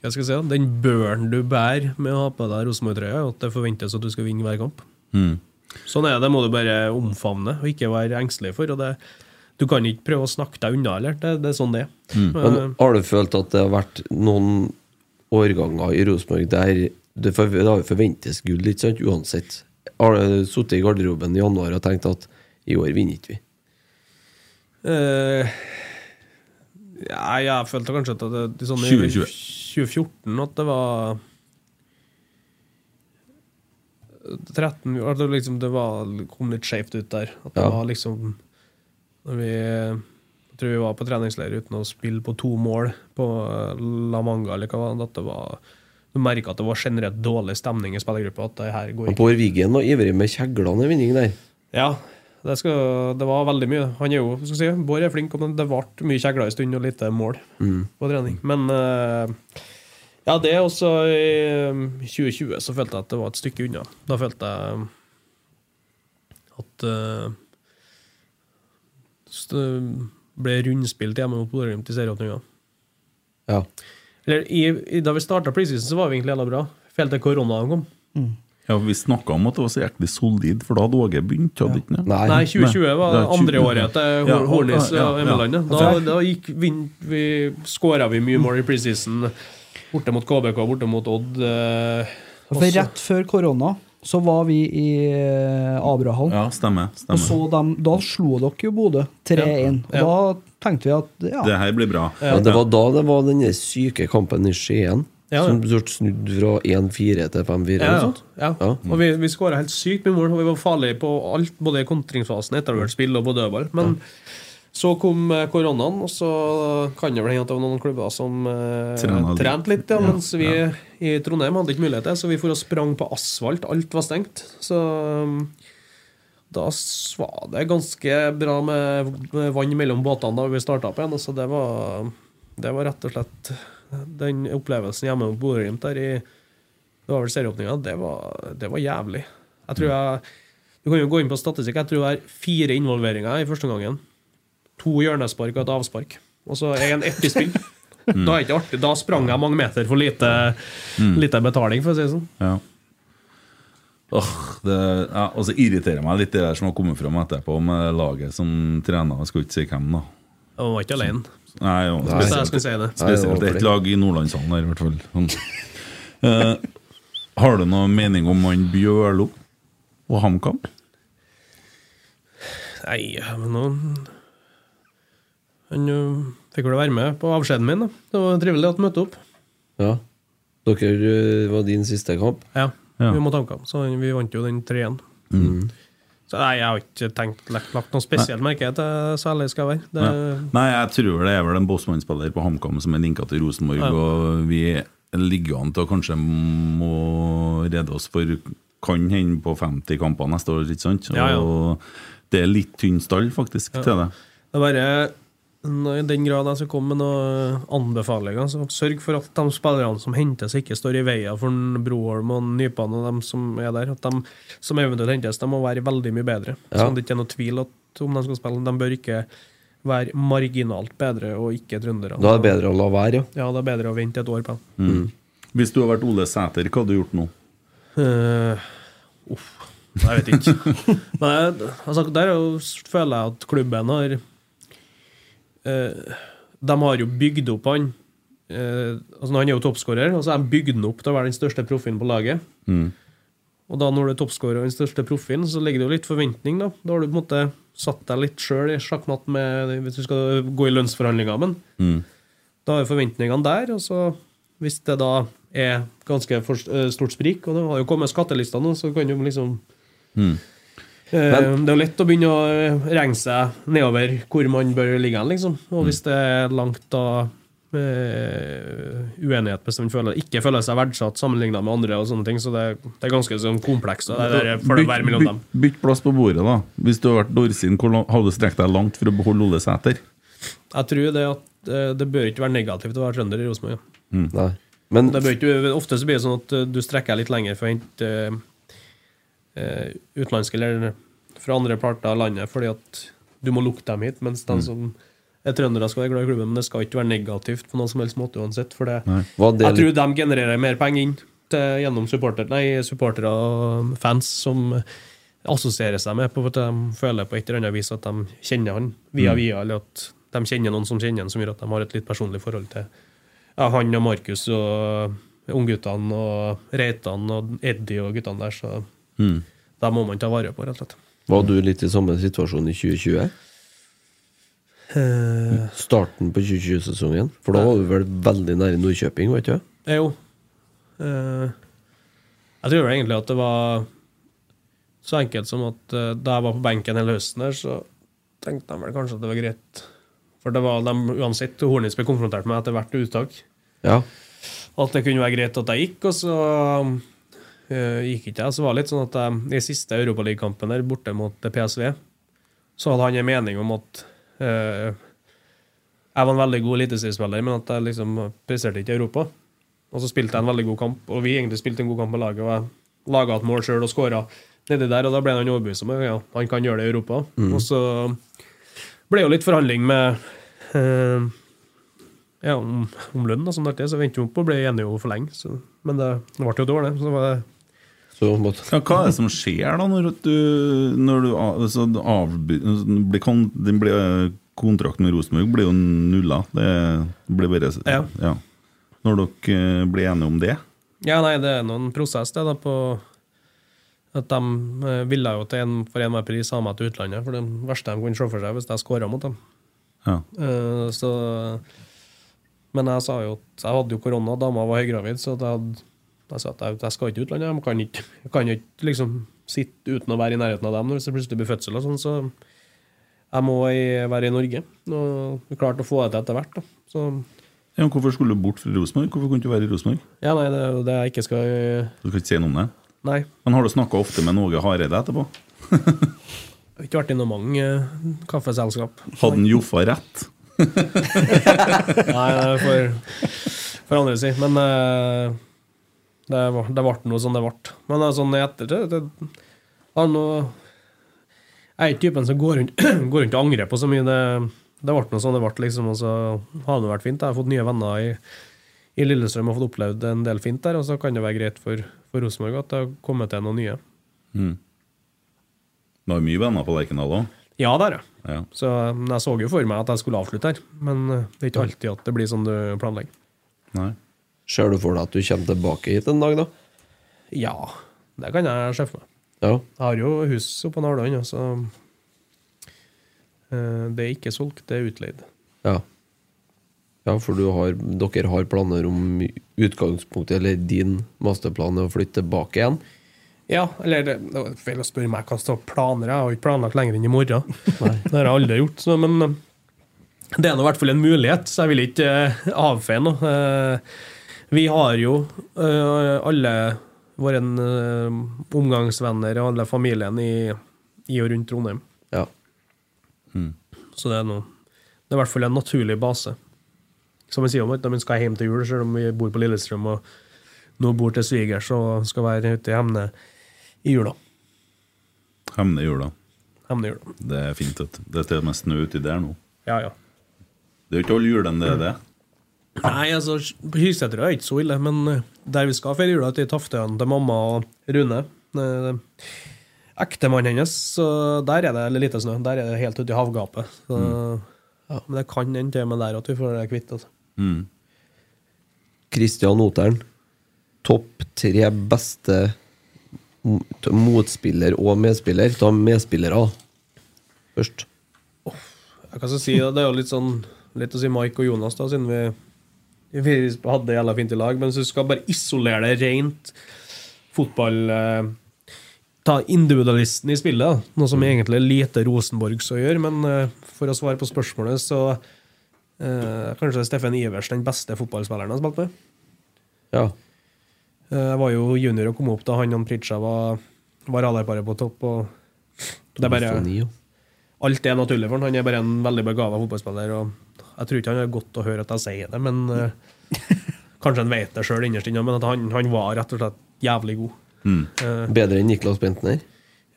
Hva skal jeg si? Den børen du bærer med å ha på deg Rosenborg-trøya, at det forventes at du skal vinne hver kamp. Mm. Sånn er det, det må du bare omfavne og ikke være engstelig for. og det du kan ikke prøve å snakke deg unna, eller? Det, det er sånn det er. Mm. Uh, har du følt at det har vært noen årganger i Rosenborg der det, for, det har forventes gull, ikke sant, uansett? Har du sittet i garderoben i januar og tenkt at i år vinner ikke vi? Eh, ja, jeg følte kanskje at det, det sånn i 2014 at det var 13 At det liksom det var, kom litt skjevt ut der. At det Ja. var liksom Når vi Jeg tror vi var på treningsleir uten å spille på to mål på eh, La Manga eller hva det var. At det var Du merka at det var generelt dårlig stemning i spillergruppa. At det her går ikke. Bård Wiggen var ivrig med kjeglene i vinning der. Ja, det, skal, det var veldig mye. Han er jo, skal si, Bård er flink, men det ble mye kjegler en stund og lite mål på trening. Men eh, ja, det er også i eh, 2020 så følte jeg at det var et stykke unna. Da følte jeg at uh, ble rundspilt hjemme mot Bodø-Glimt i serieåpninga. Ja. Eller i, i, Da vi starta preseason, så var vi egentlig jævla bra. Helt til koronaen kom. Ja, Vi snakka om at det var så jæklig solid, for da hadde Åge begynt. hadde ikke det? Nei. Nei, 2020 var Nei, det andre året til Ja, Hornis ja, ja, ja. Da, da gikk vi, vi skåra vi mye mål i preseason. Borte mot KBK, borte mot Odd. eh, For rett før korona så var vi i eh, Abrahall. Ja, stemmer. Og så dem, da slo dere jo Bodø 3-1. Og Ja. da tenkte vi at ja, Det her blir bra. Ja, det var da det var den syke kampen i Skien. Ja. Som ble snudd fra 1-4 til 5-4. Ja, ja. ja. Og vi, vi skåra helt sykt mye mål, og vi var farlige på alt, både i kontringsfasen, etterhvert spill og på dødball. Men så kom eh, koronaen, og så kan det vel hende at det var noen klubber som eh, trente litt, ja, mens vi i Trondheim hadde ikke mulighet til så vi for og sprang på asfalt. Alt var stengt. Så um, da var det ganske bra med, med vann mellom båtene da vi starta opp igjen. Så det var, det var rett og slett den opplevelsen hjemme mot Bodø-Glimt der i Det var vel serieåpninga. Det, var- det var jævlig. Jeg tror jeg Du kan jo gå inn på statistikk. Jeg tror det er fire involveringer i første gangen. To hjørnespark og et avspark. Og så en ett i spill. Da er det ikke artig. Da sprang jeg mange meter for lite, lite betaling, for å si det sånn. Ja. Oh, det, ja, og så irriterer meg litt det der som har kommet fram etterpå med laget som trener. Jeg skal ikke si hvem, da. Jeg var ikke alene. Nei, jo, Hvis jeg skulle si det. Spesielt ett et lag i Nordlandshallen her, i hvert fall. Sånn. Eh, har du noen mening om han Bjørlo og HamKam? Nei, men nå Han ø, fikk vel være med på avskjeden min, da. Det var trivelig at han møtte opp. Ja. Dere eh, var din siste kamp. Ja, Ja. vi måtte HamKam, så vi vant jo den 3-1. Så nei, jeg har ikke tenkt lagt, lagt noe spesielt merke til særlig ærlig skal være. Det, Nei, jeg tror det er vel en Bossmann-spiller på HamKam som er linka til Rosenborg, Ja. og vi ligger an til å kanskje må redde oss for kan hende på 50 kamper neste år, ikke sant? Ja, ja. Det er litt tynn stall, faktisk, til det. Det er bare I den grad jeg skal komme med noen anbefalinger, så sørg for at de spillerne som hentes, ikke står i veien for Broholm og Nypan og dem som er der. At de som eventuelt hentes, de må være veldig mye bedre. Ja. Sånn at det ikke er noe tvil at om de skal spille. De bør ikke være marginalt bedre og ikke trøndere. Da er det bedre å la være, ja. Ja, det er bedre å vente et år på dem. Hvis du har vært Ole Sæter, hva hadde du gjort nå? Uh, uff, jeg vet ikke. *laughs* Nei, altså, der er føler jeg at klubben har eh, De har jo bygd opp han eh, altså Han er jo toppskårer, og så har de bygd han opp til å være den største profilen på laget. Og da når du er toppskårer og den største profilen, så ligger det jo litt forventning. Da Da har du på en måte satt deg litt sjøl i sjakkmatt med hvis du skal gå i lønnsforhandlinger. Men da er forventningene der, og så hvis det da er ganske eh, stort sprik, og det har jo kommet skattelister nå, så kan du liksom eh, Det er jo lett å begynne å eh, regne seg nedover hvor man bør ligge hen, liksom. Og hvis det er langt da Uh, uenighet hvis man føler, ikke føler seg verdsatt sammenligna med andre, og sånne ting, så det, det er ganske sånn komplekst. bytt, bytt plass på bordet, da. Hvis du har vært Dorsin, hvor hadde du strekt deg langt for å beholde Ole Sæter? Jeg tror det at uh, det bør ikke være negativt å være trønder i Rosenborg. Ja. Mm. Men ofte så blir det sånn at du strekker deg litt lenger for å hente eh, eh, utenlandske eller fra andre parter av landet, fordi at du må lukte dem hit, mens de som er trøndere skal være glad i klubben, men det skal ikke være negativt på noen som helst måte uansett. For det, det jeg tror de genererer mer penger inn til, gjennom supporter, nei, supportere og fans som assosierer seg med på at de føler på et eller annet vis at de kjenner han via via, eller at de kjenner noen som kjenner han, som gjør at de har et litt personlig forhold til ja, han og Markus og ungguttene og Reitan og Eddie og guttene der, så da må man ta vare på, rett og slett. Var du litt i samme situasjon i 2020? Starten på 2020-sesongen? For da var du vel veldig nære Nordkjøping, var ikke du? Eh, Jo. Eh, jeg tror vel egentlig at det var så enkelt som at eh, da jeg var på benken hele høsten her, så tenkte de vel kanskje at det var greit. For det var de uansett Hornitz ble konfrontert med etter hvert uttak. Ja. at det kunne være greit at jeg gikk, og så eh, gikk ikke jeg. Så var det litt sånn at jeg, i siste Europaligakampen der borte mot PSV, så hadde han en mening om at uh, jeg var en veldig god eliteseriespiller, men at jeg liksom presterte ikke i Europa. Og så spilte jeg en veldig god kamp, og vi egentlig spilte en god kamp på laget. Og jeg laga et mål sjøl og skåra nedi der, og da ble han overbevist om at ja, han kan gjøre det i Europa. Og så ble jo litt forhandling med uh, ja, om, om lønn, og sånn så vi endte jo opp og ble enige for lenge. Så, men det, det ble jo et år, det. Så var det Så Ja, hva er det som skjer da når du, når du altså, avby- blir kon, den blir, Kontrakten med Rosenborg blir jo nulla. Det blir bare Ja. Når dere eh, blir enige om det? Ja, nei, det er noen prosess det da på at de eh, ville jo til en, for enhver pris ha meg til utlandet, for det verste de kunne se for seg hvis jeg skåra mot dem. Ja. Uh, så Men jeg sa jo at jeg hadde jo korona, dama var høygravid, så at jeg, hadde, jeg sa at jeg, jeg skal ikke utlandet. Jeg kan ikke, jeg kan ikke liksom sitte uten å være i nærheten av dem hvis det plutselig blir fødsel og sånn, så jeg må være i Norge. Og klarte å få det til etter hvert. Ja, hvorfor skulle du bort fra Rosenborg? Hvorfor kunne du ikke være i Rosenborg? ja, nei, det er jo det jeg ikke skal Du skal ikke si noe om det? Nei. Men har du snakka ofte med Åge Hareide etterpå? *laughs* Jeg har ikke vært i noe mange eh, kaffeselskap. Hadde han Joffa rett? *laughs* Nei, det får, for andre si. Men eh, det, var, det ble noe sånn det ble. Men sånn i ettertid det, han noe... Jeg er ikke typen som går rundt, *clears throat* går rundt og angrer på så mye. Det, det ble noe sånn det ble, liksom. Og så har det vært fint. Jeg har fått nye venner i, i Lillestrøm og fått opplevd en del fint der. Og så kan det være greit for, for Rosenborg at det har kommet til noen nye. Mm. Du har mye venner på Lerkendal òg? Ja, det har jeg. Ja. Så jeg så jo for meg at jeg skulle avslutte her. Men eh, det er ikke alltid at det blir sånn du planlegger. Nei. Ser du for deg at du kommer tilbake hit en dag, da? Ja, det kan jeg se for meg. Ja. Jeg har jo hus oppe på Nardalen, så eh, Det er ikke solgt, det er utleid. Ja. Ja, for du har, dere har planer om utgangspunktet, eller din masterplan er å flytte tilbake igjen? Ja, eller det, var feil å spørre meg hva slags planer jeg har. Ikke planlagt lenger enn i morgen. *laughs* det har jeg aldri gjort. Så, men eh, det er nå i hvert fall en mulighet, så jeg vil ikke eh, avfeie noe. Vi har jo uh, alle våre uh, omgangsvenner og alle familien i, i og rundt Trondheim. Ja. Så det er, noe, det er i hvert fall en naturlig base. Som jeg sier om at de skal hjem til jul, selv om vi bor på Lillestrøm og nå bor til svigers og skal være ute i Hemne i jula. Hemne i jula. Hemne i jula. Det er fint. vet. Det er til og med snø uti der nå. Ja, ja. Det er jo ikke all julen det er det. Nei, altså, på Hyseter er ikke så ille, men eh, der vi skal feire jula, til Taftøyene til mamma og Rune eh, Ektemannen hennes, så der er det lite snø. Der er det helt ute i havgapet. Så, ja, men det kan hende til og med der at vi får det kvitt. Altså. Mm. Kristian Oteren. Topp tre beste motspiller og medspiller. Ta medspillere først. Jeg kan så si det er jo litt sånn Litt å si Mike og Jonas, da, siden vi, vi hadde det jævla fint i lag. Men du skal bare isolere det rent fotball eh, Ta individualisten i spillet, da. noe som egentlig er lite Rosenborg å gjør. Men eh, for å svare på spørsmålet, så eh, kanskje Steffen Ivers den beste fotballspilleren jeg har spilt med. Ja. Eh, Jeg var jo junior og kom opp da han og Pritcha var, var radarparet på topp. Og det er bare, alt er naturlig for han. Han er bare en veldig begava fotballspiller. Og jeg tror ikke han har godt å høre at jeg sier det, men uh, *laughs* kanskje han vet det sjøl innerst inne. Men at han, han var rett og slett jævlig god. Eh, Bedre enn Niklas Bentner?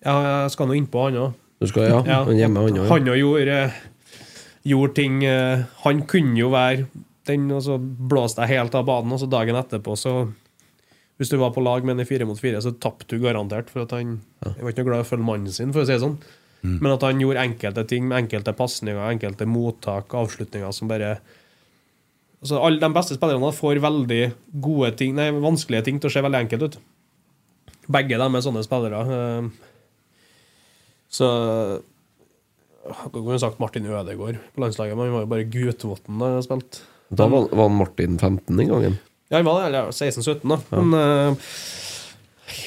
ja, jeg skal nå innpå han òg. Du skal, ja. Ja. Han hjemme, han òg. Han gjorde, gjorde ting eh, Han kunne jo være den, og så blåste jeg helt av banen, og så dagen etterpå, så Hvis du var på lag med en i fire mot fire, så tapte du garantert. For at han Jeg var ikke noe glad i å følge mannen sin, for å si det sånn. Men at han gjorde enkelte ting med enkelte pasninger, enkelte mottak, avslutninger som bare Altså, alle De beste spillerne får veldig gode ting, nei, vanskelige ting til å se veldig enkelt ut. Begge dem er sånne spillere. eh, Så Jeg kunne sagt Martin Ødegaard på landslaget, men han var jo bare Gutvotten da han spilte. Da var, var Martin 15 den gangen. Ja, han var det, eller 16-17, da. Men uh,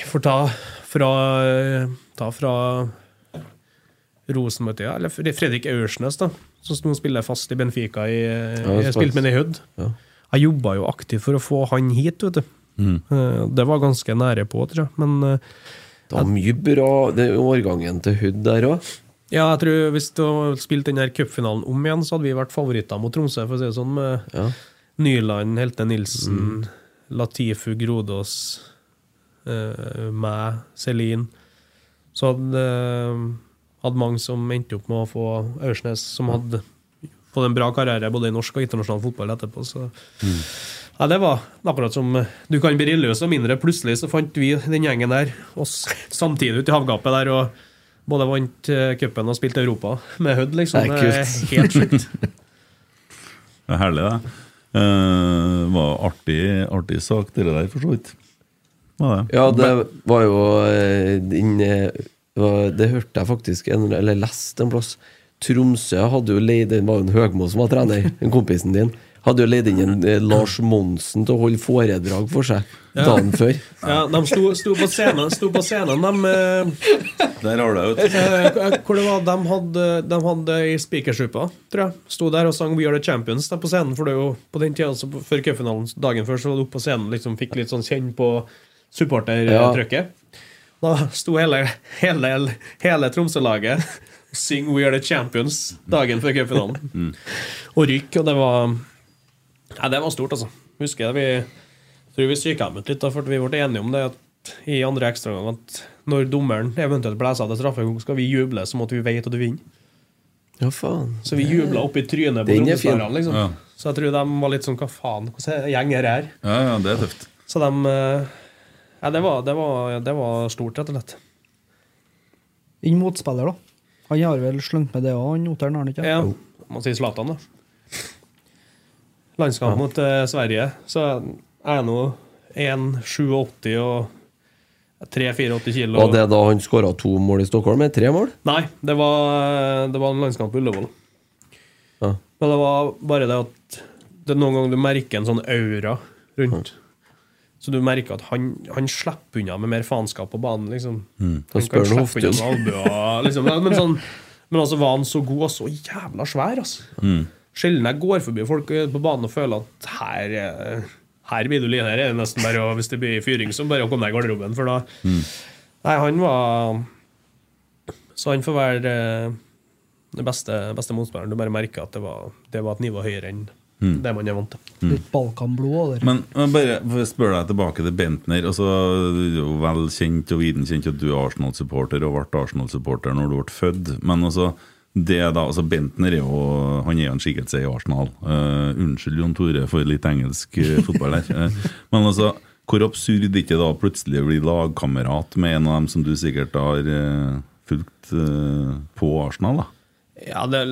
får ta fra Ta fra Rosenborg, ja, eller Fredrik Aursnes, da. Som spiller fast i Benfica. I, Ja, jeg spilt. spilte med han i Hødd. Ja. Jeg jobba jo aktivt for å få han hit, vet du. Mm. Det var ganske nære på, tror jeg. Men eh, Det var mye bra det årgangen til Hud der òg. ja, jeg tror hvis du hadde spilt den her cupfinalen om igjen, så hadde vi vært favoritter mot Tromsø, for å si det sånn. Med Ja. Nyland, Helte Nilsen, Latifu Grodås, eh, meg, Celine. Så hadde, eh, hadde mange som endte opp med å få Aursnes, som hadde fått en bra karriere både i norsk og internasjonal fotball etterpå. Så ja, det var akkurat som eh, Du kan bli religiøs og mindre. Plutselig så fant vi den gjengen der oss samtidig ute i havgapet der og både vant eh, cupen og spilte Europa med Hødd, liksom. Det er Det er helt sjukt. *laughs* Det er herlig, det. Uh, var artig, artig sak, det der, for så vidt. Ja, det var jo den eh, var- Det hørte jeg faktisk, en, eller leste en plass. Tromsø hadde jo leid Det var jo en Høgmo som var trener, en kompisen din. Hadde jo leid inn en eh, Lars Monsen til å holde foredrag for seg dagen før. Ja, de sto, sto på scenen, sto på scenen de, eh, Der har du det, vet du. eh, Hvor det var de hadde, de hadde i Spikersuppa, tror jeg. Sto der og sang We Are The Champions der på scenen. For det er jo på den tida, altså, før cupfinalen dagen før, så var du oppe på scenen liksom fikk litt sånn kjenn på supportertrykket. Da sto hele, hele, hele Tromsø-laget og syng We Are The Champions dagen før cupfinalen. Og rykk, og det var ja, det var stort, altså. Husker jeg vi tror vi psyka dem ut litt, da, for vi ble enige om det at i andre ekstraomgang at når dommeren eventuelt blåser av det straffe, skal vi juble som at vi vet at du vinner. Ja, faen. Så vi jubla opp i trynet på Den er. Tromsø-spillerne, liksom. Ja. Så jeg tror de var litt sånn Hva faen, hvordan gjeng er det her? Ja, ja, det er tøft. Så de eh, Ja, det var, det var, det var stort, rett og slett. Inn motspiller, da. Han har vel slengt med det òg, han Oteren, har han ikke? Ja, må si Zlatan, da. Landskamp mot eh, Sverige, så er jeg nå 1,87 og 3-84 kilo. Var det da han skåra to mål i Stockholm? Med tre mål? Nei, det var, det var en landskamp på Ullevål. Ja. Men det var bare det at det er noen ganger du merker en sånn aura rundt. Så du merker at han, han slipper unna med mer faenskap på banen. liksom. Mm. Han kan slippe unna albuer, liksom. Men, sånn, men altså var han så god og så jævla svær, altså. Sjelden jeg går forbi folk på banen og føler at her, eh, her blir du liggende. Her er det nesten bare hvis det blir fyring, så bare å komme deg i garderoben. For da Nei, han var Så han får være eh, den beste, beste motspilleren. Du bare merker at det var, det var et nivå høyere enn det man er vant til. Litt Balkanblod over. Men men bare for å spørre deg tilbake til Bentner. Altså, du er jo vel kjent og viden kjent at du er Arsenal-supporter og ble Arsenal-supporter når du ble født. Men altså, det da, altså Bentner er jo Han er jo en skikkelse i Arsenal. Uh, unnskyld, Jon Tore, for litt engelsk eh, fotball her. Eh, men altså, hvor absurd er ikke da plutselig å bli lagkamerat med en av dem som du sikkert har uh, fulgt på Arsenal? da? Ja, det,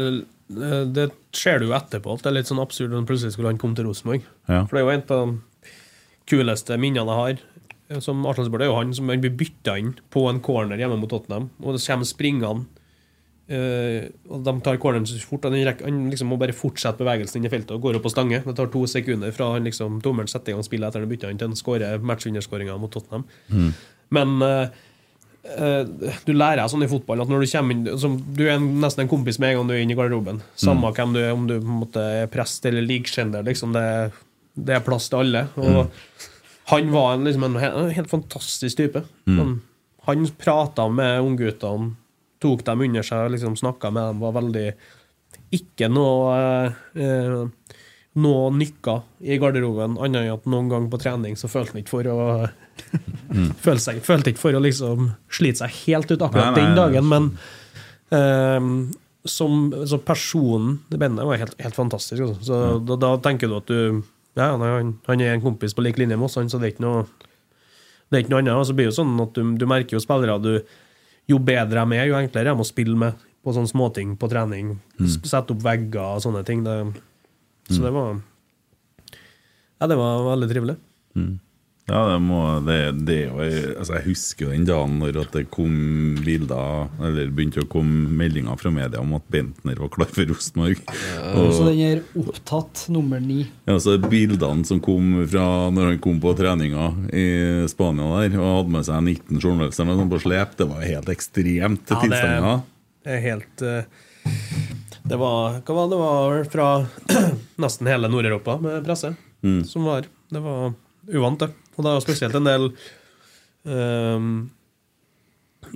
det ser du jo etterpå. At det er litt sånn absurd når plutselig skulle han komme til Rosenborg. Ja. For det er jo en av de kuleste minnene jeg har. eh, Som Arsenal-supporter er jo han som han blir bytta inn på en corner hjemme mot Tottenham. Og det kommer springende. Uh, og De tar corneren så fort. Han, rekker, han liksom må bare fortsette bevegelsen inn i feltet og går opp på stange. Det tar to sekunder fra han liksom, dommeren setter i gang spillet etter han bytter han til han skårer matchunderskåringa mot Tottenham. Men eh, eh, du lærer sånn i fotball at når du kommer inn altså, Du er nesten en kompis med en gang du er inne i garderoben. Samme hvem du er, om du på en måte er prest eller ligeskjender. Liksom, det, det er plass til alle. Og Han var en, liksom en, he- en helt fantastisk type. Han, han prata med ungguttene, tok dem under seg, liksom snakka med dem. Var veldig Ikke noe eh, noe nykka i garderoben, annet enn at noen gang på trening så følte han ikke for å følte, seg, følte ikke for å liksom slite seg helt ut akkurat Nei, nei, den dagen, men um, som så personen Benne var helt, helt fantastisk. Altså. Så da, da tenker du at du Ja, han, han er en kompis på lik linje med oss, han, så det er ikke noe det er ikke noe annet. Og så blir det jo sånn at du, du merker jo spillere du, Jo bedre de er, jo enklere er de å spille med på sånne småting på trening. Mm. Sette opp vegger og sånne ting. Det, så det var Ja, det var veldig trivelig. Ja, det må det, det altså Jeg husker jo den dagen når at det kom bilder Eller begynte å komme meldinger fra media om at Bentner var klar for Rosenborg. Så den er opptatt nummer ni. ja, så bildene som kom fra når han kom på treninga i Spania der og hadde med seg 19 journalister sånn på slep, det var helt ekstremt til Ja, det- tilstander. Det er helt uh, Det var Hva var det? Var fra *clears throat* nesten hele Nord-Europa med presse. som var Det var uvant, det. Og det er jo spesielt en del um,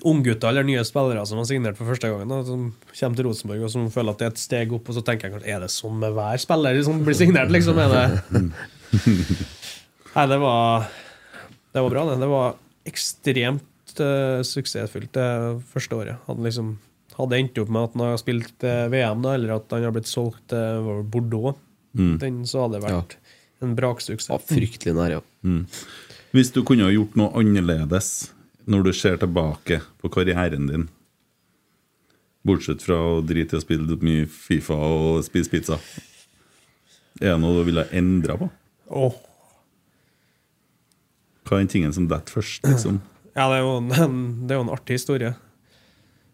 unggutter eller nye spillere som har signert for første gangen, da, som kommer til Rosenborg og som føler at det er et steg opp, og så tenker jeg kanskje Er det sånn med hver spiller som blir signert, liksom? Er det Nei, det var Det var bra, det. Det var ekstremt uh, suksessfullt det første året. Han liksom hadde endt opp med at han har spilt eh, VM, da, eller at han har blitt solgt til uh, Bordeaux, Bordeaux, den, så hadde det vært en braksuksess. Ja, fryktelig nær, ja. Hvis du kunne ha gjort noe annerledes når du ser tilbake på karrieren din, bortsett fra å drite i å spille mye Fifa og spise pizza, er det noe du ville endra på? Oh. Hva er den tingen som detter først, liksom? *clears throat* Ja, det er jo en, det er jo en artig historie.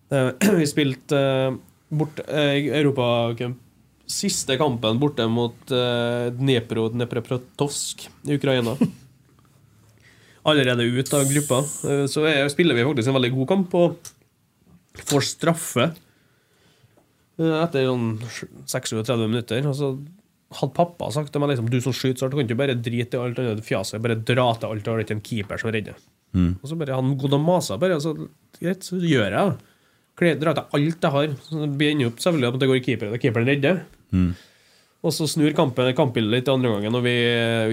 *clears throat* Vi spilte uh, bort uh, Europacup Siste kampen borte mot uh, Dnepro Dnepropetrovsk i Ukraina. *laughs* Allerede ut av gruppa. Uh, så er, spiller vi faktisk en veldig god kamp og får straffe uh, etter sånn 36 minutter. Og så hadde pappa sagt til meg liksom, du som skyter, så kan ikke bare drite i alt annet fjaset. Bare dra til alt, og har ikke en keeper som redder. Og så bare han gått og masa, bare, så greit, så gjør jeg det. Drar til alt jeg har. Så det ender opp selvfølgelig at det går i keeper, og keeperen redder. Og så snur kampen, kampbildet litt andre gangen når vi,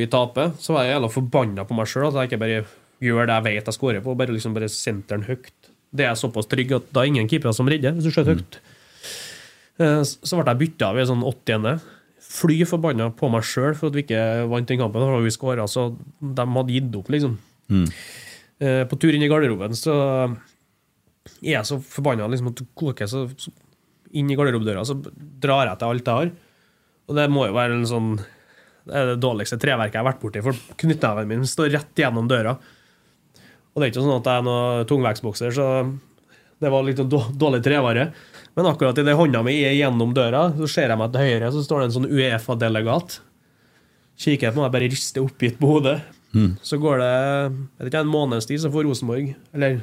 vi taper. Så var jeg jævla forbanna på meg sjøl at jeg ikke bare gjør det jeg vet jeg scorer på, bare liksom bare senteren høyt. Det er såpass trygg at da er ingen keepere som redder, hvis du skjøter høyt. Eh, Så ble jeg bytta i sånn 80. Fly forbanna på meg sjøl for at vi ikke vant den kampen. Da vi skåra, så de hadde gitt opp, liksom. Mm. På tur inn i garderoben så er jeg så forbanna liksom, at det koker så, så inn i garderobedøra, så drar jeg til alt jeg har. Og det må jo være en sånn Det er det dårligste treverket jeg har vært borti, for knyttneven min står rett gjennom døra. Og det er ikke sånn at jeg er noen tungvektsbokser, så det var litt dårlig trevare. Men akkurat idet hånda mi er gjennom døra, så ser jeg meg til høyre, så står det en sånn Uefa-delegat. Kikker på meg, bare rister oppgitt på hodet. Så går det jeg vet ikke, en måneds tid, så får Rosenborg Eller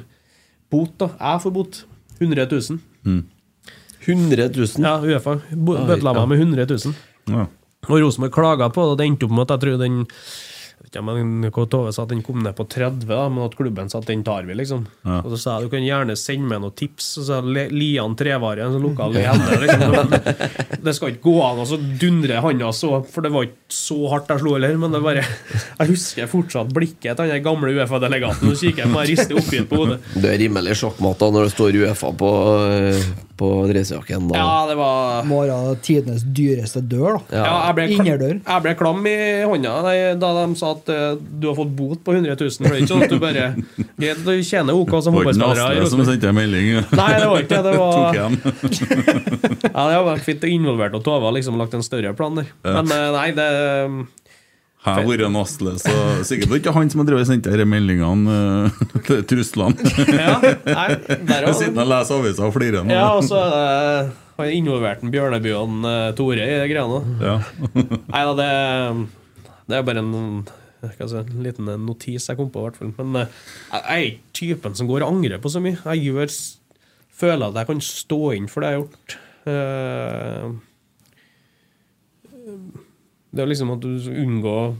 bot, da. Jeg får bot. 100 000. 100 000. Ja, Uefa bøtela meg med 100 000. Ja. Og Rosenborg klaga på det, og det endte opp med at jeg tror den jeg vet ikke, men. Tove sa at den kom ned på 30, da, men at klubben sa at den tar vi, liksom. Ja. Og så sa jeg du kan gjerne sende meg noen tips. Og så sa Lian Trevare, en lokal leder Liksom. Det skal ikke gå an å så dundre handa så, for det var ikke så hardt jeg slo heller. Men det bare Jeg husker fortsatt blikket til den gamle Uefa-delegaten. Og kikker på meg og rister oppgitt på hodet. Du er rimelig sjokkmatta når det står Uefa på, eh, på dressjakken. da. Ja, det var Må være tidenes dyreste dør, da. Ja, jeg ble, Innerdør. jeg ble klam i hånda da de sa at uh, du har fått bot på 100 000. For det er ikke sånn at du bare *laughs* Greit, du tjener OK som Det var ikke fotballspiller. som sendte en melding. *laughs* Nei, det var ikke det. *laughs* Var. Ja, det var fint involvert, og Tove har liksom lagt en større plan der. Men eh, nei, det Har vært en Asle, så sikkert ikke han som har drevet sendt disse meldingene uh, til truslene. *laughs* Ja, nei, Siden Jeg leser aviser og flirer nå. Ja, og så har jeg involvert en Bjørnebyen uh, Tore i de greiene. Ja. *laughs* Nei da, det, det er bare en, si, en liten notis jeg kom på, i hvert fall. Men uh, jeg er ikke typen som går og angrer på så mye. Jeg gjør, føler at jeg kan stå inn for det jeg har gjort. Eh, det er liksom at du unngår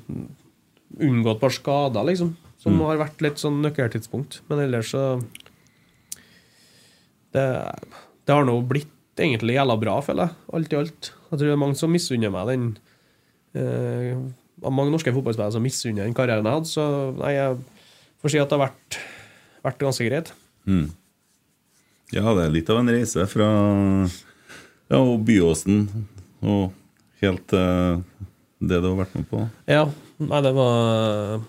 Unngå et par skader, liksom. Som har vært litt sånn nøkkeltidspunkt. Men ellers så Det, det har nå blitt egentlig jævla bra, føler jeg. Alt i alt. Jeg tror det er mange som misunner meg den eh, Mange norske fotballspillere som misunner den karrieren jeg hadde, så nei, jeg får si at det har vært, vært ganske greit. ja, det er litt av en reise fra ja, og Byåsen og helt til det du har vært med på. Ja, nei, det var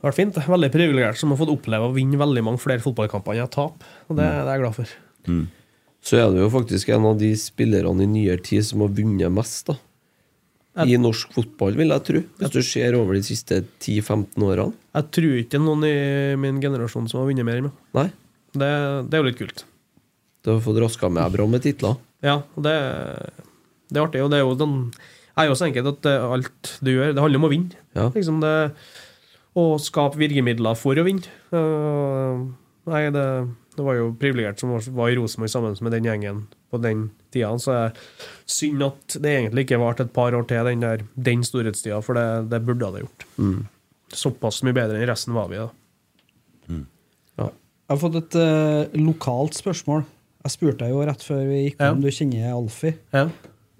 det har vært fint. Veldig privilegert som har fått oppleve å vinne veldig mange flere fotballkamper enn jeg taper. Og det, det er jeg glad for. Så er du jo faktisk en av de spillerne i nyere tid som har vunnet mest, da. I norsk fotball, vil jeg tro. Hvis du ser over de siste 10-15 årene. Jeg tror ikke det er noen i min generasjon som har vunnet mer enn meg. Nei. Det, det er jo litt kult. Du har fått raska med bra med titler. Ja, det, det er artig. Og det er jo den jeg er jo så enkelt at eh, alt du gjør, det handler om å vinne. Ja. Liksom det, å skape virkemidler for å vinne. Uh, nei, det, det var jo privilegert som var, var i Rosenborg sammen med den gjengen på den tida. Så er synd at det egentlig ikke varte et par år til, den, der, den storhetstida, for det, det burde det gjort. Såpass mye bedre enn resten var vi, da. Ja. Jeg har fått et uh, lokalt spørsmål. Jeg spurte deg jo rett før vi gikk om Ja. du kjenner Alfie. Ja.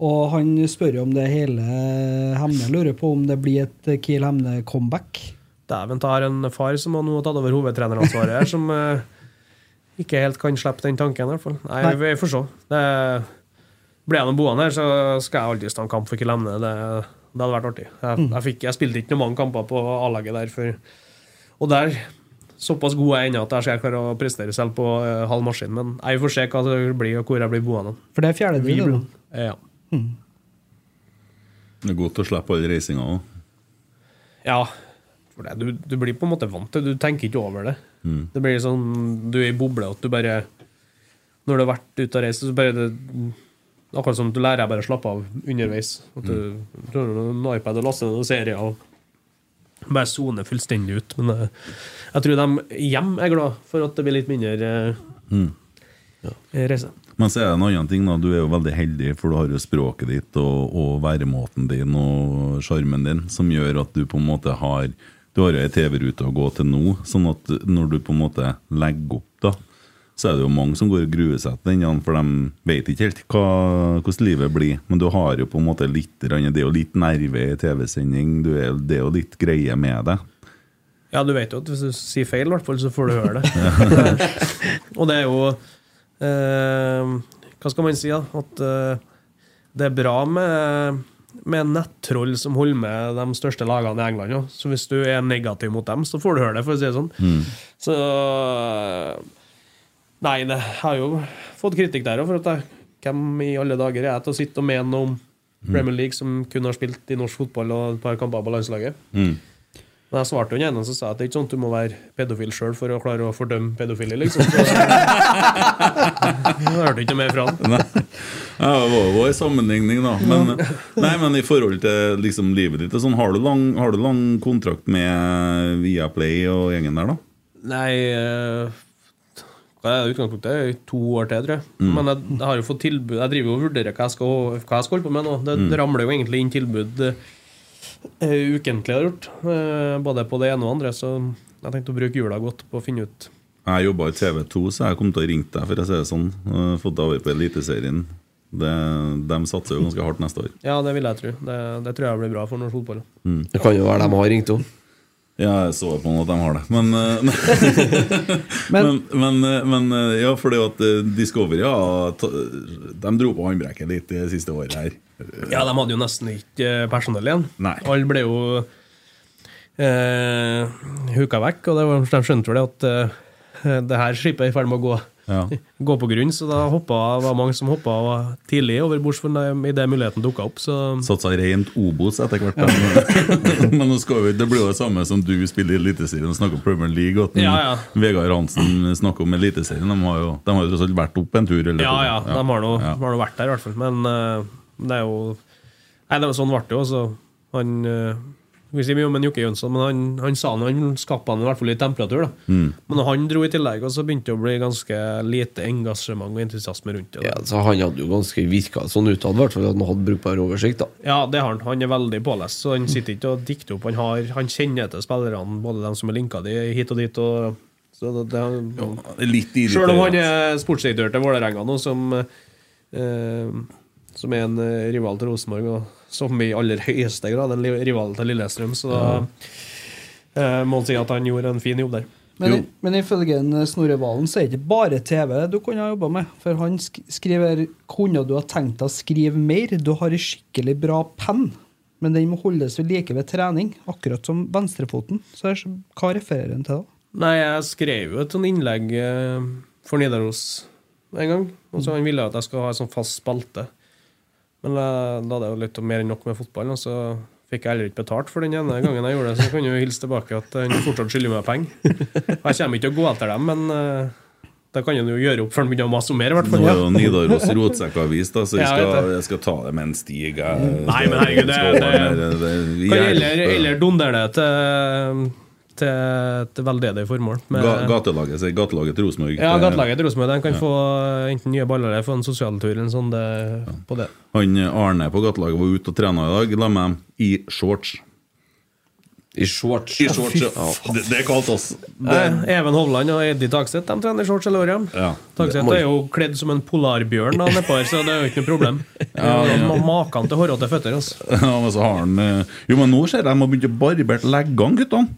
Og han spør jo om det hele Hemne lurer på om det blir et Kiel Hemne-comeback. Dæven, har en far som har nå tatt over hovedtreneransvaret her, som eh, ikke helt kan slippe den tanken, i hvert fall. Nei, Nei. vi får se. Det, blir jeg nå boende her, så skal jeg alltid stå en kamp for Kilemne. Det, det hadde vært artig. Jeg, jeg, fikk, jeg spilte ikke noen mange kamper på A-laget der før. Og der Såpass god er jeg ennå at jeg skal klare å prestere selv på uh, halv maskin. Men jeg får se hva det blir, og hvor jeg blir boende. For det er fjerde Vi divisjon. blir- Ja. Det er godt å slippe all reisinga òg. Ja, for det, du, du blir på en måte vant til det. Du tenker ikke over det. Det blir sånn, Du er i boble at du bare Når du har vært ute og reist, så bare det, Akkurat som du lærer bare å slappe av underveis. At du du har en iPad og laster ned serier og bare soner fullstendig ut. Men jeg, jeg tror de hjem er glad for at det blir litt mindre eh, reise. Men så er det en annen ting. da Du er jo veldig heldig, for du har jo språket ditt og, og væremåten din og sjarmen din som gjør at du på en måte har Du har jo ei TV-rute å gå til nå, sånn at når du på en måte legger opp, da så er det jo mange som går og gruer seg til den, for de vet ikke helt hva, hvordan livet blir. Men du har jo på en måte litt Det er jo litt nerve i TV-sending. Det er jo litt greie med det. Ja, du vet jo at hvis du sier feil, i hvert fall, så får du høre det. *laughs* *laughs* og det er jo Hva skal man si, da? At eh, det er bra med, med nettroll som holder med de største lagene i England. Ja. Så hvis du er negativ mot dem, så får du høre det, for å si det sånn. Så Nei, jeg har jo fått kritikk der òg, for at jeg, hvem i alle dager er jeg til å sitte og mene om Premier League, som kun har spilt i norsk fotball og et par kamper på landslaget? Mm. Men jeg svarte jo ene, som sa at det er ikke sånn at du må være pedofil sjøl for å klare å fordømme pedofile, liksom. Så, jeg hørte ikke noe mer fra han. Nei. Ja, det var jo en sammenligning, da. Men, nei, men i forhold til liksom, livet ditt sånn, har, du lang, har du lang kontrakt med Viaplay og gjengen der, da? Nei eh, Hva er utgangspunktet? To år til, tror jeg. Men jeg, jeg har jo fått tilbud Jeg driver jo og vurderer hva jeg skal, hva jeg skal holde på med nå. Det, det ramler jo egentlig inn tilbud eh, ukentlig, har jeg gjort. Eh, både på det ene og andre. Så jeg tenkte å bruke jula godt på å finne ut Jeg jobba i TV2, så jeg kom til å ringe deg, for å si det sånn. Uh, fått deg over på Eliteserien. Det, de satser jo ganske hardt neste år. Ja, det vil jeg tro. Det, det tror jeg blir bra for norsk fotball. Det kan jo være de har ringt om. Ja, jeg så på at de har det. Men, uh, *laughs* men, men, men ja, fordi at Discovery ja, De dro på håndbrekket litt det siste året her. Ja, de hadde jo nesten ikke eh, personell igjen. Nei. Alle ble jo eh, huka vekk, og det var, de skjønte vel det at eh, det her skipet er i ferd med å gå, Ja. *laughs* gå på grunn, så da hoppa, var mange som hoppa tidlig over bords idet muligheten dukka opp. Så Satsa rent Obos etter hvert. *laughs* *laughs* Men, men vi, det blir jo det samme som du spiller i Eliteserien og snakker om Premier League. Og Ja, ja. Vegard Hansen snakker om Eliteserien. De har jo de har jo tross alt vært opp en tur. Eller ja, ja, de har nå Ja. vært der, i hvert fall. Men eh, det er jo Nei, det var sånn ble det jo. Så han uh, Vi sier mye om en Jokke Jønsson, men han, han sa han, han skapte han i hvert fall litt temperatur. da. Mm. Men når han dro i tillegg, og så begynte det å bli ganske lite engasjement og entusiasme rundt det. Ja, så han hadde jo ganske virka sånn utad, i hvert fall at han hadde brukbar oversikt. da Ja, det har han. Han er veldig pålest, så han sitter ikke og dikter opp. Han, har, han kjenner til spillerne, både dem som er linka de hit og dit. og så det, det, Litt Selv om han er sportsdirektør til Vålerenga nå, som, eh, som er en eh, rival til Rosenborg, og som i aller høyeste grad en rival til Lillestrøm, så da eh, må han si at han gjorde en fin jobb der. Men, Jo. men ifølge en Snorre Valen så er det ikke bare TV du kunne ha jobba med. For han sk skriver Kunne du ha tenkt deg å skrive mer? Du har en skikkelig bra penn, men den må holdes ved like ved trening. Akkurat som venstrefoten. Så hva refererer han til da? Nei, jeg skrev jo et sånn innlegg eh, for Nidaros en gang. Og så Han ville at jeg skal ha en sånn fast spalte. Men eh, da hadde jeg jo litt mer enn nok med fotballen, og så fikk jeg heller ikke betalt for den ene gangen jeg gjorde det. Så jeg kan jo hilse tilbake at han fortsatt skylder meg penger. Jeg kommer ikke til å gå etter dem, men da det kan han jo gjøre opp før han begynner å mase om mer, Nå er jo Nidaros rotsekkavis, da, så jeg skal, jeg skal ta det med en stig. Jeg, Nei, men herregud, det- det- det- det- heller dondere det til, til, et veldedig formål. Med- Ga, gatelaget sier gatelaget til Rosenborg. ja, gatelaget til Rosenborg. De kan få enten nye baller eller få en sosialtur eller en sånn det, på det. Han Arne på gatelaget var ute og trena i dag. La meg i shorts. I shorts. I shorts, ja. Det, det er kaldt. Nei, Even Hovland og Eddie Takseth de trener shorts hele året. Ja. Takseth er jo kledd som en polarbjørn da, nedpå så det er jo ikke noe problem. *laughs* Ja, ja. Ma- Maken til hårete føtter. Altså. *laughs* Ja, men så har han eh, Jo, men nå ser jeg de har begynt å barbere leggene, guttene.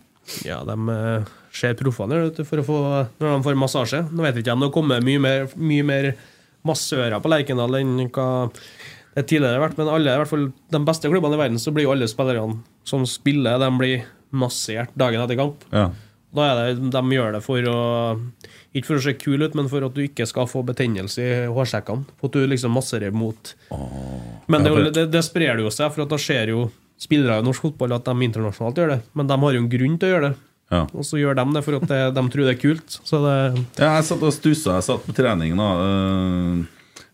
Ja, de eh, ser proffene for å få, når de får massasje. Nå vet ikke om det kommer mye mer, mye mer massører på Lerkendal enn hva det tidligere har vært, men alle, i hvert fall de beste klubbene i verden, så blir jo alle spillerne som spiller, de blir massert dagen etter kamp. Ja. Da er det, De gjør det for å Ikke for å se kul ut, men for at du ikke skal få betennelse i hårsekkene. For at du liksom masserer mot Men det, det, det sprer jo seg, for at da ser jo spillere i norsk fotball at de internasjonalt gjør det. Men de har jo en grunn til å gjøre det. Ja. Og så gjør de det for at det, de tror det er kult. Så det Ja, jeg satt og stussa. Jeg satt på trening da øh,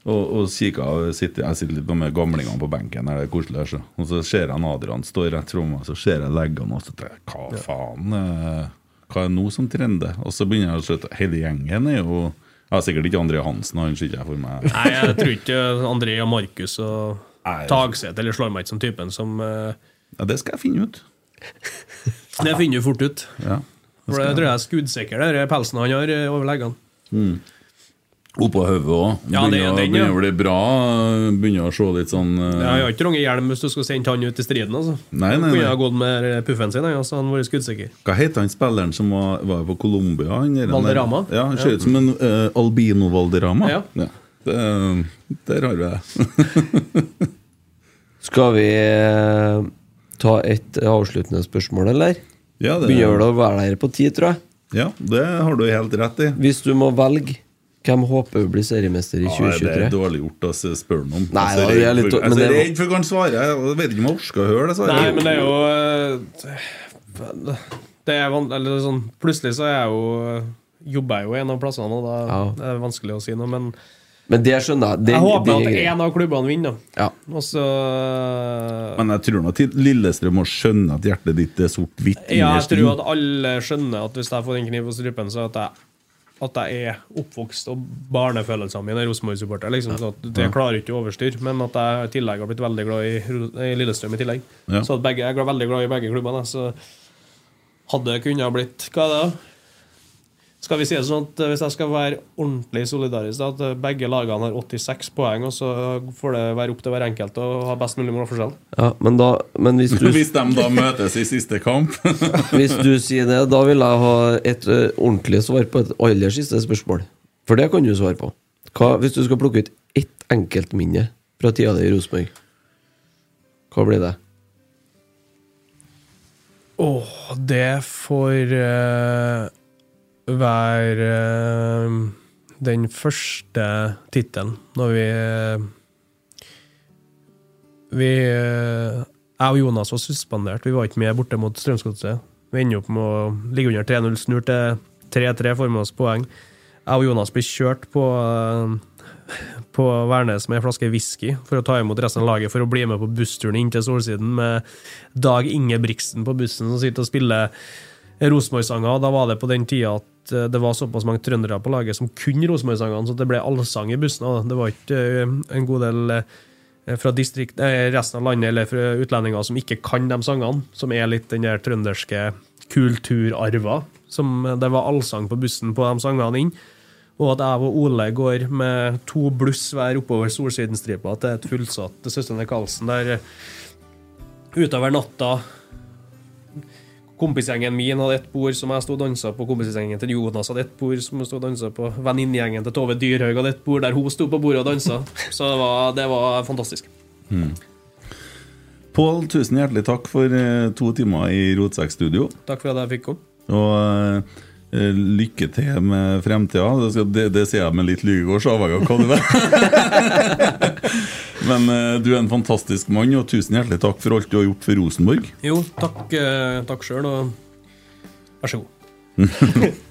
og, og kikka. sitter- Jeg sitter litt med gamlingene på benken. Er det er koselig her, så. Og så ser jeg Adrian i rett fra meg, så ser jeg leggene og så tenker jeg, Hva faen? øh, Hva er nå som trender? Og så begynner jeg å slutte. Hele gjengen er jo ja, Sikkert ikke André Hansen, han ser ikke jeg for meg. Nei, jeg tror ikke André og Markus og Nei. Tagseth eller ikke som typen som uh, Ja, det skal jeg finne ut. *laughs* Det finner du fort ut. Ja. For det tror jeg er skuddsikker, den pelsen han har eh, over leggene. Oppå hodet òg. Ja, er begynner, ja. å bli bra. Begynner å se litt sånn øh, Jeg har ikke trange hjelm hvis du skal sende han ut i striden. altså. Nei, nei, Kunne nei. ha gått med puffen sin, så han vært skuddsikker. Hva heter han spilleren som var, var på Colombia? Valderama. der- Ja, Han ser ut som en uh, albino-Valderrama. Ja. Det, der har vi det. *laughs* Skal vi eh, ta et avsluttende spørsmål, eller? Ja, det, Begynner vel å være der på tid, tror jeg. ja, det har du helt rett i. Hvis du må velge, hvem håper du blir seriemester i Ja, det er dårlig gjort å spørre noen om. Nei, jeg er det er redd litt- for, jeg men så det- redd for hva han svarer. Jeg vet ikke om jeg orker å høre det svaret. Nei, men det er jo eh, Det er eller sånn Plutselig så er jeg jo jobber jeg jo en av plassene, og da Ja. er det vanskelig å si noe. Men Men det skjønner jeg. Det, jeg håper det at én en av klubbene vinner. Ja. Også, Men jeg tror at Lillestrøm må skjønne at hjertet ditt er sort-hvitt. Ja, jeg tror at alle skjønner at hvis jeg får en kniv på strupen, så at jeg at jeg er oppvokst og barnefølelsene mine er Rosenborg-supporter. Liksom, så det klarer ikke å overstyre. Men at jeg i tillegg har blitt veldig glad i, i Lillestrøm i tillegg. Ja. Så at begge, jeg er veldig glad i begge klubbene. Så hadde det kunnet blitt Hva er det, da? Skal vi si det sånn at Hvis jeg skal være ordentlig solidarisk, da, at begge lagene har 86 poeng, og så får det være opp til hver enkelt å ha best mulig målforskjell? Ja, men, da, men hvis, du, *laughs* Hvis de da møtes i siste kamp *laughs* hvis du sier det, da vil jeg ha et ordentlig svar på et aller siste spørsmål. For det kan du svare på. Hva, hvis du skal plukke ut ett enkeltminne fra tida di i Rosenborg, hva blir det? Åh, det får eh, være eh, den første tittelen når vi eh, Vi eh, Jeg og Jonas var suspendert. Vi var ikke med borte mot Strømsgodset. Vi ender opp med å ligge under 3-0, snur til 3-3, får med oss poeng. Jeg og Jonas blir kjørt på på Værnes med en flaske whisky for å ta imot resten av laget for å bli med på bussturen inn til Solsiden med Dag Ingebrigtsen på bussen som sitter og spiller Rosenborg-sanger. Da var det på den tida at eh, det var såpass mange trøndere på laget som kunne Rosenborg-sangene, så det ble allsang i bussen. Det var ikke eh, en god del eh, fra distrikt, resten av landet eller fra utlendinger som ikke kan de sangene, som er litt den der trønderske kulturarva. Som det var allsang på bussen på de sangene inn. Og at jeg og Ole går med to bluss hver oppover Solsidenstripa til et fullsatt Søstrene Karlsen, der utover natta Kompisgjengen min hadde ett bord som jeg sto og dansa på. Kompisgjengen til Jonas hadde ett bord som jeg sto og dansa på. Venninnegjengen til Tove Dyrhaug hadde ett bord der hun sto på bordet og dansa. Så det var, det var fantastisk. Pål, tusen hjertelig takk for eh, to timer i Rotsekkstudio. Takk for at jeg fikk komme. Og eh, lykke til med fremtida. Det, det, det sier jeg med litt lygegårds avhengig av hva du er. *laughs* Men uh, du er en fantastisk mann, og tusen hjertelig takk for alt du har gjort for Rosenborg. Jo, takk, uh, takk sjøl, og vær så god. *laughs*